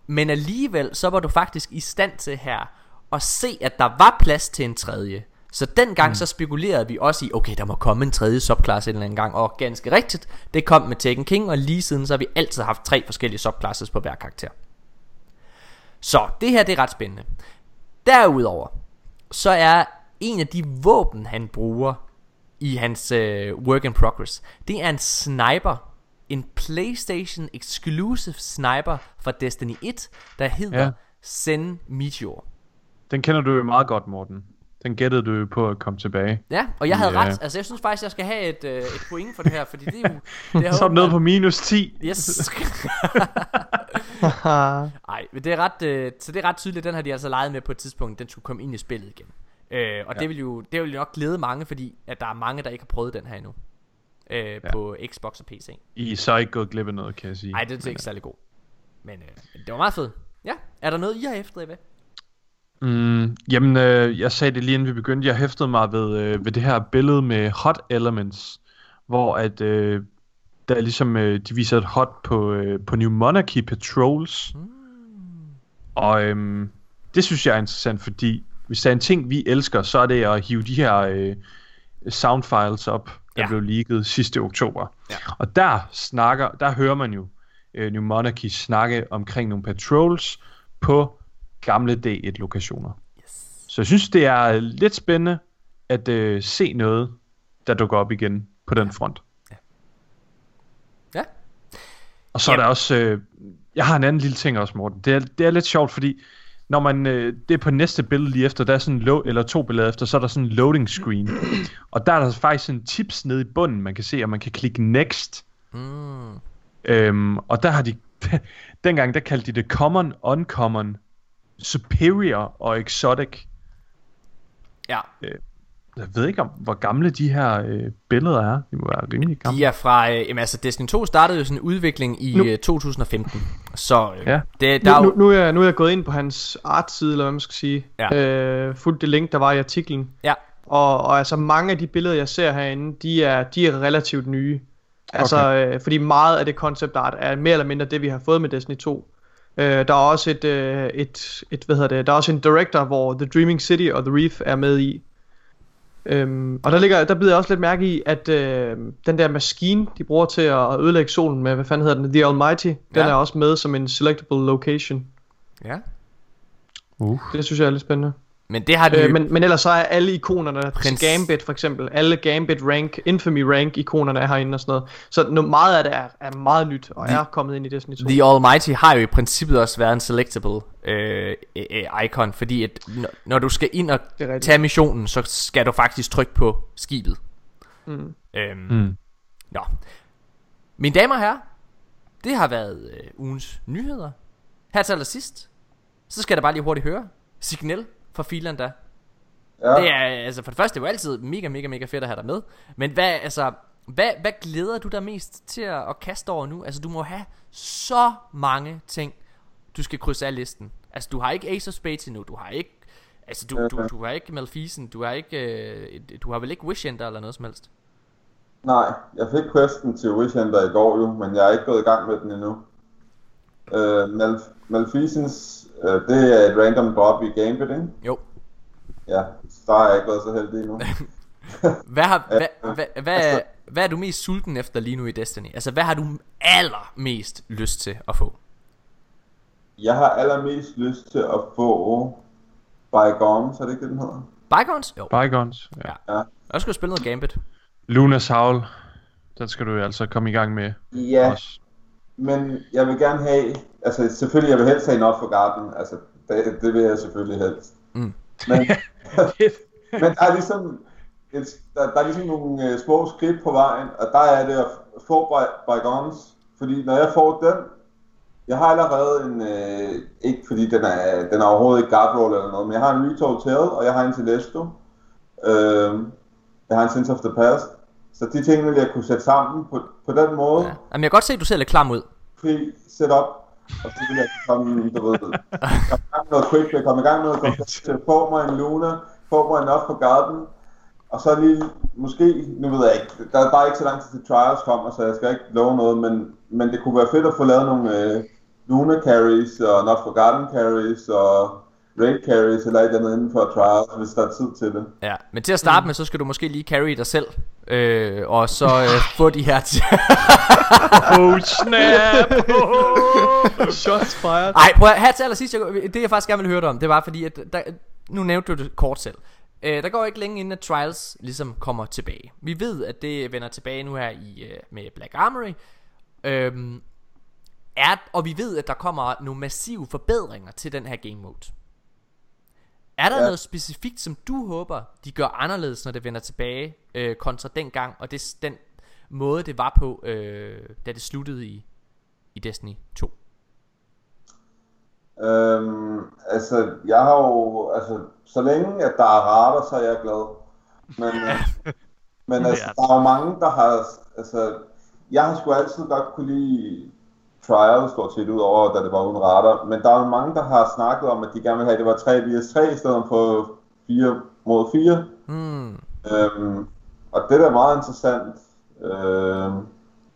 Men alligevel, så var du faktisk i stand til her at se, at der var plads til en tredje. Så dengang mm. så spekulerede vi også i, okay, der må komme en tredje subklasse en eller anden gang. Og ganske rigtigt, det kom med Taken King, og lige siden så har vi altid haft tre forskellige subclasses på hver karakter. Så det her, det er ret spændende. Derudover, så er en af de våben, han bruger i hans øh, work in progress, det er en sniper. En PlayStation exclusive sniper fra Destiny 1, der hedder Ja. Zen Meteor. Den kender du jo meget godt, Morten. Den gættede du jo på at komme tilbage. Ja, og jeg havde Ja. ret. Altså, jeg synes faktisk, jeg skal have et, øh, et point for det her, fordi det er jo... Det er Så er du nede på minus 10. Yes. Nej, men det er ret, øh, så det er ret tydeligt, den har de altså leget med på et tidspunkt, den skulle komme ind i spillet igen. Øh, og ja. det vil jo det vil jo nok glæde mange, fordi at der er mange, der ikke har prøvet den her endnu. Øh, ja. På Xbox og PC. I er så ikke gået glip af noget, kan jeg sige. Nej, det er ikke særlig god. Men øh, men det var meget fedt. Ja, er der noget, I har efter, Eva? Mm, jamen, øh, jeg sagde det lige inden vi begyndte. Jeg hæftede mig ved, øh, ved det her billede med hot elements, hvor at øh, der er ligesom, øh, de viser et hot på, øh, på New Monarchy Patrols. Mm. Og øhm, det synes jeg er interessant, fordi hvis der er en ting, vi elsker, så er det at hive de her øh, soundfiles op, der ja. blev leaget sidste oktober. Ja. Og der snakker, der hører man jo øh, New Monarchy snakke omkring nogle patrols på gamle D1-lokationer. Yes. Så jeg synes, det er lidt spændende at øh, se noget, der dukker op igen på den front. Ja. Og så er der også, øh, jeg har en anden lille ting også, Morten. Det er, det er lidt sjovt, fordi når man, øh, det er på næste billede lige efter, der er sådan lo- eller to billeder efter, så er der sådan en loading screen. og der er der faktisk en tips nede i bunden, man kan se, og man kan klikke next. Mm. Øhm, og der har de, dengang der kaldte de det common, uncommon, superior og exotic. Ja, Jeg ved ikke om, hvor gamle de her øh, billeder er. De må være rimelig gamle. de er fra, øh, jamen altså Destiny 2 startede jo sådan en udvikling i Nu- øh, 2015. Så øh, Ja. det, der er Nu, nu, nu, er nu er jeg gået ind på hans artside, eller hvad man skal sige. Ja. Øh, fuldt det link, der var i artiklen. ja, Og, og altså mange af de billeder, jeg ser herinde, de er, de er relativt nye. Altså, okay. øh, fordi meget af det concept art er mere eller mindre det, vi har fået med Destiny 2. Øh, der er også et, øh, et, et, hvad hedder det, der er også en director, hvor The Dreaming City og The Reef er med i. Øhm, og der, ligger, der bider jeg også lidt mærke i, at øh, den der maskine, de bruger til at ødelægge solen med, hvad fanden hedder den, The Almighty, den Ja. er også med som en selectable location. ja. Uh. Det synes jeg er lidt spændende. Men det har de Øh, men, men ellers så er alle ikonerne Prins-. Gambit for eksempel, alle Gambit rank, Infamy rank ikonerne er herinde og sådan noget. Så no, meget af det er, er meget nyt og The- er kommet ind i Destiny 2. The Almighty har jo i princippet også været en selectable øh, øh, øh, icon, fordi at når, når du skal ind og tage missionen, så skal du faktisk trykke på skibet. Mm. Øhm, Mm. Nå. Mine damer og herrer, det har været øh, ugens nyheder. Her til allersidst, så skal jeg da bare lige hurtigt høre. Signal fra Finland der. Ja, Det er, altså for det første, det er jo altid mega, mega, mega fedt at have dig med. Men hvad, altså, hvad, hvad glæder du dig mest til at, at kaste over nu? Altså, du må have så mange ting, du skal krydse af listen. Altså, du har ikke Ace of Spades endnu, du har ikke... Altså, du, du, du har ikke Malfisen, du har ikke... Øh, du har vel ikke Wish Ender eller noget som helst? nej, jeg fik questen til Wish Ender i går jo, men jeg er ikke gået i gang med den endnu. Øh, Malf- øh, det er et random drop i Gambit, ikke? Jo. Ja, der er jeg ikke været så heldig endnu. Hvad, har, hvad, Ja, hvad, hvad, altså- hvad er du mest sulten efter lige nu i Destiny? Altså, hvad har du allermest lyst til at få? Jeg har allermest lyst til at få Bygones, er det ikke det, den hedder? Bygons? Jo. Bygons. Ja. Ja. Jeg skulle spille noget Gambit. Lunas Howl. Den skal du jo altså komme i gang med Ja, også. Men jeg vil gerne have, altså selvfølgelig, jeg vil helst have en off for garden, altså det, det vil jeg selvfølgelig helst. Mm. Men, men der er ligesom, et, der, der er ligesom nogle øh, små skridt på vejen, og der er det at få by- bygons, fordi når jeg får den, jeg har allerede en, øh, ikke fordi den er, den er overhovedet ikke guard roll eller noget, men jeg har en Retold Tail, og jeg har en Celeste. Øh, jeg har en Sense of the Past. Så de ting vil jeg kunne sætte sammen på, på den måde. Ja. Jamen, jeg kan godt se, at du ser lidt klam ud. Fri setup. Og så vil jeg komme, du ved, komme i gang med noget quick, jeg komme i gang med noget kompetition, få mig en Luna, få mig en off på garden, og så lige, måske, nu ved jeg ikke, der er bare ikke så lang tid til trials kommer, så jeg skal ikke love noget, men, men det kunne være fedt at få lavet nogle øh, Luna carries, og not for garden carries, og raid carries, eller et eller andet inden for trials, hvis der er tid til det. Ja, men til at starte med, så skal du måske lige carry dig selv. Øh, og så øh, få de her... T- Oh snap! Shots fired. Ej, prøv at, her til allersidst, jeg, det jeg faktisk gerne vil høre dig om, det var fordi, at der, nu nævnte du det kort selv. Øh, der går ikke længe inden, at Trials ligesom kommer tilbage. Vi ved, at det vender tilbage nu her i, øh, med Black Armory. Øhm, er, og vi ved, at der kommer nogle massive forbedringer til den her game mode. Er der ja. Noget specifikt, som du håber, de gør anderledes, når det vender tilbage, øh, kontra dengang, og det, den måde, det var på, øh, da det sluttede i, i Destiny 2? Øhm, altså, jeg har jo, altså, så længe at der er rater, så er jeg glad. Men, øh, men altså, der er jo mange, der har, altså, jeg har sgu altid godt kunne lide trial stort set ud over, da det var uden rater, men der er jo mange, der har snakket om, at de gerne vil have, at det var 3 vs 3 i stedet for 4 mod 4. Hmm. Øhm, og det er meget interessant. Øhm,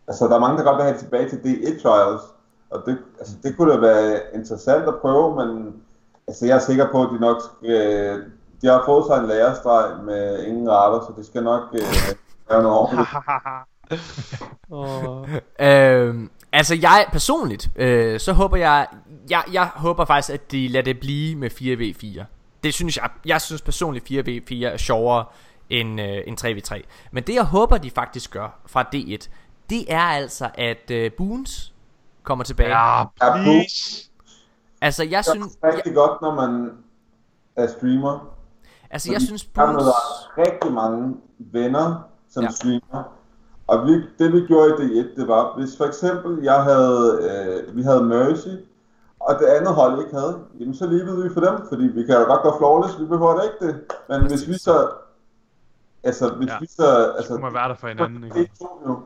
altså, der er mange, der godt vil have det tilbage til D1 Trials. Og det, altså, det kunne da være interessant at prøve, men altså, jeg er sikker på, at de nok skal, de har fået sig en lærestreg med ingen retter, så det skal nok øh, være noget ordentligt. Oh. Øhm, altså jeg personligt, øh, så håber jeg, jeg, jeg håber faktisk, at de lader det blive med 4v4. Det synes jeg, jeg synes personligt 4v4 er sjovere end, øh, end 3v3. Men det jeg håber, de faktisk gør fra D1, det er altså, at øh, Boons kommer tilbage. Ja, please. Altså jeg Det synes, er rigtig godt, når man er streamer. altså jeg synes Jeg Boons... har rigtig mange venner, som ja. streamer. Og vi, det vi gjorde i D1, det var, hvis for eksempel jeg havde, øh, vi havde Mercy, og det andet hold ikke havde, jamen så levede vi for dem, fordi vi kan jo godt gå flawless, vi behøver da ikke det. Men hvis vi så, altså hvis Ja. vi så, altså, Så må være der for hinanden, ikke? det tog jo,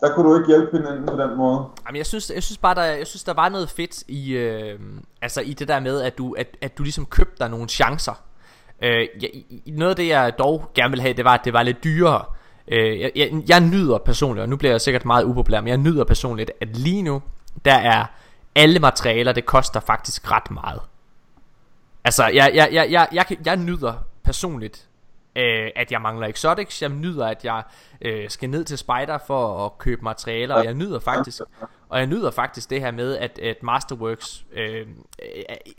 der kunne du ikke hjælpe hinanden på den måde. Jamen, jeg synes, jeg synes bare, der, jeg synes, der var noget fedt i, øh, altså i det der med, at du, at, at du ligesom købte dig nogle chancer. Øh, jeg, noget af det, jeg dog gerne vil have, det var, at det var lidt dyrere. Øh, jeg, jeg, jeg nyder personligt, og nu bliver jeg sikkert meget upopulær, men jeg nyder personligt, at lige nu, der er alle materialer, det koster faktisk ret meget. Altså, jeg, jeg, jeg, jeg, jeg, jeg, jeg nyder personligt, øh, at jeg mangler exotics. Jeg nyder, at jeg øh, skal ned til Spider for at købe materialer. Og jeg nyder faktisk, og jeg nyder faktisk det her med, at, at Masterworks øh,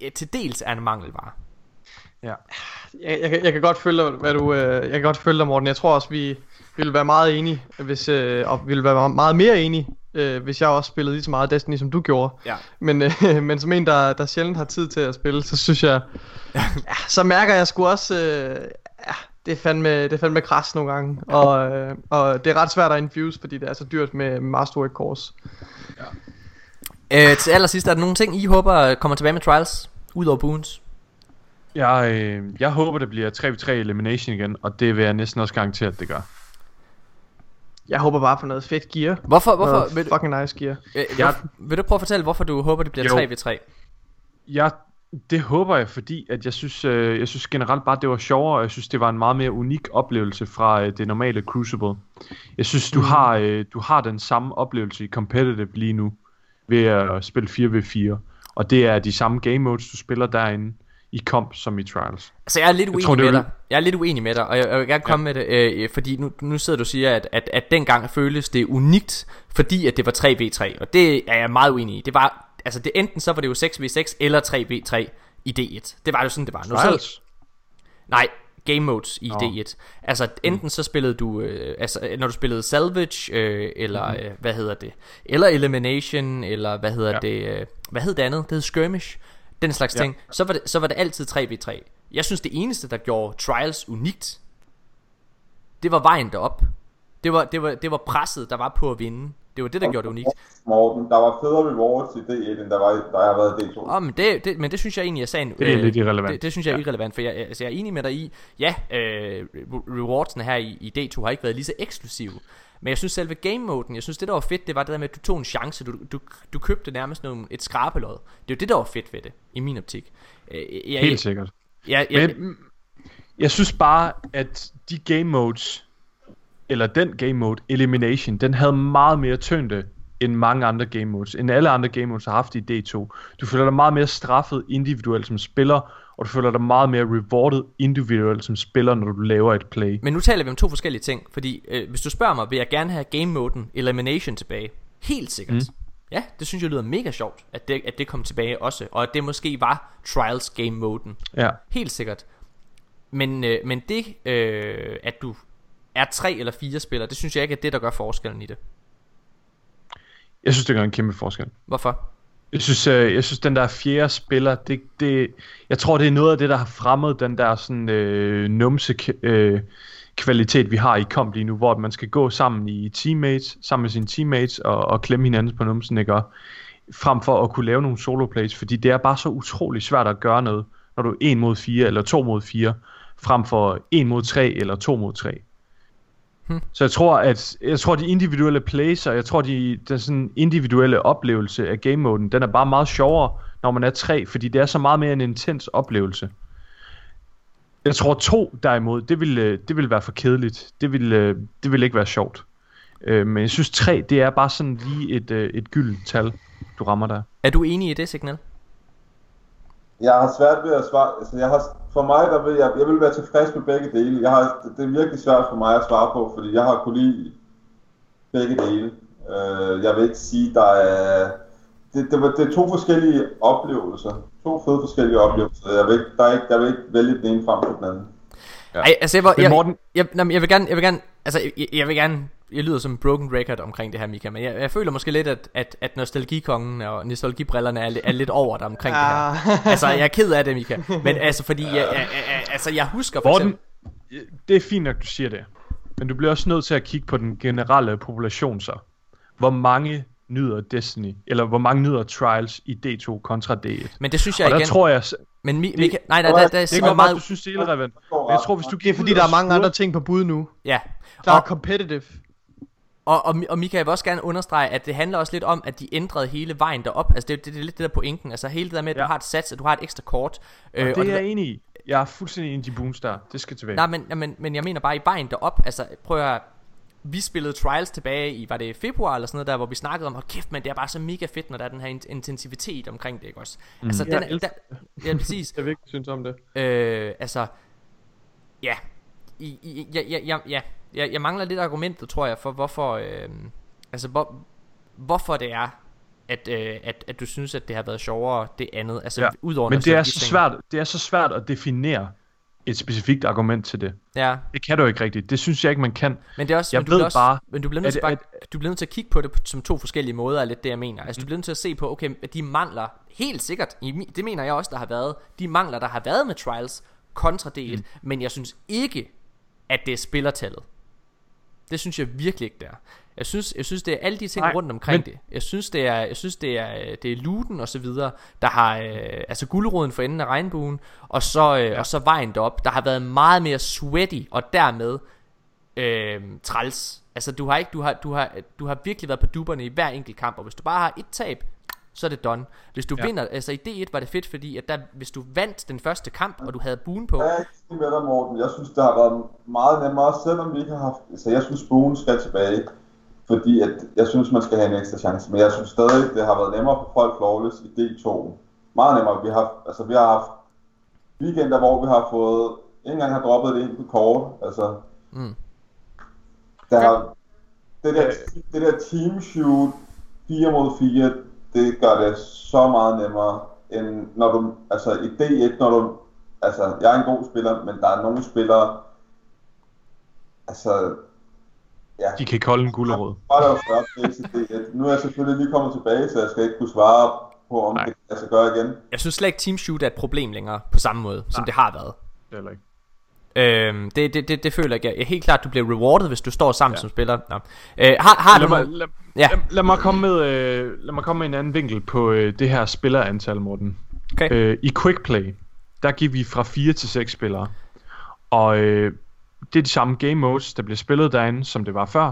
øh, til dels er en mangelvare. Jeg, jeg, kan- jeg kan godt følge dig, hvad du, øh, jeg kan godt følge dig, Morten. Jeg tror også, vi ville være meget enige, hvis, øh, og ville være meget mere enige, øh, hvis jeg også spillede lige så meget Destiny, som du gjorde. Ja. Men, øh, men som en, der, der sjældent har tid til at spille, så synes jeg, ja, så mærker jeg sgu også, øh, ja, det er fandme, det er fandme kras nogle gange. Og, øh, og det er ret svært at infuse, fordi det er så dyrt med Masterwork Course. Øh, til allersidst, er der nogle ting, I håber kommer tilbage med Trials? Udover Boons? Jeg, øh, jeg håber, det bliver 3v3 elimination igen, og det vil jeg næsten også garantere, at det gør. Jeg håber bare på noget fedt gear. Hvorfor, hvorfor Noget vil, fucking nice gear. øh, jeg- hvorfor, vil du prøve at fortælle, hvorfor du håber, det bliver Jo. 3v3? Jeg, det håber jeg, fordi at jeg synes, øh, jeg synes generelt bare, det var sjovere, og jeg synes, det var en meget mere unik oplevelse fra øh, det normale Crucible. Jeg synes, du, har, øh, du har den samme oplevelse i competitive lige nu, ved at spille 4v4. Og det er de samme game modes, du spiller derinde i comp som i Trials. Altså jeg er lidt uenig tror, det med dig Jeg er lidt uenig med dig Og jeg, jeg vil gerne komme med det øh, Fordi nu, nu sidder du og siger at, at, at dengang føles det unikt Fordi at det var 3v3 Og det er jeg meget uenig i Det var Altså det enten så var det jo 6v6 Eller 3v3 i D1 Det var jo sådan det var nu, så, Trials? Nej game modes i Nå. D1. Altså enten så spillede du, øh, altså når du spillede Salvage, øh, eller øh, hvad hedder det, eller Elimination, eller hvad hedder Ja. det, øh, hvad hed det andet? Det hed Skirmish, den slags Ja. ting. Så var, det, så var det altid 3v3. Jeg synes det eneste, der gjorde Trials unikt, det var vejen derop. Det var, det var, det var presset, der var på at vinde. Det var det, der gjorde det unikt. Morten, der var federe rewards i D1, end der, var, der har været i D2. Oh, men, det, det, men det synes jeg egentlig, jeg sagde en, Det er lidt irrelevant. Det, det synes jeg er irrelevant, for jeg, altså, jeg er enig med dig i, ja, øh, re- rewardsene her i, i D2 har ikke været lige så eksklusive. Men jeg synes selve game moden, jeg synes det der var fedt, det var det der med, at du tog en chance, du, du, du købte nærmest nogle, et skrabelod. Det er jo det, der var fedt ved det, i min optik. Øh, jeg, Helt sikkert. jeg, jeg, Men mm, jeg synes bare, at de game modes, eller den game mode, Elimination, den havde meget mere tyngde end mange andre game modes, end alle andre game modes har haft i D2. Du føler dig meget mere straffet individuelt som spiller, og du føler dig meget mere rewarded individuelt som spiller, når du laver et play. Men nu taler vi om to forskellige ting, fordi øh, hvis du spørger mig, vil jeg gerne have game moden Elimination tilbage? Helt sikkert. Mm. Ja, det synes jeg lyder mega sjovt, at det, at det kom tilbage også, og at det måske var Trials game moden. Ja. Helt sikkert. Men, øh, men det, øh, at du er tre eller fire spillere, det synes jeg ikke er det, der gør forskellen i det. Jeg synes, det gør en kæmpe forskel. Hvorfor? Jeg synes, øh, jeg synes den der fjerde spiller, det, det, jeg tror, det er noget af det, der har fremmet den der sådan øh, numse øh, kvalitet, vi har i kamp lige nu, hvor man skal gå sammen i teammates, sammen med sine teammates og, og klemme hinanden på numsen, ikke? Og frem for at kunne lave nogle solo plays, fordi det er bare så utrolig svært at gøre noget, når du er 1 mod 4 eller 2 mod 4, frem for 1 mod 3 eller 2 mod 3. Hmm. Så jeg tror, at jeg tror, de individuelle plays, og jeg tror, de, den sådan individuelle oplevelse af game moden, den er bare meget sjovere, når man er tre, fordi det er så meget mere en intens oplevelse. Jeg tror to derimod, det vil, øh, det vil være for kedeligt. Det vil, øh, det vil ikke være sjovt. Øh, Men jeg synes tre, det er bare sådan lige et, et gyldent tal, du rammer der. Er du enig i det, Signal? Jeg har svært ved at svare, altså jeg har, for mig, der vil jeg, jeg vil være tilfreds med begge dele. Jeg har, det er virkelig svært for mig at svare på, fordi jeg har kunne lide begge dele. Øh, jeg vil ikke sige, der er, det, det, var, det er to forskellige oplevelser. To fede forskellige oplevelser. Jeg vil ikke, der er ikke, jeg vil ikke vælge den ene frem for den anden. Ja. Ej, altså jeg, var, jeg, Morten- jeg, jeg, jeg, vil gerne, jeg vil gerne, altså jeg, jeg vil gerne, jeg lyder som en broken record omkring det her, Mika, men jeg, jeg føler måske lidt, at, at, at nostalgikongen og nostalgibrillerne er, er lidt over dig omkring det her. Altså jeg er ked af det, Mika, men altså fordi, jeg, jeg, jeg, altså jeg husker for Morten, eksempel, det er fint nok, du siger det. Men du bliver også nødt til at kigge på den generelle population så. Hvor mange nyder Destiny, eller hvor mange nyder Trials i D2 kontra D1. men det synes jeg Og der igen, tror jeg, men Mi, Mika, nej, der, der, der, der er det kan meget, du synes, det er irrelevant. Men jeg tror, hvis du Det er fordi, der er mange andre ting på bud nu. ja, Der er og, competitive. Og, og, og Mika, jeg vil også gerne understrege, at det handler også lidt om, at de ændrede hele vejen derop. Altså det, det, det er lidt det der pointen. Altså hele det der med, at ja. Du har et sats, at du har et ekstra kort. Øh, Og det er der- jeg enig i. Jeg er fuldstændig enig i de boons der. Det skal tilbage. Nej, men, men, men jeg mener bare i vejen derop. Altså prøv at høre, vi spillede Trials tilbage i, var det februar eller sådan noget der, hvor vi snakkede om, hold kæft, men det er bare så mega fedt, når der er den her in- intensivitet omkring det, ikke også? Mm. Altså, Jeg den, elsker der, ja, præcis. Jeg virkelig synes om det. Øh, altså, ja, I, I, ja, ja, ja, ja, jeg, jeg mangler lidt argumentet, tror jeg, for hvorfor, øh, altså, hvor, hvorfor det er, at, øh, at, at du synes, at det har været sjovere det andet, altså Ja, udover Men det er, så svært, det er så svært at definere et specifikt argument til det. Ja, Det kan du ikke rigtigt. Det synes jeg ikke, man kan. men det er også, Jeg men du ved også, bare, men du bliver nødt til at- bare, du bliver nødt til at kigge på det på, som to forskellige måder, er lidt det jeg mener. Altså du bliver nødt til at se på, okay, at de mangler helt sikkert, det mener jeg også der har været, de mangler der har været med Trials kontra D1, mm. men jeg synes ikke at det er spillertallet. Det synes jeg virkelig ikke det er. Jeg synes, jeg synes det er alle de ting Nej, rundt omkring men- det. Jeg synes det er, jeg synes det er, øh, det er looten og så videre, der har øh, altså guldroden for enden af regnbuen, og så øh, ja. og så vejen derop, der har været meget mere sweaty og dermed øh, træls. Altså du har ikke, du har, du har, du har virkelig været på duberne i hver enkelt kamp, og hvis du bare har et tab, så er det done. Hvis du ja. Ja. vinder, altså i D1 var det fedt, fordi at der, hvis du vandt den første kamp, og du havde buen på, Jeg er ikke med dig, Morten. Jeg synes, det har været meget nemmere, selvom vi ikke har haft... Altså, jeg synes, Boone skal tilbage, fordi at jeg synes, man skal have en ekstra chance. Men jeg synes stadig, det har været nemmere for folk flawless i D2. Meget nemmere. Vi har, altså, vi har haft weekender, hvor vi har fået... Ikke engang har droppet det ind på kort. Altså, Mm. der har, det, der, det der team shoot 4 mod 4, det gør det så meget nemmere, end når du, altså i D1, når du altså, jeg er en god spiller, men der er nogle spillere, altså, ja. De kan ikke holde en det. Nu er jeg selvfølgelig lige kommet tilbage, så jeg skal ikke kunne svare på, om Nej. det kan sig gøre igen. Jeg synes slet ikke Team Shoot er et problem længere på samme måde, som det har været. Det er ikke. Øhm, det, det, det, det føler jeg ikke. Helt klart, du bliver rewarded, hvis du står sammen ja. som spiller. Nå. Øh, har, har Lad du mig, lad, Ja. lad, lad, mig komme med, øh, lad mig komme med en anden vinkel på øh, det her spillerantal, Morten. Okay. Øh, I Quick Play, der giver vi fra 4 til 6 spillere. Og øh, det er de samme game modes, der bliver spillet derinde, som det var før.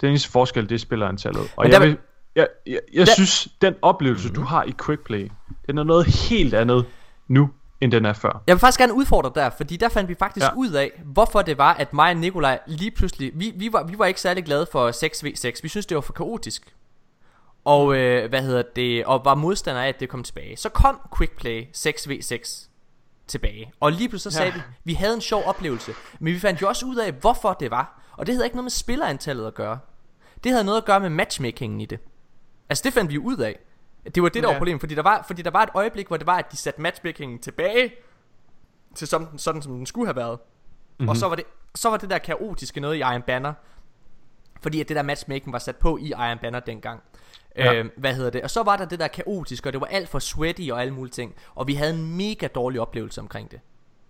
Den eneste forskel, det er spillerantallet. Og Men jeg, der- vil, jeg, jeg, jeg Der- synes, den oplevelse, du har i Quick Play, den er noget helt andet nu, end den er før. Jeg vil faktisk gerne udfordre der, fordi der fandt vi faktisk ja. Ud af, hvorfor det var, at mig og Nikolaj lige pludselig, vi, vi, var, vi var ikke særlig glade for 6v6, vi synes det var for kaotisk. Og øh, hvad hedder det, og var modstander af, at det kom tilbage. Så kom Quickplay 6v6 tilbage. Og lige pludselig så sagde ja. vi, vi havde en sjov oplevelse. Men vi fandt jo også ud af, hvorfor det var. Og det havde ikke noget med spillerantallet at gøre. Det havde noget at gøre med matchmakingen i det. Altså det fandt vi ud af. Det var det, der var Ja. problemet, fordi der var, fordi der var et øjeblik, hvor det var, at de satte matchmakingen tilbage til som, sådan, som den skulle have været. Mm-hmm. Og så var, det, så var det der kaotiske noget i Iron Banner, fordi at det der matchmaking var sat på i Iron Banner dengang. Ja. Ja. Øh, hvad hedder det? Og så var der det der kaotiske, og det var alt for sweaty og alle mulige ting. Og vi havde en mega dårlig oplevelse omkring det.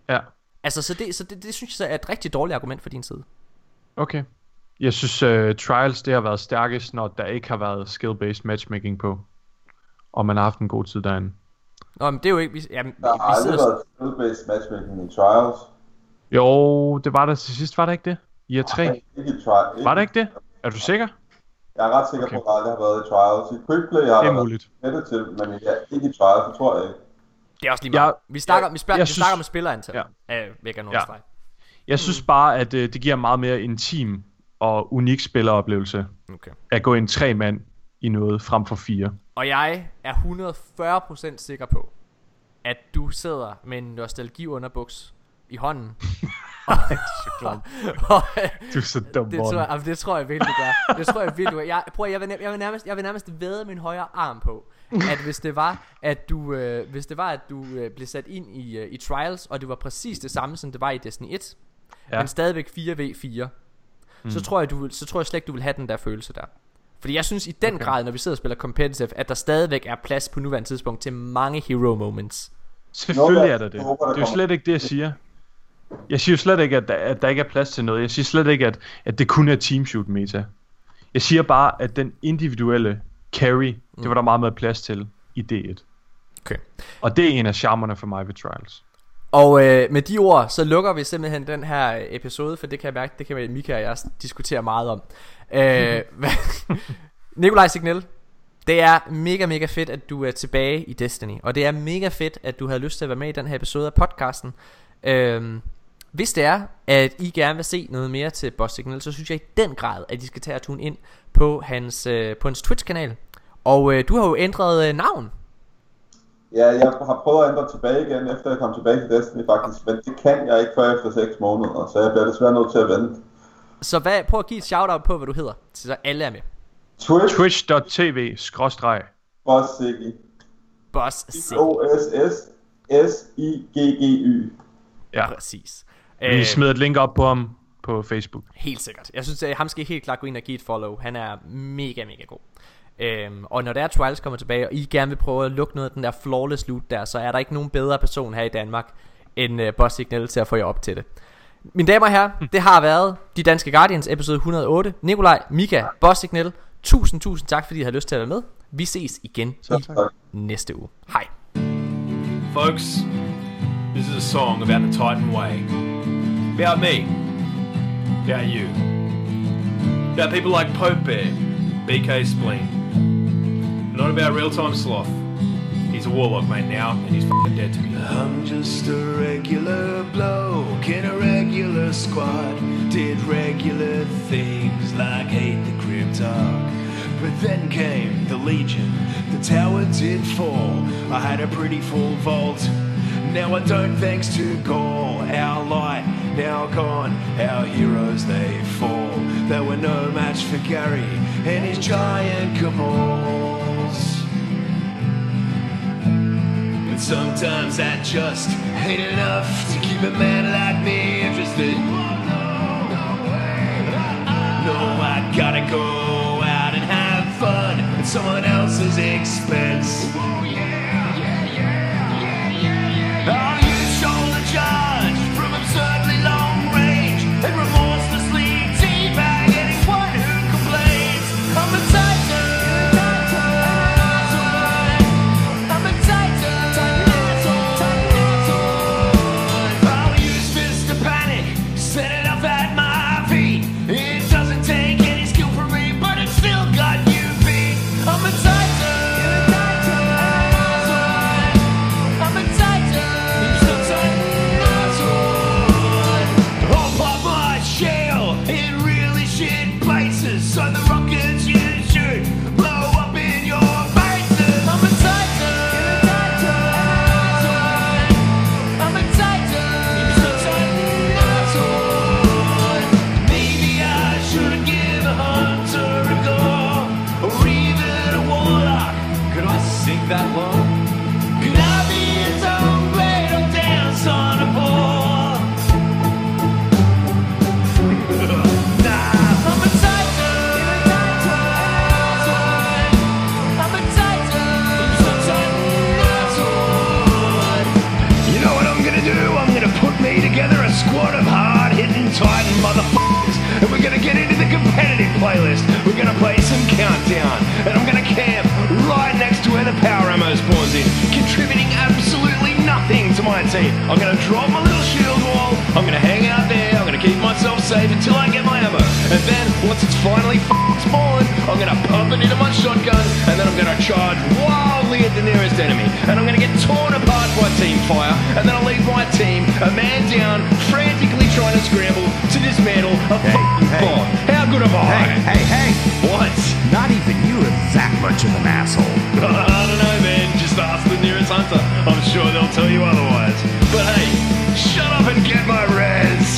Ja, Altså, så det, så det, det synes jeg er et rigtig dårligt argument for din side. okay. Jeg synes, uh, Trials det har været stærkest, når der ikke har været skill-based matchmaking på. Og man har haft en god tid derinde. Nå, men det er jo ikke... Vi, jamen, Der har vi aldrig sidder, været skill-based matchmaking i Trials. Jo, det var der til sidst, var det ikke det? I er tre. Ikke i tri- Var det ikke det? Er du sikker? Jeg er ret sikker Okay. på, at der aldrig har været i Trials. I Quickplay har Det er muligt. været til, men ja, ikke i Trials, det tror jeg ikke. det er også lige meget. Jeg- vi snakker, jeg- vi, spørger, jeg vi synes- snakker om spillerantal. Ja. Øh, vil jeg gerne Ja. Jeg synes bare, at uh, det giver en meget mere intim og unik spilleroplevelse Okay. at gå ind tre mand i noget frem for fire. Og jeg er 140% sikker på, at du sidder med en nostalgi-underbuks i hånden. og, og, Du er så dum, det, tror jeg, det tror jeg virkelig, du gør. Det tror jeg virkelig, du gør. Jeg, prøv, jeg, vil, jeg, vil nærmest, jeg vil nærmest væde min højre arm på, at hvis det var, at du, øh, hvis det var, at du øh, blev sat ind i, øh, i Trials, og det var præcis det samme, som det var i Destiny 1, ja. Men stadigvæk 4v4, mm. så, tror jeg, du så tror jeg slet ikke, du vil have den der følelse der. Fordi jeg synes i den okay. grad, når vi sidder og spiller competitive, at der stadigvæk er plads på nuværende tidspunkt til mange hero moments. Selvfølgelig er der det. Det er jo slet ikke det, jeg siger. Jeg siger jo slet ikke, at der, at der ikke er plads til noget. Jeg siger slet ikke, at, at det kun er teamshoot meta. Jeg siger bare, at den individuelle carry, det var der meget mere plads til i D1. Okay. Og det er en af charmerne for mig ved Trials. Og øh, med de ord, så lukker vi simpelthen den her episode, for det kan jeg mærke, det kan Mika og jeg diskutere meget om. Øh, Nikolaj Signel, det er mega, mega fedt, at du er tilbage i Destiny. Og det er mega fedt, at du havde lyst til at være med i den her episode af podcasten. Øh, hvis det er, at I gerne vil se noget mere til Boss Signal, så synes jeg i den grad, at I skal tage og tune ind på hans, øh, på hans Twitch-kanal. Og øh, du har jo ændret øh, navn. Ja, jeg har prøvet at ændre tilbage igen, efter jeg kom tilbage til Destiny faktisk, men det kan jeg ikke før efter 6 måneder, så jeg bliver desværre nødt til at vente. Så hvad, prøv at give et shout-out på, hvad du hedder, så alle er med. Twitch, Twitch.tv, skråstreg. Boss Siggy. Boss. O-S-S-S-I-G-G-Y. Ja, Præcis. vi Øh, smider et link op på ham på Facebook. helt sikkert. Jeg synes, at ham skal helt klart gå ind og give et follow. Han er mega, mega god. Øhm, og når der er Trials kommer tilbage, og I gerne vil prøve at lukke noget af den der flawless loot der, så er der ikke nogen bedre person her i Danmark, end uh, Boss Signal til at få jer op til det. Mine damer og herrer, det har været De Danske Guardians episode 108. Nikolaj, Mika, Boss Signal, tusind, tusind tak, fordi I har lyst til at være med. Vi ses igen Så i tak. næste uge. Hej. Folks, this is a song about the Titan Way. About me. About you. About people like Pope Bear, BK Spleen. Not about real time sloth. He's a warlock, mate, now, and he's dead to me. I'm just a regular bloke in a squad. Did regular things like hate the Cryptarch. But then came the Legion. The tower did fall. I had a pretty full vault. Now I don't thanks to Gaul. Our light now gone. Our heroes they fall. There were no match for Gary and his giant cabals. Sometimes that just ain't enough to keep a man like me interested. No, I gotta go out and have fun at someone else's expense. Gonna play some countdown, and I'm gonna camp right next to where the power ammo spawns in, contributing absolutely nothing to my team. I'm gonna drop my little shield wall. I'm gonna hang out there. I'm gonna keep myself safe until I get my ammo, and then once it's finally spawned, I'm gonna pump it into my shotgun, and then I'm gonna charge wildly at the nearest enemy, and I'm gonna get torn apart by team fire, and then I'll leave my team a man down, frantically trying to scramble to dismantle a f***ing hey. bomb. How good am I? Hey, hey, hey! What? Not even you are that much of an asshole. I don't know, man. Just ask the nearest hunter. I'm sure they'll tell you otherwise. But hey, shut up and get my res.